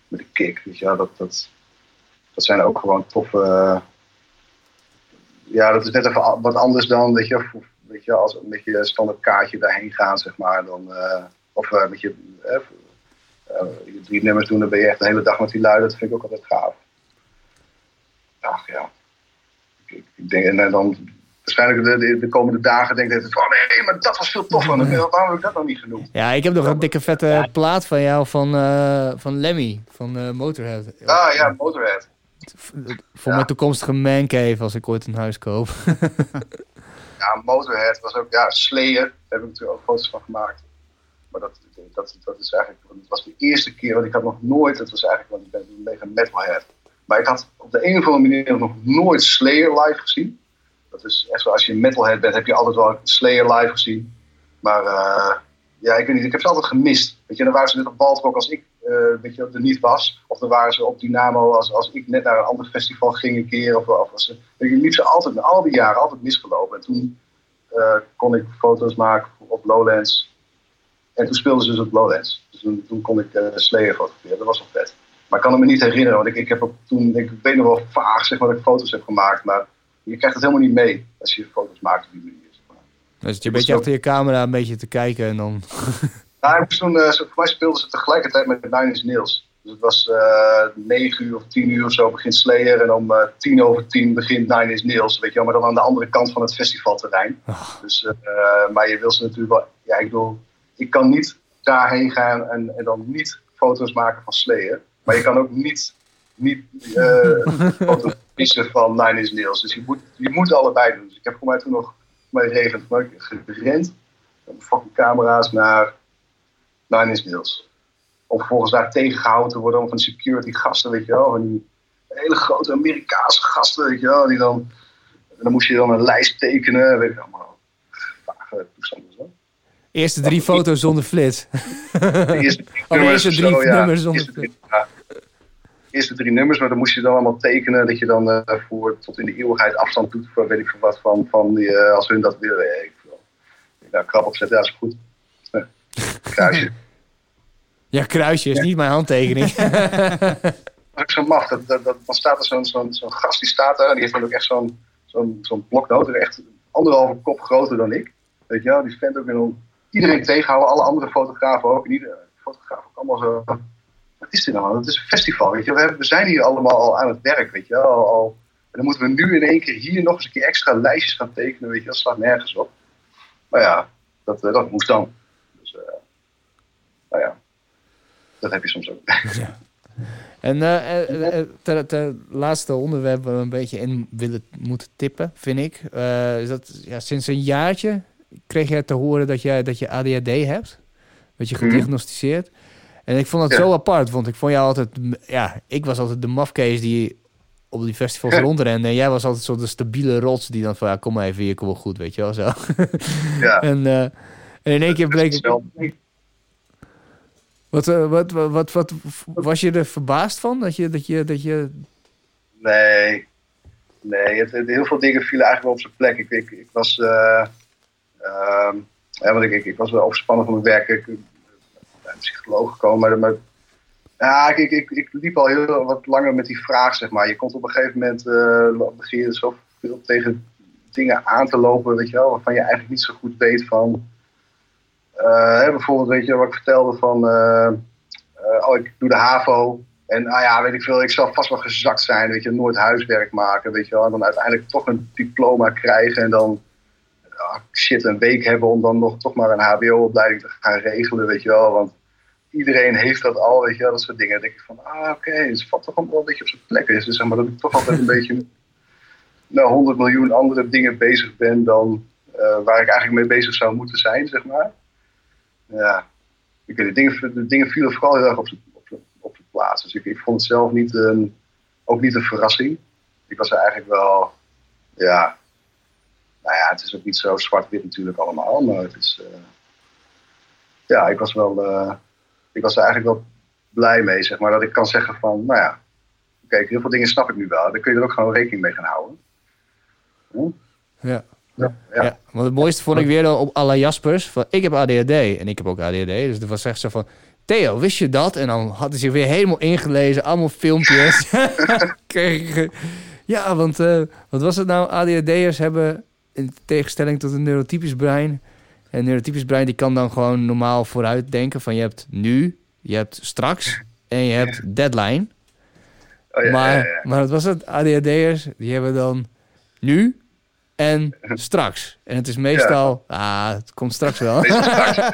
[SPEAKER 3] Met de kick, weet je wel. Dat, dat, dat zijn ook gewoon toffe... ja, dat is net even wat anders dan, weet je, weet je als met je standaard kaartje daarheen gaan, zeg maar. Dan, uh, of uh, met je, uh, je drie nummers doen, dan ben je echt de hele dag met die lui. Dat vind ik ook altijd gaaf ach ja, ik, ik denk, en dan waarschijnlijk de, de, de, komende dagen denk ik van nee, maar dat was veel toffer. Waarom heb ik dat nog niet genoemd?
[SPEAKER 1] Ja, ik heb nog een dikke vette plaat van jou van, uh, van Lemmy, van uh, Motorhead.
[SPEAKER 3] Ah ja, Motorhead.
[SPEAKER 1] Voor ja. mijn toekomstige mancave als ik ooit een huis koop.
[SPEAKER 3] ja, Motorhead was ook, ja, Slayer, daar heb ik natuurlijk ook foto's van gemaakt. Maar dat, dat, dat is eigenlijk, het was de eerste keer, want ik had nog nooit, het was eigenlijk, want ik ben een mega metalhead. Maar ik had op de een of andere manier nog nooit Slayer live gezien. Dat is echt zo, als je een metalhead bent, heb je altijd wel Slayer live gezien. Maar uh, ja, ik weet niet, ik heb ze altijd gemist. Weet je, dan waren ze net op Baltrok als ik uh, weet je, er niet was. Of dan waren ze op Dynamo als, als ik net naar een ander festival ging een keer. Of, of was je, liep ze altijd, al die jaren, altijd misgelopen. En toen uh, kon ik foto's maken op Lowlands. En toen speelden ze dus op Lowlands. Dus toen, toen kon ik Slayer fotograferen. Dat was wel vet. Maar ik kan het me niet herinneren, want ik, ik heb ook toen, ik weet nog wel vaag zeg maar, dat ik foto's heb gemaakt, maar je krijgt het helemaal niet mee als je foto's maakt op die manier. Zeg maar.
[SPEAKER 1] Dus je een beetje achter je camera een beetje te kijken en dan...
[SPEAKER 3] nou, toen, uh, voor mij speelden ze tegelijkertijd met Nine Inch Nails. Dus het was uh, 9 uur of 10 uur of zo begint Slayer en om uh, 10 over 10 begint Nine Inch Nails, weet je wel, maar dan aan de andere kant van het festivalterrein. Oh. Dus, uh, maar je wil ze natuurlijk wel, ja ik bedoel, ik kan niet daarheen gaan en, en dan niet foto's maken van Slayer. Maar je kan ook niet, niet uh, missen van Nine Inch Nails. Dus je moet, je moet allebei doen. Dus ik heb voor mij toen nog mijn regent gerend. Fucking camera's naar Nine Inch Nails. Om vervolgens daar tegengehouden te worden van security gasten, weet je wel. Van die hele grote Amerikaanse gasten, weet je wel. Die dan, en dan moest je dan een lijst tekenen. Weet je, allemaal vage toestanden zo.
[SPEAKER 1] Eerste drie foto's zonder flits.
[SPEAKER 3] Eerste drie nummers, eerste drie zo, nummers zonder flits. Ja. Eerste drie nummers, maar dan moest je dan allemaal tekenen dat je dan uh, voor tot in de eeuwigheid afstand doet voor weet ik veel wat van, van die, uh, als hun dat willen. Ik nou, krap opzetten, ja, is goed. Nee. Kruisje.
[SPEAKER 1] ja, kruisje is niet mijn handtekening.
[SPEAKER 3] dat is zo maf. Dat, dat, dat, dan staat er zo'n zo'n zo'n gast die staat daar en die heeft dan ook echt zo'n zo'n zo'n bloknoot, echt anderhalve kop groter dan ik. Weet je wel, die vent ook in iedereen tegenhouden, alle andere fotografen ook. En iedere fotograaf ook allemaal zo. Wat is dit nou? Het is een festival, weet je. We, we zijn hier allemaal al aan het werk, weet je. Al, al, en dan moeten we nu in één keer hier nog eens een keer extra lijstjes gaan tekenen, weet je. Dat slaat nergens op. Maar ja, dat, eh, dat moest dan. Dus, uh, nou ja, dat heb je soms ook. Ja.
[SPEAKER 1] En uh, ter, ter, laatste onderwerp waar we een beetje in willen moeten tippen, vind ik. Uh, is dat ja, sinds een jaartje kreeg jij te horen dat, jij, dat je ADHD hebt. Werd je mhm. gediagnosticeerd. En ik vond dat zo apart, want ik vond jou altijd... Ja, ik was altijd de mafkees die op die festivals rondrende. En jij was altijd zo de stabiele rots die dan van... Ja, kom maar even hier, kom wel goed, weet je wel, zo. Ja. en, uh, en in één keer bleek... Wat, eh, wat, wat, wat, wat, was je er verbaasd van? Dat je, dat je, dat je...
[SPEAKER 3] Nee, nee het, heel veel dingen vielen eigenlijk wel op zijn plek. Ik, ik, ik was, eh, ja, want ik, ik, was wel overspannen van mijn werk. Ik ben psycholoog gekomen, maar, ja, ik, ik, ik, liep al heel wat langer met die vraag, zeg maar. Je komt op een gegeven moment, eh begin je zoveel tegen dingen aan te lopen, weet je wel, waarvan je eigenlijk niet zo goed weet van... eh, bijvoorbeeld, weet je, wat ik vertelde van, eh, oh, ik doe de HAVO. En ah ja, weet ik veel, ik zal vast wel gezakt zijn, weet je, nooit huiswerk maken, weet je wel. En dan uiteindelijk toch een diploma krijgen en dan, ah, shit, een week hebben om dan nog toch maar een HBO-opleiding te gaan regelen, weet je wel. Want iedereen heeft dat al, weet je wel, dat soort dingen. Dan denk ik van, ah oké, het valt toch wel een beetje op zijn plek. Dus zeg maar dat ik toch altijd een beetje met nou, 100 miljoen andere dingen bezig ben dan eh, waar ik eigenlijk mee bezig zou moeten zijn, zeg maar. Ja, ik weet, de, dingen, de dingen vielen vooral heel erg op zijn op op zijn plaats. Dus ik, ik vond het zelf niet een, ook niet een verrassing. Ik was er eigenlijk wel, ja, nou ja, het is ook niet zo zwart-wit natuurlijk allemaal, maar het is, eh, ja, ik was wel, eh, ik was er eigenlijk wel blij mee, zeg maar, dat ik kan zeggen van, nou ja, kijk, heel veel dingen snap ik nu wel. Dan kun je er ook gewoon rekening mee gaan houden.
[SPEAKER 1] Ja.
[SPEAKER 3] Ja,
[SPEAKER 1] Ja. want het mooiste vond ik weer dan op alle Jaspers. Van, ik heb ADHD en ik heb ook ADHD. Dus het was echt zo van... Theo, wist je dat? En dan had hij zich weer helemaal ingelezen. Allemaal filmpjes. Ja, want eh, wat was het nou? ADHD'ers hebben in tegenstelling tot een neurotypisch brein... Een neurotypisch brein die kan dan gewoon normaal vooruit denken. Van je hebt nu, je hebt straks en je hebt deadline.
[SPEAKER 3] Oh, ja,
[SPEAKER 1] maar,
[SPEAKER 3] ja, ja.
[SPEAKER 1] maar wat was het? ADHD'ers, die hebben dan nu en straks. En het is meestal, ah, het komt straks wel.
[SPEAKER 3] Straks. in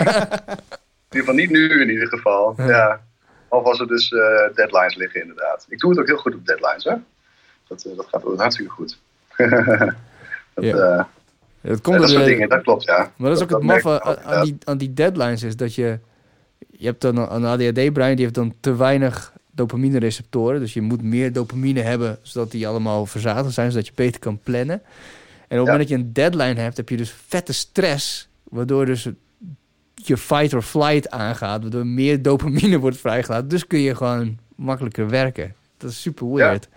[SPEAKER 3] ieder geval niet nu in ieder geval.
[SPEAKER 1] Ja.
[SPEAKER 3] Of als er dus eh, deadlines liggen inderdaad. Ik doe het ook heel goed op deadlines hè. Dat, eh, dat gaat ook hartstikke goed. dat,
[SPEAKER 1] Ja.
[SPEAKER 3] eh, ja,
[SPEAKER 1] komt
[SPEAKER 3] dat soort dingen, dat klopt ja.
[SPEAKER 1] Maar dat is ook het maffe aan, aan die, aan die deadlines is dat je... Je hebt dan een ADHD-brein, die heeft dan te weinig dopamine-receptoren. Dus je moet meer dopamine hebben, zodat die allemaal verzadigd zijn, zodat je beter kan plannen. En op het
[SPEAKER 3] Ja.
[SPEAKER 1] moment dat je een deadline hebt, heb je dus vette stress, waardoor dus je fight or flight aangaat, waardoor meer dopamine wordt vrijgelaten. Dus kun je gewoon makkelijker werken. Dat is super weird.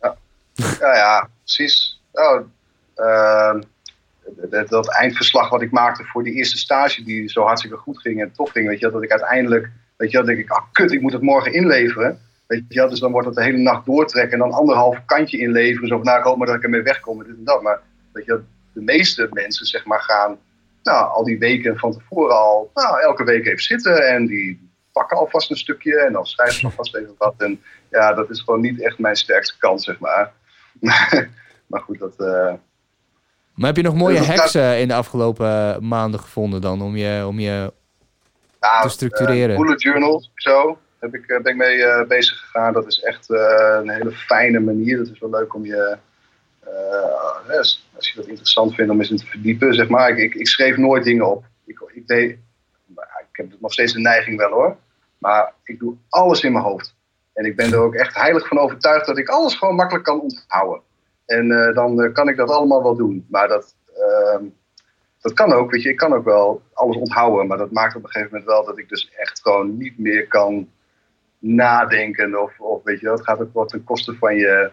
[SPEAKER 3] Ja, ja, precies. Oh, ehm, dat, dat eindverslag wat ik maakte voor die eerste stage, die zo hartstikke goed ging en tof ging, weet je, dat ik uiteindelijk, weet je, wel, denk ik, ah kut, ik moet het morgen inleveren. Weet je, dus dan wordt het de hele nacht doortrekken en dan anderhalf kantje inleveren. Zo van, nou, dat ik ermee wegkom en dit en dat. Maar weet je, de meeste mensen, zeg maar, gaan nou, al die weken van tevoren al, nou, elke week even zitten en die pakken alvast een stukje en dan schrijven ze alvast even wat. En ja, dat is gewoon niet echt mijn sterkste kant, zeg maar. maar goed, dat. eh,
[SPEAKER 1] Maar heb je nog mooie
[SPEAKER 3] Dat
[SPEAKER 1] hacks eh, in de afgelopen eh, maanden gevonden dan, om je, om je
[SPEAKER 3] nou,
[SPEAKER 1] Te structureren.
[SPEAKER 3] bullet journals, zo. Heb ik, ben ik mee bezig gegaan. Dat is echt een hele fijne manier. Het is wel leuk om je. als, als je dat interessant vindt om eens in te verdiepen, zeg maar. Ik, ik, ik schreef nooit dingen op. Ik, ik, deed, ik heb nog steeds de neiging wel hoor. Maar ik doe alles in mijn hoofd. En ik ben er ook echt heilig van overtuigd dat ik alles gewoon makkelijk kan onthouden. En eh, dan eh, kan ik dat allemaal wel doen. Maar dat, ehm, dat kan ook, weet je. Ik kan ook wel alles onthouden. Maar dat maakt op een gegeven moment wel dat ik dus echt gewoon niet meer kan nadenken. Of, of weet je het gaat ook wel ten koste van je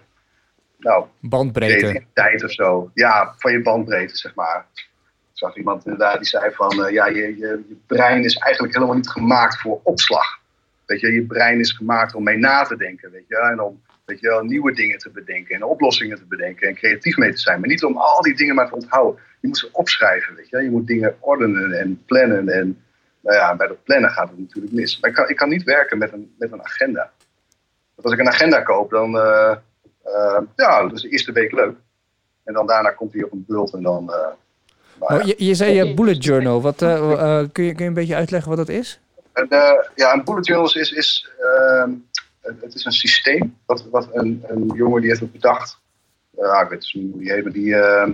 [SPEAKER 3] nou,
[SPEAKER 1] bandbreedte...
[SPEAKER 3] creativiteit of zo. Ja, van je bandbreedte, zeg maar. Ik zag iemand inderdaad die zei van, eh, ja, je, je, je brein is eigenlijk helemaal niet gemaakt voor opslag. Weet je, je brein is gemaakt om mee na te denken, weet je, en om weet je, wel, nieuwe dingen te bedenken en oplossingen te bedenken en creatief mee te zijn. Maar niet om al die dingen maar te onthouden. Je moet ze opschrijven, weet je. Je moet dingen ordenen en plannen en nou ja, bij dat plannen gaat het natuurlijk mis. Maar ik kan, ik kan niet werken met een, met een agenda. Want als ik een agenda koop, dan, eh, eh, ja, dat is de eerste week leuk. En dan daarna komt hij op een bult en dan... eh, nou.
[SPEAKER 1] Oh, je, je zei je bullet journal. Wat, kun, je, kun je een beetje uitleggen wat dat is?
[SPEAKER 3] En, ja, een bullet journal is, is ehm, het is een systeem wat, wat een, een jongen die heeft het bedacht. Ja, ik weet dus niet hoe die maar die, ehm,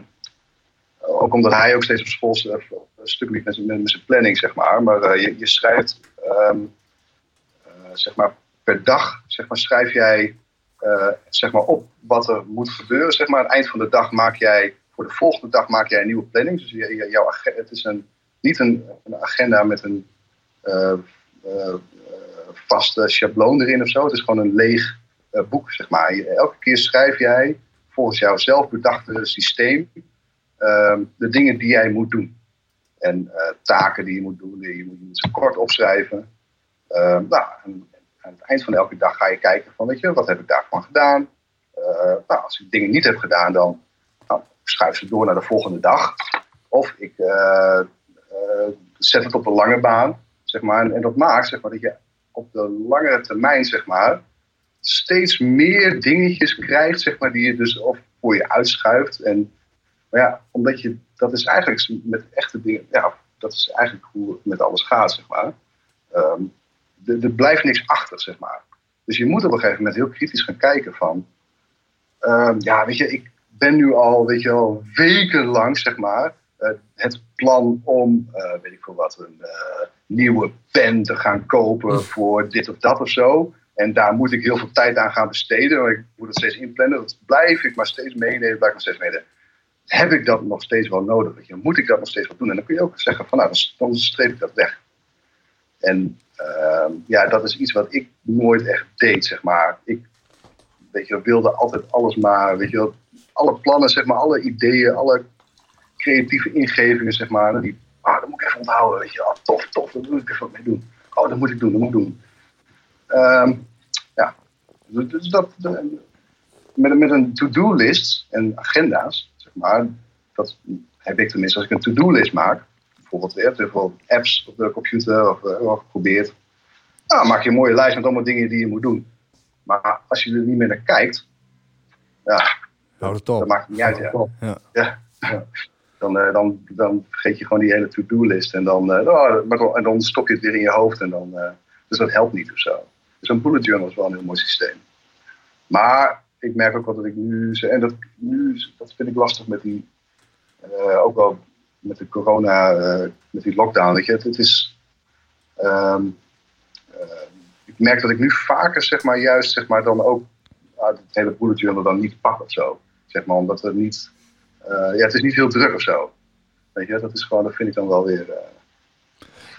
[SPEAKER 3] ook omdat hij ook steeds op school eh, een stuk liep met, met, zijn planning, zeg maar. Maar eh, je, je schrijft, ehm, eh, zeg maar, per dag, zeg maar, schrijf jij eh, zeg maar op wat er moet gebeuren. Zeg maar, aan het eind van de dag maak jij, voor de volgende dag maak jij een nieuwe planning. Dus je, jouw, ag- het is een, niet een, een agenda met een eh, eh, vaste schabloon erin of zo. Het is gewoon een leeg boek, zeg maar. elke keer schrijf jij volgens jouw zelfbedachte systeem ehm, de dingen die jij moet doen. En taken die je moet doen, die je moet, je kort opschrijven. Ehm, nou, aan het eind van elke dag ga je kijken van, weet je, wat heb ik daarvan gedaan? nou, als ik dingen niet heb gedaan, dan nou, schuif ze door naar de volgende dag. Of ik zet het op de lange baan, zeg maar. En, dat maakt zeg maar, dat je op de langere termijn, zeg maar, steeds meer dingetjes krijgt, zeg maar, die je dus of voor je uitschuift. En maar ja, omdat je, dat is eigenlijk met echte dingen, ja, dat is eigenlijk hoe het met alles gaat, zeg maar. Um, er blijft niks achter, zeg maar. Dus je moet op een gegeven moment heel kritisch gaan kijken van, um, ja, weet je, ik ben nu al, weet je wel, wekenlang, zeg maar, uh, het plan om, uh, weet ik veel wat, een uh, nieuwe pen te gaan kopen voor dit of dat of zo. En daar moet ik heel veel tijd aan gaan besteden. Want ik moet het steeds inplannen. Dat blijf ik maar steeds meenemen. Blijf ik nog steeds meenemen. Heb ik dat nog steeds wel nodig? Weet je? Moet ik dat nog steeds wel doen? En dan kun je ook zeggen van nou, dan streep ik dat weg. En ehm, ja, dat is iets wat ik nooit echt deed, zeg maar. Ik weet je, wilde altijd alles maar, weet je alle plannen, zeg maar, alle ideeën, alle creatieve ingevingen, zeg maar. Die, ah, dat onthouden, weet je. Tof, tof, daar moet ik even wat mee doen. Oh, dat moet ik doen, dat moet ik doen. Um, ja, dus dat, met, met een to-do-list en agenda's, zeg maar, dat heb ik tenminste als ik een to-do-list maak. Bijvoorbeeld, je hebt heel veel apps op de computer of, uh, of geprobeerd. Nou, maak je een mooie lijst met allemaal dingen die je moet doen. Maar als je er niet meer naar kijkt, ja,
[SPEAKER 1] Houd het op.
[SPEAKER 3] dat maakt niet uit. Ja. ja. ja. Dan, uh, dan, dan vergeet je gewoon die hele to-do-list. En dan, uh, oh, en dan stop je het weer in je hoofd. En dan, uh, dus dat helpt niet of zo. Dus een bullet journal is wel een heel mooi systeem. Maar ik merk ook wat dat ik nu... En dat, nu, dat vind ik lastig met die... ook wel met de corona, met die lockdown. Weet je, het, het is... Um, ik merk dat ik nu vaker, zeg maar, juist, zeg maar, dan ook het hele bullet journal dan niet pak of zo. Zeg maar, omdat het niet ja, het is niet heel druk of zo. Weet je, dat is gewoon, dat vind ik dan wel weer. Uh...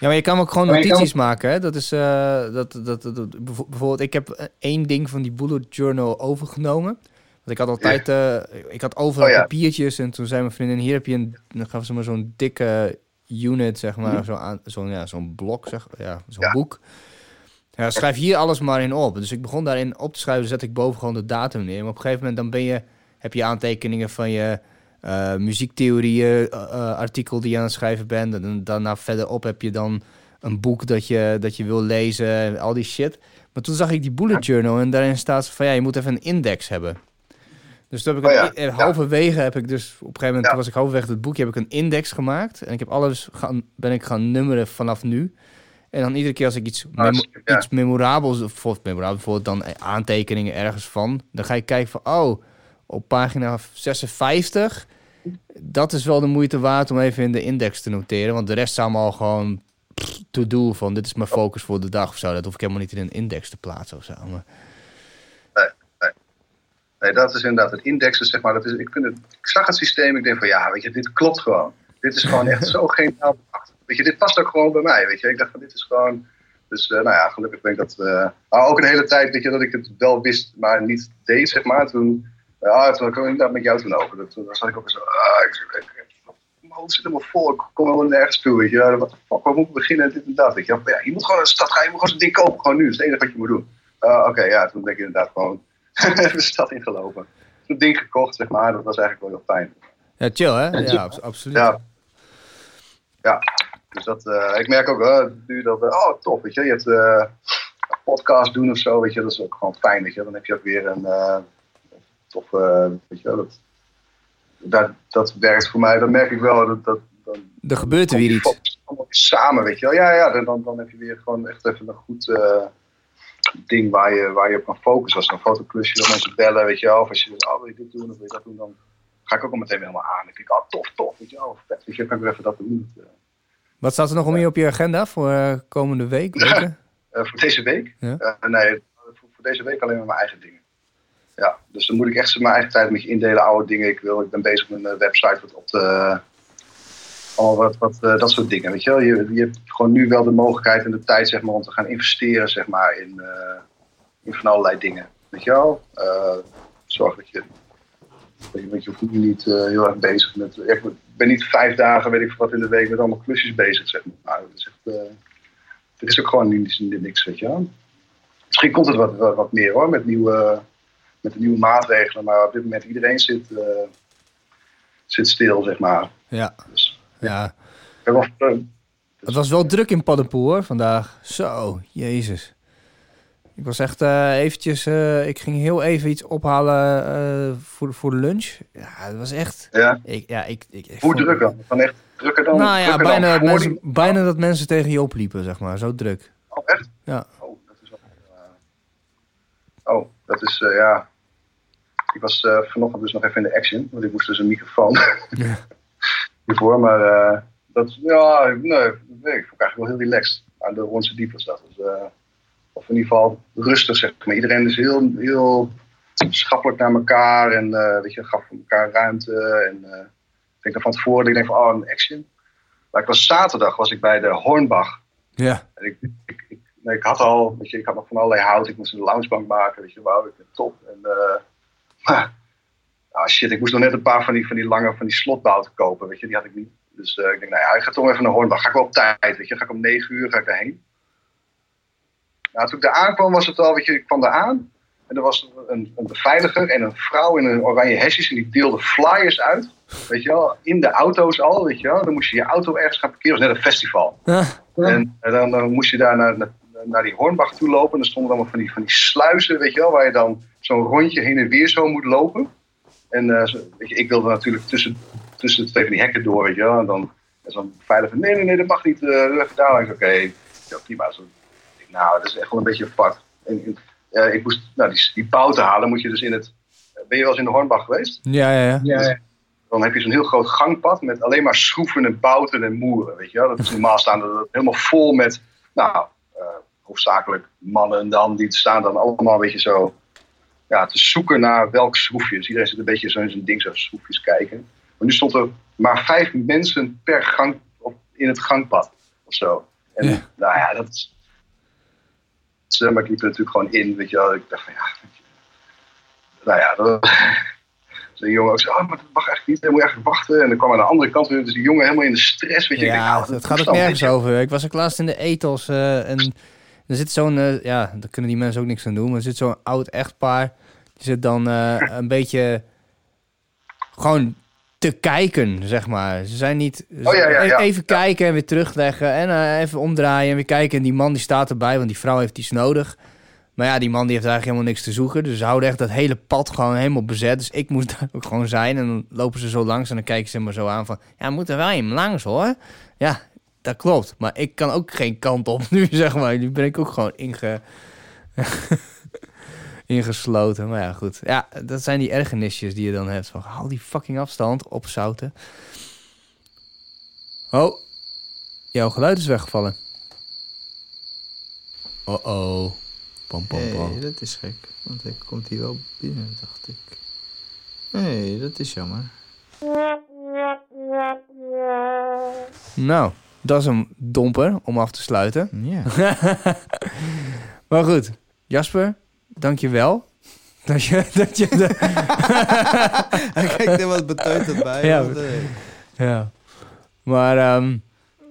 [SPEAKER 1] Ja, maar je kan ook gewoon notities maken. Hè? Dat is, uh, dat, dat, dat, bijvoorbeeld, ik heb één ding van die bullet journal overgenomen. Want ik had altijd, ja. ik had overal oh, ja. papiertjes en toen zei mijn vriendin, hier heb je een, dan gaf ze maar zo'n dikke unit, zeg maar, zo'n zo ja, zo'n blok, zeg, ja, zo'n ja. boek. Ja, schrijf hier alles maar in op. Dus ik begon daarin op te schrijven, zet ik boven gewoon de datum neer. Maar op een gegeven moment dan ben je, heb je aantekeningen van je uh, muziektheorieën uh, artikel die je aan het schrijven bent. En daarna verderop heb je dan een boek dat je, dat je wil lezen en al die shit. Maar toen zag ik die bullet journal en daarin staat van ja, je moet even een index hebben. Dus toen heb ik oh, ja. halverwege heb ik dus op een gegeven moment was ik halverwege het boekje heb ik een index gemaakt en ik heb alles gaan, ben ik gaan nummeren vanaf nu. En dan iedere keer als ik iets, memo iets memorabels, of memorabel, bijvoorbeeld dan aantekeningen ergens van, dan ga ik kijken van, oh, op pagina 56. Dat is wel de moeite waard om even in de index te noteren. Want de rest is allemaal gewoon to-do van dit is mijn focus voor de dag of zo. Dat hoef ik helemaal niet in een index te plaatsen of zo. Maar...
[SPEAKER 3] Nee, nee. nee, dat is inderdaad het indexen, zeg maar. Dat is, ik, vind het, ik zag het systeem, ik denk van ja, weet je, dit klopt gewoon. Dit is gewoon echt zo geen Weet je, dit past ook gewoon bij mij, weet je. Ik dacht van dit is gewoon... Dus uh, nou ja, gelukkig ben ik dat... Uh, ook een hele tijd, weet je, dat ik het wel wist, maar niet deed, zeg maar. Toen ja, toen kwam ik daar met jou toen over. Toen zat ik ook zo, ah, ik, zit helemaal vol, ik kom helemaal nergens toe, weet je. Wat de fuck, waar moet ik beginnen, dit en dat, weet je. Ja, je moet gewoon een stad gaan, je moet gewoon zo'n ding kopen, gewoon nu. Dat is het enige wat je moet doen. Uh, Oké, okay, ja, toen ben ik inderdaad gewoon de stad ingelopen. Zo'n ding gekocht, zeg maar, dat was eigenlijk wel heel fijn.
[SPEAKER 1] Ja, chill hè? Ja, ja absoluut.
[SPEAKER 3] Ja. ja, dus dat, uh, ik merk ook, uh, nu dat, oh tof, weet je, je hebt een podcast doen of zo, weet je, dat is ook gewoon fijn, weet je. Dan heb je ook weer een of, uh, weet je wel, dat, dat, dat werkt voor mij. Dan merk ik wel dat... dat dan,
[SPEAKER 1] er gebeurt er weer iets.
[SPEAKER 3] Samen, weet je wel. Ja, ja, dan, dan heb je weer gewoon echt even een goed uh, ding waar je, waar je op kan focussen. Als een fotoklusje, of mensen bellen, weet je wel. Of als je oh, wil je dit doen of wil je dat doen, dan ga ik ook al meteen helemaal aan. Ik denk, oh, tof, tof, weet je wel. Vet, weet je, kan ik weer even dat doen.
[SPEAKER 1] Wat staat er nog om je op je agenda voor uh, komende week?
[SPEAKER 3] Voor deze week? Ja? nee, voor, voor, deze week alleen maar mijn eigen dingen ja, dus dan moet ik echt mijn eigen tijd met je indelen, oude dingen. Ik, wil, ik ben bezig met een website wat op te, Allemaal wat, eh, dat soort dingen, weet je wel. Je, je hebt gewoon nu wel de mogelijkheid en de tijd, zeg maar, om te gaan investeren, zeg maar, in, eh, in van allerlei dingen. Weet je wel? Eh, zorg dat je, dat je, je niet heel erg bezig met, ik ben niet vijf dagen, weet ik wat in de week, met allemaal klusjes bezig, zeg maar. Nou, dat is echt, er is ook gewoon niets, niks, weet je. Misschien komt het wat, wat meer hoor, met nieuwe, met de nieuwe maatregelen, maar op dit moment iedereen zit, eh, zit stil, zeg maar.
[SPEAKER 1] Ja.
[SPEAKER 3] Dus,
[SPEAKER 1] ja.
[SPEAKER 3] wel, eh,
[SPEAKER 1] Het was wel druk in Paddenpoel hoor, vandaag. Zo, jezus. Ik was echt eh, eventjes... ik ging heel even iets ophalen voor, voor de lunch. Ja, het was echt...
[SPEAKER 3] ja.
[SPEAKER 1] Ik, ja, ik, ik, ik
[SPEAKER 3] Hoe
[SPEAKER 1] vond-
[SPEAKER 3] druk dan? Van echt drukker dan?
[SPEAKER 1] Nou ja,
[SPEAKER 3] dan
[SPEAKER 1] bijna dat, mensen, bijna dat mensen tegen je opliepen, zeg maar. Zo druk.
[SPEAKER 3] Oh, echt?
[SPEAKER 1] Ja.
[SPEAKER 3] Oh, dat is wel... oh, dat is, ja... Ik was eh, vanochtend dus nog even in de action, want ik moest dus een microfoon
[SPEAKER 1] Ja.
[SPEAKER 3] hiervoor, maar eh, dat, ja, nee, ik vond het eigenlijk wel heel relaxed. Aan de Ronse Diep was dat. Dus, eh, of in ieder geval rustig, zeg maar. Iedereen is heel, heel schappelijk naar elkaar en weet je, gaf elkaar ruimte. En ik denk dan van tevoren, ik denk van, oh, een action. Maar ik was zaterdag was ik bij de Hornbach.
[SPEAKER 1] Ja.
[SPEAKER 3] En ik, ik, ik, nee, ik had al, weet je, ik had nog van allerlei hout. Ik moest een loungebank maken, weet je, wauw, ik ben top. En, maar, ah shit, ik moest nog net een paar van die, van die lange, van die slotbouten kopen, weet je, die had ik niet. Dus eh, ik denk, nou ja, ik ga toch even naar Hornbach. Ga ik wel op tijd, weet je, ga ik om negen uur ga ik daarheen. Nou, toen ik daar aankwam was het al, weet je, ik kwam daar aan. En er was een, een beveiliger en een vrouw in een oranje hesjes en die deelde flyers uit. Weet je wel, in de auto's al, weet je wel. Dan moest je je auto ergens gaan parkeren, het was net een festival.
[SPEAKER 1] Ah,
[SPEAKER 3] En, en dan, dan moest je daar naar, naar, naar die Hornbach toe lopen. En er stonden allemaal van die, van die sluizen, weet je wel, waar je dan zo'n rondje heen en weer zo moet lopen. En eh, zo- weet je, ik wilde natuurlijk tussen, tussen de twee van die hekken door, weet je wel. En dan is zo'n beveiliger, nee, nee, nee, dat mag niet. eh doe even daar langs. Oké, ja, prima. Zo, nou, dat is echt wel een beetje apart. En, en, eh, ik moest, nou, die, die bouten halen moet je dus in het... Ben je wel eens in de Hornbach geweest?
[SPEAKER 1] ja, ja, ja.
[SPEAKER 3] Dan heb je zo'n heel groot gangpad met alleen maar schroeven en bouten en moeren. Weet je wel? Dat is normaal staan er helemaal vol met, nou, eh, hoofdzakelijk mannen dan. Die staan dan allemaal een beetje zo ja, te zoeken naar welk schroefje. Dus iedereen zit een beetje zo in zijn ding, zo schroefjes kijken. Maar nu stond er maar vijf mensen per gang op, in het gangpad of zo. En
[SPEAKER 1] Ja.
[SPEAKER 3] nou ja, dat is... dat Maar ik liep er natuurlijk gewoon in, weet je wel. Ik dacht van ja, nou ja, dat, zo'n jongen ook zo, oh, maar dat mag eigenlijk niet, dan moet je eigenlijk wachten. En dan kwam aan de andere kant weer, dus die jongen helemaal in de stress, weet je. Denk,
[SPEAKER 1] Ja,
[SPEAKER 3] nou,
[SPEAKER 1] het
[SPEAKER 3] een
[SPEAKER 1] gaat ook nergens over. Ik was ook laatst in de ethos eh, en er zit zo'n, eh, ja, daar kunnen die mensen ook niks aan doen, maar er zit zo'n oud echtpaar, die zit dan eh, een beetje gewoon te kijken, zeg maar. Ze zijn niet,
[SPEAKER 3] Oh, ja, ja,
[SPEAKER 1] even,
[SPEAKER 3] ja.
[SPEAKER 1] even kijken en weer terugleggen en eh, even omdraaien en weer kijken. En die man die staat erbij, want die vrouw heeft iets nodig. Maar ja, die man die heeft eigenlijk helemaal niks te zoeken. Dus ze houden echt dat hele pad gewoon helemaal bezet. Dus ik moest daar ook gewoon zijn. En dan lopen ze zo langs en dan kijken ze me zo aan van... Ja, moeten wel even langs hoor. Ja, dat klopt. Maar ik kan ook geen kant op nu, zeg maar. Nu ben ik ook gewoon inge... ingesloten. Maar ja, goed. Ja, dat zijn die ergernisjes die je dan hebt. Van, haal die fucking afstand, opzouten. Oh, jouw geluid is weggevallen. Oh-oh. Pam, pam.
[SPEAKER 2] Nee, dat is gek. Want hij komt hier wel binnen, dacht ik. Nee, dat is jammer.
[SPEAKER 1] Nou, dat is een domper om af te sluiten. Maar goed, Jasper, dank je wel. Dat je, dat je de,
[SPEAKER 2] hij kijkt er wat beteuterd bij.
[SPEAKER 1] Ja, ja. Maar ehm,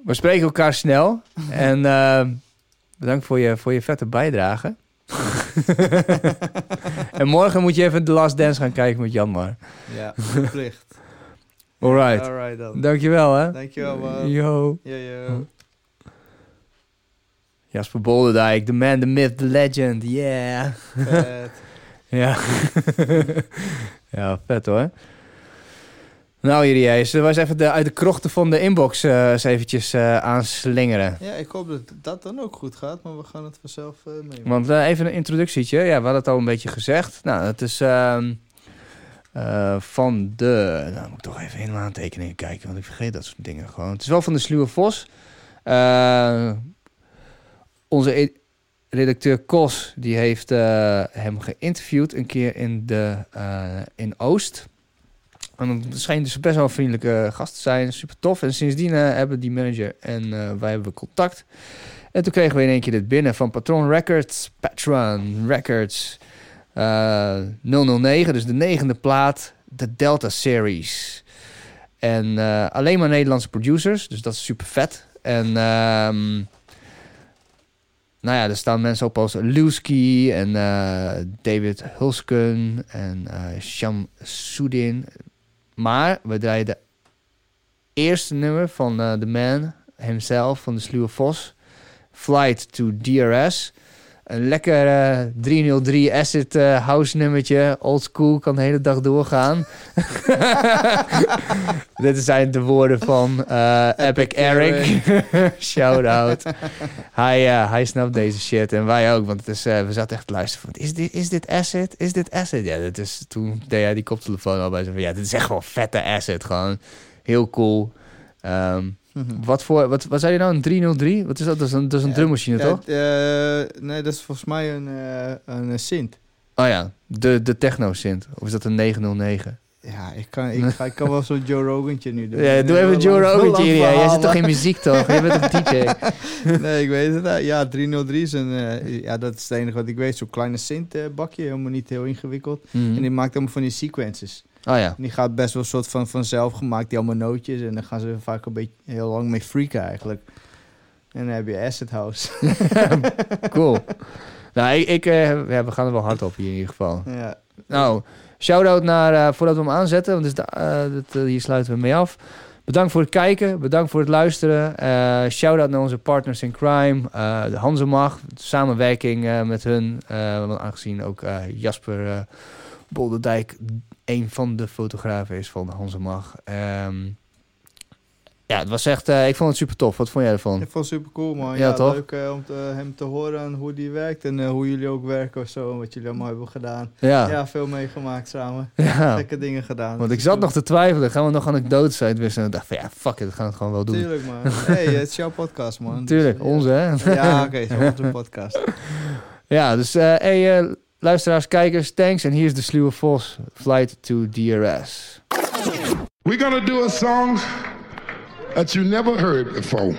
[SPEAKER 1] we spreken elkaar snel. en ehm, bedankt voor je, voor je vette bijdrage. en morgen moet je even de Last Dance gaan kijken met Janmar.
[SPEAKER 2] ja, verplicht.
[SPEAKER 1] Alright.
[SPEAKER 2] Alright dan.
[SPEAKER 1] Dankjewel hè.
[SPEAKER 2] Dankjewel man.
[SPEAKER 1] Yo.
[SPEAKER 2] Yo, yo.
[SPEAKER 1] Jasper Bolderdijk, the man, the myth, the legend. Yeah.
[SPEAKER 2] Vet.
[SPEAKER 1] Ja. ja, vet hoor. Nou, jullie, we eens even de, uit de krochten van de inbox eh, eens eventjes eh, aanslingeren?
[SPEAKER 2] Ja, ik hoop dat dat dan ook goed gaat, maar we gaan het vanzelf eh meemaken.
[SPEAKER 1] Want even een introductietje. Ja, we hadden het al een beetje gezegd. Nou, het is ehm, eh, van de... Nou, moet ik toch even helemaal aan tekeningen kijken, want ik vergeet dat soort dingen gewoon. Het is wel van de Sluwe Vos. Eh, onze e- redacteur Kos, die heeft eh, hem geïnterviewd een keer in, de, in Oost. En het scheen dus best wel een vriendelijke gast te zijn. Super tof. En sindsdien hebben die manager en wij hebben contact. En toen kregen we in één keer dit binnen van Patron Records. Patron Records 009. Dus de negende plaat. De Delta Series. En eh, alleen maar Nederlandse producers. Dus dat is super vet. En ehm, nou ja, er staan mensen op als Lewski en eh, David Hulsken en eh Sham Soudin. Maar we draaien de eerste nummer van eh, de man himself, van de Sluwe Vos. Flight to DRS. Een lekker eh, 303 acid eh, house nummertje. Old school, kan de hele dag doorgaan. Dit zijn de woorden van eh, Epic,
[SPEAKER 2] Epic
[SPEAKER 1] Eric. Shout out. hij, eh, hij snapt deze shit en wij ook. Want het is, eh, we zaten echt te luisteren van, is dit, is dit acid? Is dit acid? Ja, dat is, toen deed hij die koptelefoon al bij. Zo van, ja, dit is echt wel vette acid. Gewoon heel cool. Ehm, wat, voor, wat, wat zei je nou, een 303? Wat is dat? Dat is een, dat is een
[SPEAKER 2] Ja,
[SPEAKER 1] drummachine,
[SPEAKER 2] Ja,
[SPEAKER 1] toch?
[SPEAKER 2] eh, nee, dat is volgens mij een, eh een eh, Sint.
[SPEAKER 1] Oh ja, de, de techno-synth. Of is dat een 909?
[SPEAKER 2] Ja, ik kan, ik, ga, ik kan wel zo'n Joe Rogantje nu doen.
[SPEAKER 1] Ja, doe even Joe
[SPEAKER 2] lang-
[SPEAKER 1] Rogan.
[SPEAKER 2] lang
[SPEAKER 1] Jij zit toch in muziek, toch? Je bent een DJ.
[SPEAKER 2] nee, ik weet het. Ja, 303 is een... ja, dat is het enige wat ik weet. Zo'n kleine synth eh, bakje. Helemaal niet heel ingewikkeld. En die
[SPEAKER 1] Mhm.
[SPEAKER 2] maakt allemaal van die sequences.
[SPEAKER 1] Oh ja.
[SPEAKER 2] Die gaat best wel een soort van vanzelf gemaakt. Die allemaal nootjes. En dan gaan ze vaak een beetje heel lang mee freaken eigenlijk. En dan heb je Acid House.
[SPEAKER 1] Cool. Nou, ik, ik, eh, ja, we gaan er wel hard op hier in ieder geval.
[SPEAKER 2] ja.
[SPEAKER 1] Nou, shout-out naar, eh, voordat we hem aanzetten, want dus dat, hier sluiten we mee af. Bedankt voor het kijken, bedankt voor het luisteren. Shout-out naar onze partners in crime, de Hanzemag, samenwerking met hun. aangezien ook Jasper Bolderdijk een van de fotografen is van de Hanzemag. Ehm ja, het was echt, eh, ik vond het super tof. Wat vond jij ervan?
[SPEAKER 2] Ik vond het super cool, man.
[SPEAKER 1] Ja,
[SPEAKER 2] Ja,
[SPEAKER 1] toch?
[SPEAKER 2] Leuk eh, om te, hem te horen en hoe die werkt. En eh, hoe jullie ook werken of zo. En wat jullie allemaal hebben gedaan.
[SPEAKER 1] Ja,
[SPEAKER 2] Ja, veel meegemaakt samen.
[SPEAKER 1] ja.
[SPEAKER 2] Gekke dingen gedaan.
[SPEAKER 1] Want ik zat nog te twijfelen, gaan we nog anekdotes uitwisselen? En ik dacht van ja, fuck it, we gaan het gewoon wel doen.
[SPEAKER 2] Tuurlijk, man. hey, het is jouw podcast, man.
[SPEAKER 1] Tuurlijk,
[SPEAKER 2] Dus,
[SPEAKER 1] onze hè?
[SPEAKER 2] Ja, oké, zo onze podcast.
[SPEAKER 1] Ja, dus hey, eh, luisteraars, kijkers, thanks. En hier is de sluwe vos, Flight to DRS.
[SPEAKER 4] We're gonna do a song that you never heard before.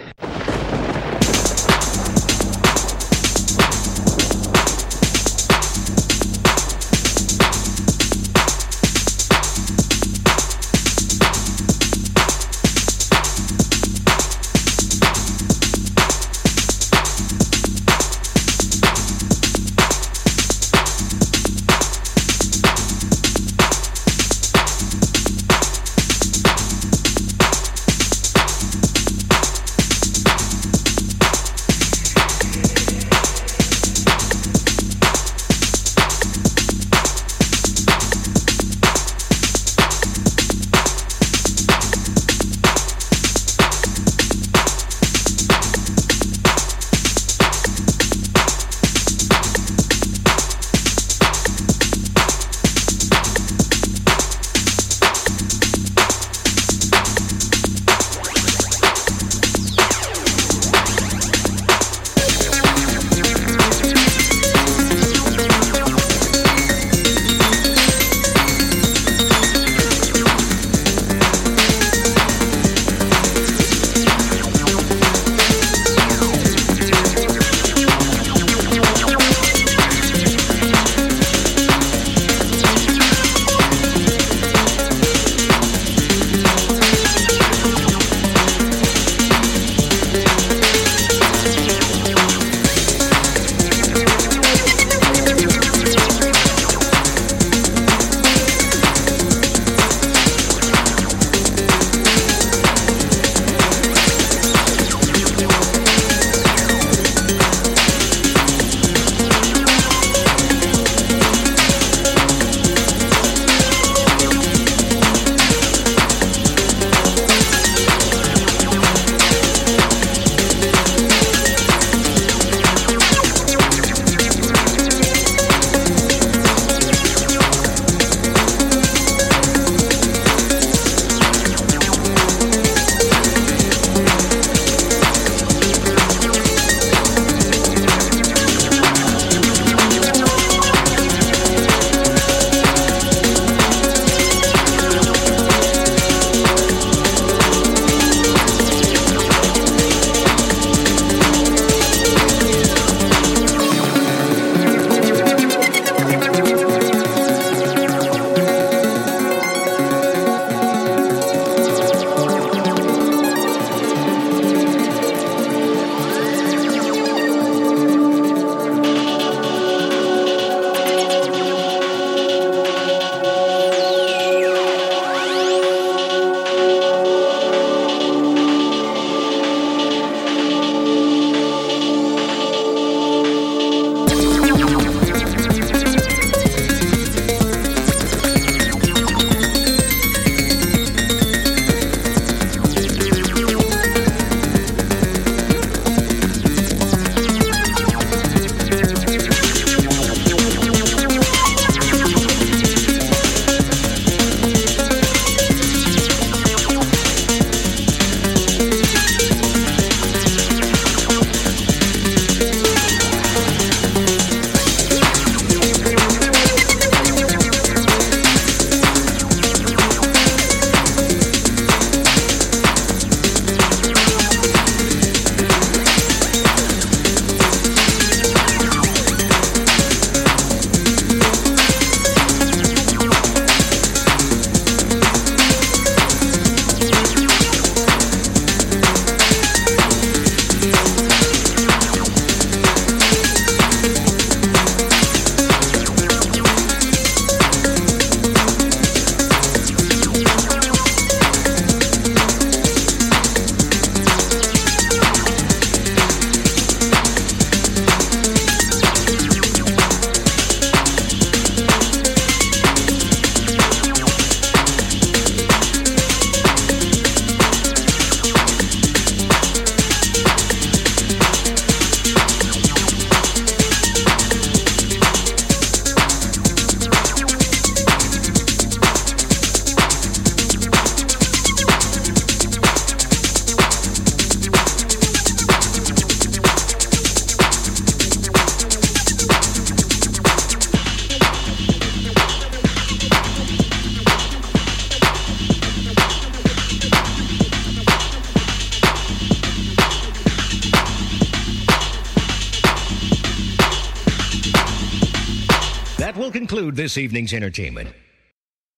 [SPEAKER 5] This evening's entertainment.